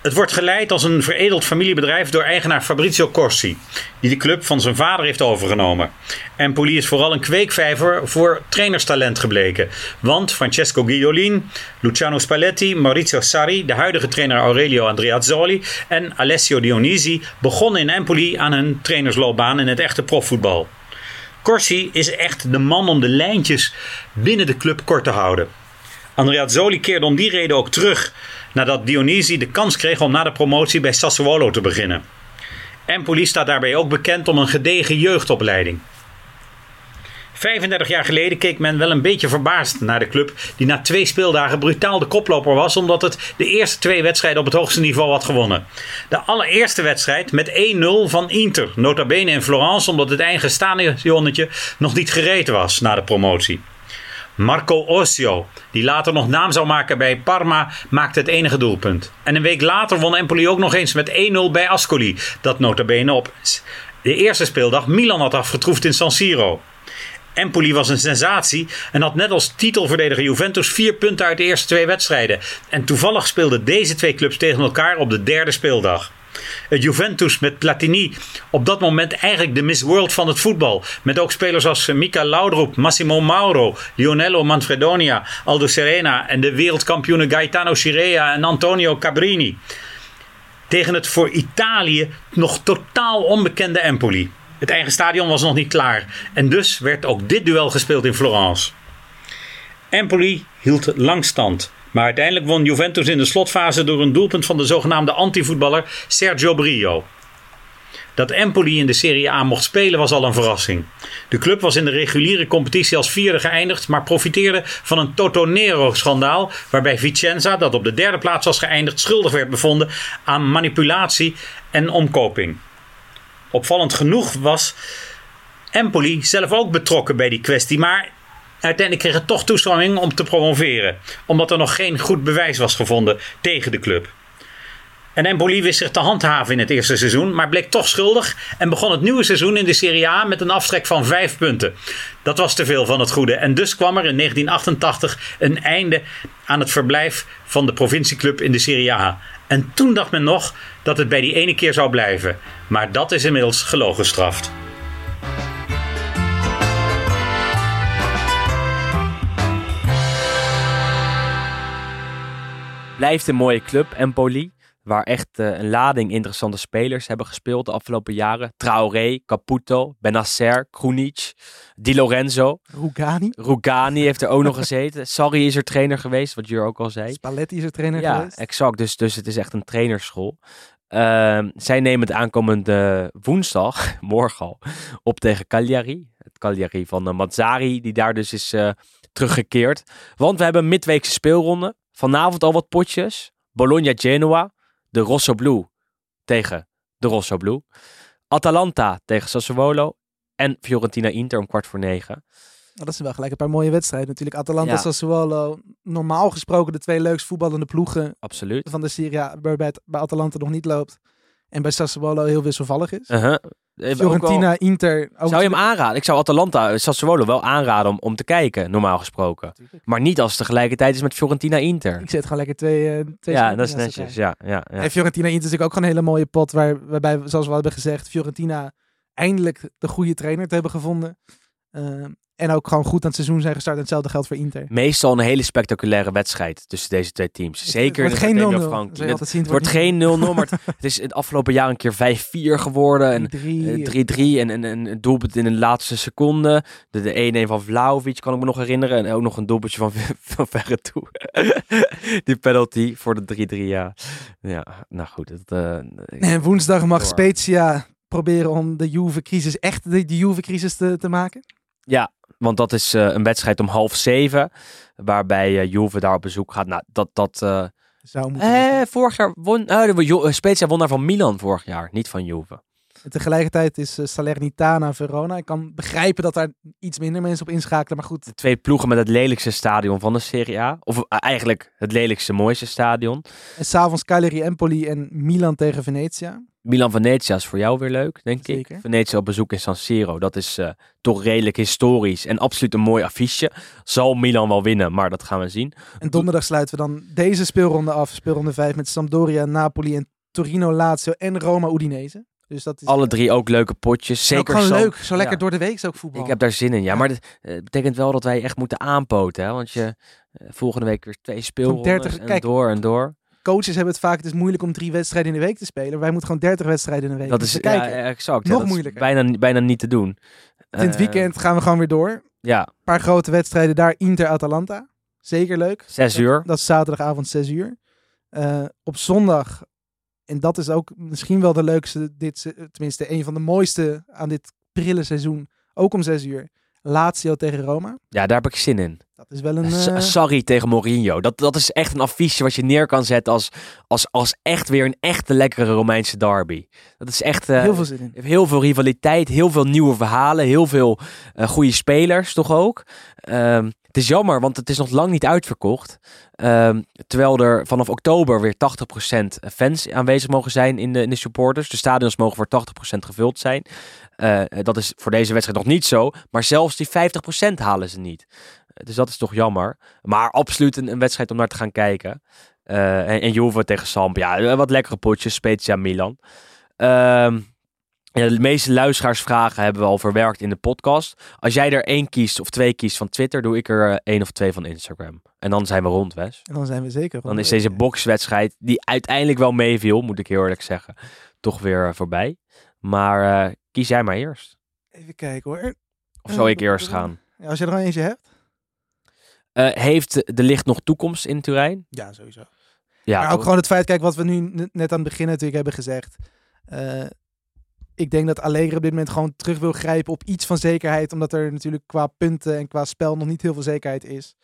[SPEAKER 7] Het wordt geleid als een veredeld familiebedrijf door eigenaar Fabrizio Corsi, die de club van zijn vader heeft overgenomen. Empoli is vooral een kweekvijver voor trainerstalent gebleken. Want Francesco Guidolin, Luciano Spalletti, Maurizio Sarri, de huidige trainer Aurelio Andreazzoli en Alessio Dionisi begonnen in Empoli aan hun trainersloopbaan in het echte profvoetbal. Corsi is echt de man om de lijntjes binnen de club kort te houden. Andreazzoli keerde om die reden ook terug nadat Dionisi de kans kreeg om na de promotie bij Sassuolo te beginnen. Empoli staat daarbij ook bekend om een gedegen jeugdopleiding. 35 jaar geleden keek men wel een beetje verbaasd naar de club die na twee speeldagen brutaal de koploper was omdat het de eerste twee wedstrijden op het hoogste niveau had gewonnen. De allereerste wedstrijd met 1-0 van Inter, nota bene in Florence omdat het eigen stadionnetje nog niet gereed was na de promotie. Marco Osio, die later nog naam zou maken bij Parma, maakte het enige doelpunt. En een week later won Empoli ook nog eens met 1-0 bij Ascoli, dat nota bene op de eerste speeldag Milan had afgetroefd in San Siro. Empoli was een sensatie en had net als titelverdediger Juventus vier punten uit de eerste twee wedstrijden. En toevallig speelden deze twee clubs tegen elkaar op de derde speeldag. Juventus met Platini op dat moment eigenlijk de Miss World van het voetbal. Met ook spelers als Mika Laudrup, Massimo Mauro, Lionello Manfredonia, Aldo Serena en de wereldkampioenen Gaetano Chirea en Antonio Cabrini. Tegen het voor Italië nog totaal onbekende Empoli. Het eigen stadion was nog niet klaar en dus werd ook dit duel gespeeld in Florence. Empoli hield lang stand. Maar uiteindelijk won Juventus in de slotfase door een doelpunt van de zogenaamde antivoetballer Sergio Brio. Dat Empoli in de Serie A mocht spelen was al een verrassing. De club was in de reguliere competitie als vierde geëindigd, maar profiteerde van een Totonero-schandaal waarbij Vicenza, dat op de derde plaats was geëindigd, schuldig werd bevonden aan manipulatie en omkoping. Opvallend genoeg was Empoli zelf ook betrokken bij die kwestie, maar uiteindelijk kreeg het toch toestemming om te promoveren, omdat er nog geen goed bewijs was gevonden tegen de club. En Empoli wist zich te handhaven in het eerste seizoen, maar bleek toch schuldig en begon het nieuwe seizoen in de Serie A met een aftrek van vijf punten. Dat was te veel van het goede en dus kwam er in 1988 een einde aan het verblijf van de provincieclub in de Serie A. En toen dacht men nog dat het bij die ene keer zou blijven, maar dat is inmiddels gelogen gestraft.
[SPEAKER 4] Blijft een mooie club, Empoli. Waar echt eh, een lading interessante spelers hebben gespeeld de afgelopen jaren. Traoré, Caputo, Benacer, Krunic, Di Lorenzo.
[SPEAKER 5] Rugani.
[SPEAKER 4] Rugani heeft er ook nog gezeten. Sarri is er trainer geweest, wat Jur ook al zei.
[SPEAKER 5] Spalletti is er trainer
[SPEAKER 4] ja,
[SPEAKER 5] geweest.
[SPEAKER 4] exact. Dus, dus het is echt een trainerschool. Ehm, zij nemen het aankomende woensdag, morgen al, op tegen Cagliari. Het Cagliari van uh, Mazzari, die daar dus is eh, teruggekeerd. Want we hebben een midweekse speelronde. Vanavond al wat potjes. Bologna-Genoa. De Rosso Blu tegen de Rosso Blu. Atalanta tegen Sassuolo. En Fiorentina-Inter om kwart voor negen.
[SPEAKER 5] Dat is wel gelijk een paar mooie wedstrijden natuurlijk. Atalanta,
[SPEAKER 4] Ja.
[SPEAKER 5] Sassuolo. Normaal gesproken de twee leukst voetballende ploegen
[SPEAKER 4] Absoluut.
[SPEAKER 5] van de Serie A. Waarbij het bij Atalanta nog niet loopt. En bij Sassuolo heel wisselvallig is.
[SPEAKER 4] Even wel-
[SPEAKER 5] Fiorentina, Inter. Ook
[SPEAKER 4] Zou je hem aanraden? Ik zou Atalanta, Sassuolo wel aanraden om, om te kijken, normaal gesproken. Maar niet als het tegelijkertijd is met Fiorentina Inter.
[SPEAKER 5] Ik zet gewoon lekker twee. eh, twee
[SPEAKER 4] Ja, dat is netjes. Ja, ja, ja.
[SPEAKER 5] En Fiorentina Inter is natuurlijk ook gewoon een hele mooie pot. Waar, waarbij, we, zoals we hadden gezegd, Fiorentina eindelijk de goede trainer te hebben gevonden. Ehm, en ook gewoon goed aan het seizoen zijn gestart. En hetzelfde geldt voor Inter.
[SPEAKER 4] Meestal een hele spectaculaire wedstrijd tussen deze twee teams. Zeker
[SPEAKER 5] het
[SPEAKER 4] in
[SPEAKER 5] geen 0-0.
[SPEAKER 4] Academia
[SPEAKER 5] Dat
[SPEAKER 4] Franchi.
[SPEAKER 5] zou je
[SPEAKER 4] Het,
[SPEAKER 5] zien,
[SPEAKER 4] het wordt geen 0-0, maar het, is het afgelopen jaar een keer 5-4 geworden. En
[SPEAKER 5] 3
[SPEAKER 4] eh, 3-3 en, en, en een doelpunt in de laatste seconde. De, de 1-1 van Vlaovic kan ik me nog herinneren. En ook nog een doelpuntje van, van verre toe. Die penalty voor de 3-3, ja. Ja, nou goed. Eh,
[SPEAKER 5] En woensdag mag
[SPEAKER 4] Door.
[SPEAKER 5] Spezia proberen om de Juve-crisis echt de, de Juve-crisis te, te maken.
[SPEAKER 4] Ja, want dat is eh, een wedstrijd om half zeven. Waarbij eh, Juve daar op bezoek gaat. Nou, dat... dat eh,
[SPEAKER 5] Zou moeten
[SPEAKER 4] eh, vorig jaar won... eh, Spezia won daar van Milan vorig jaar. Niet van Juve.
[SPEAKER 5] En tegelijkertijd is Salernitana Verona. Ik kan begrijpen dat daar iets minder mensen op inschakelen. Maar goed,
[SPEAKER 4] De twee ploegen met het lelijkste stadion van de Serie A. Of eigenlijk het lelijkste, mooiste stadion.
[SPEAKER 5] en s'avonds Cagliari Empoli en Milan tegen Venetia.
[SPEAKER 4] Milan-Venetia is voor jou weer leuk, denk
[SPEAKER 5] Zeker.
[SPEAKER 4] ik. Venetia op bezoek in San Siro. Dat is eh, toch redelijk historisch. En absoluut een mooi affiche. Zal Milan wel winnen, maar dat gaan we zien.
[SPEAKER 5] En donderdag sluiten we dan deze speelronde af. Speelronde 5 met Sampdoria, Napoli en Torino, Lazio en Roma Udinese. Dus dat is
[SPEAKER 4] Alle drie ook leuke potjes. Zeker
[SPEAKER 5] gewoon
[SPEAKER 4] Sam-
[SPEAKER 5] leuk. Zo lekker
[SPEAKER 4] Ja.
[SPEAKER 5] door de week ook voetbal.
[SPEAKER 4] Ik heb daar zin in, ja. Maar dat eh, betekent wel dat wij echt moeten aanpoten. Hè? Want je eh, volgende week weer twee speelrondes
[SPEAKER 5] 30
[SPEAKER 4] en
[SPEAKER 5] kijk.
[SPEAKER 4] door en door.
[SPEAKER 5] Coaches hebben het vaak, het is moeilijk om drie wedstrijden in de week te spelen. Wij moeten gewoon 30 wedstrijden in de week.
[SPEAKER 4] Dat
[SPEAKER 5] Dus
[SPEAKER 4] is
[SPEAKER 5] kijken.
[SPEAKER 4] ja, exact.
[SPEAKER 5] Nog moeilijker.
[SPEAKER 4] Bijna, bijna niet te doen.
[SPEAKER 5] in het
[SPEAKER 4] Eh,
[SPEAKER 5] weekend gaan we gewoon weer door. Een
[SPEAKER 4] Ja,
[SPEAKER 5] paar grote wedstrijden daar. Inter-Atalanta. Zeker leuk.
[SPEAKER 4] zes uur.
[SPEAKER 5] Dat is zaterdagavond 6 uur. Eh, op zondag, en dat is ook misschien wel de leukste, dit, tenminste een van de mooiste aan dit prille seizoen. Ook om 6 uur. Lazio tegen Roma.
[SPEAKER 4] Ja, daar heb ik zin in.
[SPEAKER 5] Dat is wel een... Eh,
[SPEAKER 4] Sorry tegen Mourinho. Dat, dat is echt een affiche wat je neer kan zetten als, als, als echt weer een echte lekkere Romeinse derby. Dat is echt eh,
[SPEAKER 5] heel veel zin in.
[SPEAKER 4] heel veel rivaliteit, heel veel nieuwe verhalen, heel veel eh goede spelers toch ook. Ehm, het is jammer, want het is nog lang niet uitverkocht. Ehm, terwijl er vanaf oktober weer 80% fans aanwezig mogen zijn in de, in de supporters. De stadions mogen voor 80% gevuld zijn. Dat is voor deze wedstrijd nog niet zo. Maar zelfs die 50% halen ze niet. Dus dat is toch jammer. Maar absoluut een, een wedstrijd om naar te gaan kijken. Eh, en, en Juve tegen Samp. Ja, eh, wat lekkere potjes. Spezia Milan. Ehm, ja, de meeste luisteraarsvragen hebben we al verwerkt in de podcast. Als jij er één kiest of twee kiest van Twitter, doe ik er eh, één of twee van Instagram. En dan zijn we rond, Wes.
[SPEAKER 5] En dan zijn we zeker.
[SPEAKER 4] Dan is deze boxwedstrijd, die uiteindelijk wel meeviel, moet ik heel eerlijk zeggen, toch weer voorbij. Maar kies jij maar eerst.
[SPEAKER 5] Even kijken hoor.
[SPEAKER 4] Of zou ik eerst gaan?
[SPEAKER 5] Ja, als je er al eentje hebt.
[SPEAKER 4] Eh, heeft de licht nog toekomst in Turijn?
[SPEAKER 5] Ja, sowieso.
[SPEAKER 4] Ja,
[SPEAKER 5] maar ook gewoon het feit, kijk, wat we nu net aan het begin natuurlijk hebben gezegd. Eh, ik denk dat Allegri op dit moment gewoon terug wil grijpen op iets van zekerheid. Omdat er natuurlijk qua punten en qua spel nog niet heel veel zekerheid is.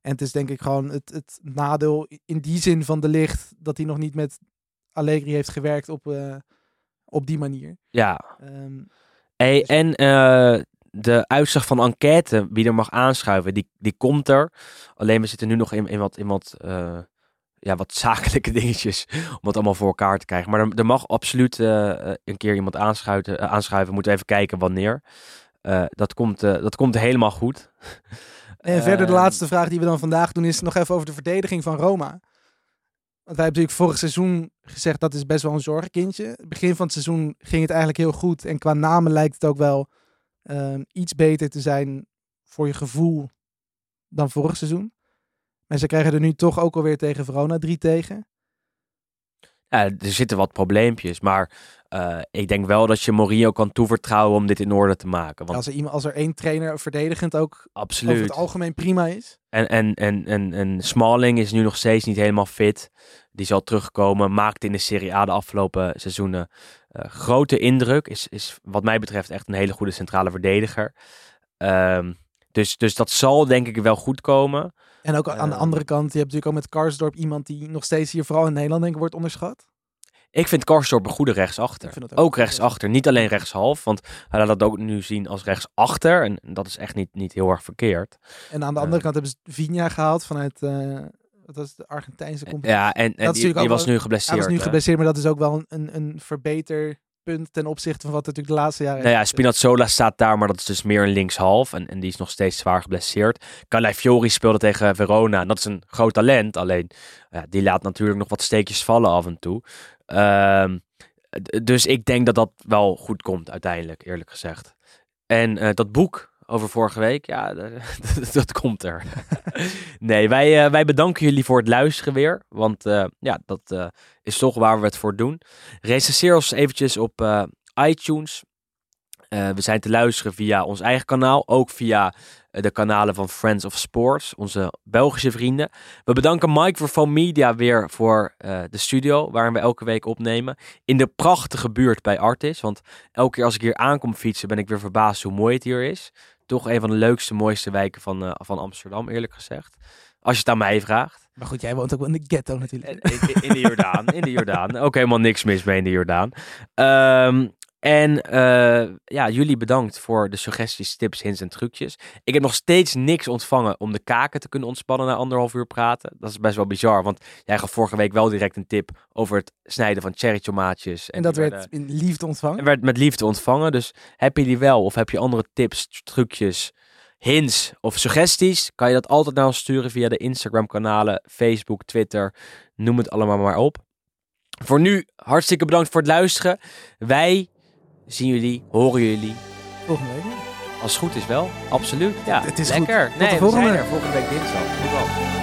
[SPEAKER 5] En het is denk ik gewoon het, het nadeel in die zin van de licht. Dat hij nog niet met Allegri heeft gewerkt op, eh, op die manier.
[SPEAKER 4] ja.
[SPEAKER 5] Ehm,
[SPEAKER 4] Hey, en eh, de uitslag van enquête, wie er mag aanschuiven, die, die komt er. Alleen we zitten nu nog in, in wat, in wat, eh, ja, wat zakelijke dingetjes om het allemaal voor elkaar te krijgen. Maar er, er mag absoluut eh, eh, een keer iemand aanschuiven. aanschuiven. We moeten even kijken wanneer. Dat, komt, dat komt helemaal goed.
[SPEAKER 5] En verder de
[SPEAKER 4] Ehm,
[SPEAKER 5] laatste vraag die we dan vandaag doen is nog even over de verdediging van Roma. Want wij hebben natuurlijk vorig seizoen gezegd dat is best wel een zorgkindje. Begin van het seizoen ging het eigenlijk heel goed. En qua namen lijkt het ook wel ehm, iets beter te zijn voor je gevoel dan vorig seizoen. Maar ze krijgen er nu toch ook alweer tegen Verona drie tegen.
[SPEAKER 4] Ja, er zitten wat probleempjes, maar eh, ik denk wel dat je Mourinho kan toevertrouwen om dit in orde te maken. Want
[SPEAKER 5] Als er, iemand, als er één trainer verdedigend ook over
[SPEAKER 4] absoluut.
[SPEAKER 5] het algemeen prima is.
[SPEAKER 4] En, en, en, en, en Smalling is nu nog steeds niet helemaal fit. Die zal terugkomen. Maakte in de Serie A de afgelopen seizoenen grote indruk. Is, is wat mij betreft echt een hele goede centrale verdediger. Ehm, dus, dus dat zal denk ik wel goed komen.
[SPEAKER 5] En ook aan de
[SPEAKER 4] Ehm.
[SPEAKER 5] andere kant, je hebt natuurlijk ook met Karsdorp iemand die nog steeds hier vooral in Nederland denk ik wordt onderschat.
[SPEAKER 4] Ik vind Karsdorp een goede rechtsachter. Ook
[SPEAKER 5] ook.
[SPEAKER 4] rechtsachter. Niet alleen rechtshalf. Want hij laat dat ook nu zien als rechtsachter. En dat is echt niet, niet heel erg verkeerd.
[SPEAKER 5] En aan de
[SPEAKER 4] Eh.
[SPEAKER 5] andere kant hebben ze Vigna gehaald vanuit eh, was het, de Argentijnse competitie.
[SPEAKER 4] Ja, en, en
[SPEAKER 5] Dat is
[SPEAKER 4] die, die was
[SPEAKER 5] wel-
[SPEAKER 4] nu geblesseerd.
[SPEAKER 5] Hij was nu geblesseerd, maar dat is ook wel een, een, een verbeter punt ten opzichte van wat natuurlijk de laatste jaren...
[SPEAKER 4] Nou ja. Spinazzola staat daar, maar dat is dus meer een linkshalf. En, en die is nog steeds zwaar geblesseerd. Calafiori speelde tegen Verona. En dat is een groot talent. Alleen, ja, die laat natuurlijk nog wat steekjes vallen af en toe. Ehm, dus ik denk dat dat wel goed komt uiteindelijk, eerlijk gezegd. En eh, dat boek over vorige week, ja, dat, komt er. nee, wij, eh, wij bedanken jullie voor het luisteren weer. Want eh, ja, dat eh, is toch waar we het voor doen. Recenseer ons eventjes op iTunes. We zijn te luisteren via ons eigen kanaal, ook via de kanalen van Friends of Sports, onze Belgische vrienden. We bedanken Microphone Media weer voor de studio, waarin we elke week opnemen. In de prachtige buurt bij Artis, want elke keer als ik hier aankom fietsen, ben ik weer verbaasd hoe mooi het hier is. Toch een van de leukste, mooiste wijken van, eh, van Amsterdam, eerlijk gezegd. Als je het aan mij vraagt.
[SPEAKER 5] Maar goed, jij woont ook wel in de ghetto natuurlijk.
[SPEAKER 4] In, in- de Jordaan. In de Jordaan. Ook helemaal niks mis mee in de Jordaan. Ehm, en eh, ja, jullie bedankt voor de suggesties, tips, hints en trucjes. Ik heb nog steeds niks ontvangen om de kaken te kunnen ontspannen na anderhalf uur praten. Dat is best wel bizar, want jij gaf vorige week wel direct een tip over het snijden van cherry tomaatjes.
[SPEAKER 5] En dat werd
[SPEAKER 4] werden-
[SPEAKER 5] in liefde ontvangen.
[SPEAKER 4] en werd met liefde ontvangen. Dus heb je die wel of heb je andere tips, trucjes, hints of suggesties? Kan je dat altijd naar ons sturen via de Instagram kanalen, Facebook, Twitter. Noem het allemaal maar op. Voor nu hartstikke bedankt voor het luisteren. Wij zien jullie, horen jullie.
[SPEAKER 5] Volgende week.
[SPEAKER 4] Als het goed is wel, absoluut. Ja,
[SPEAKER 5] Het is goed.
[SPEAKER 4] lekker.
[SPEAKER 5] De
[SPEAKER 4] nee, we
[SPEAKER 5] volgende.
[SPEAKER 4] zijn er volgende week dinsdag. Goed wel.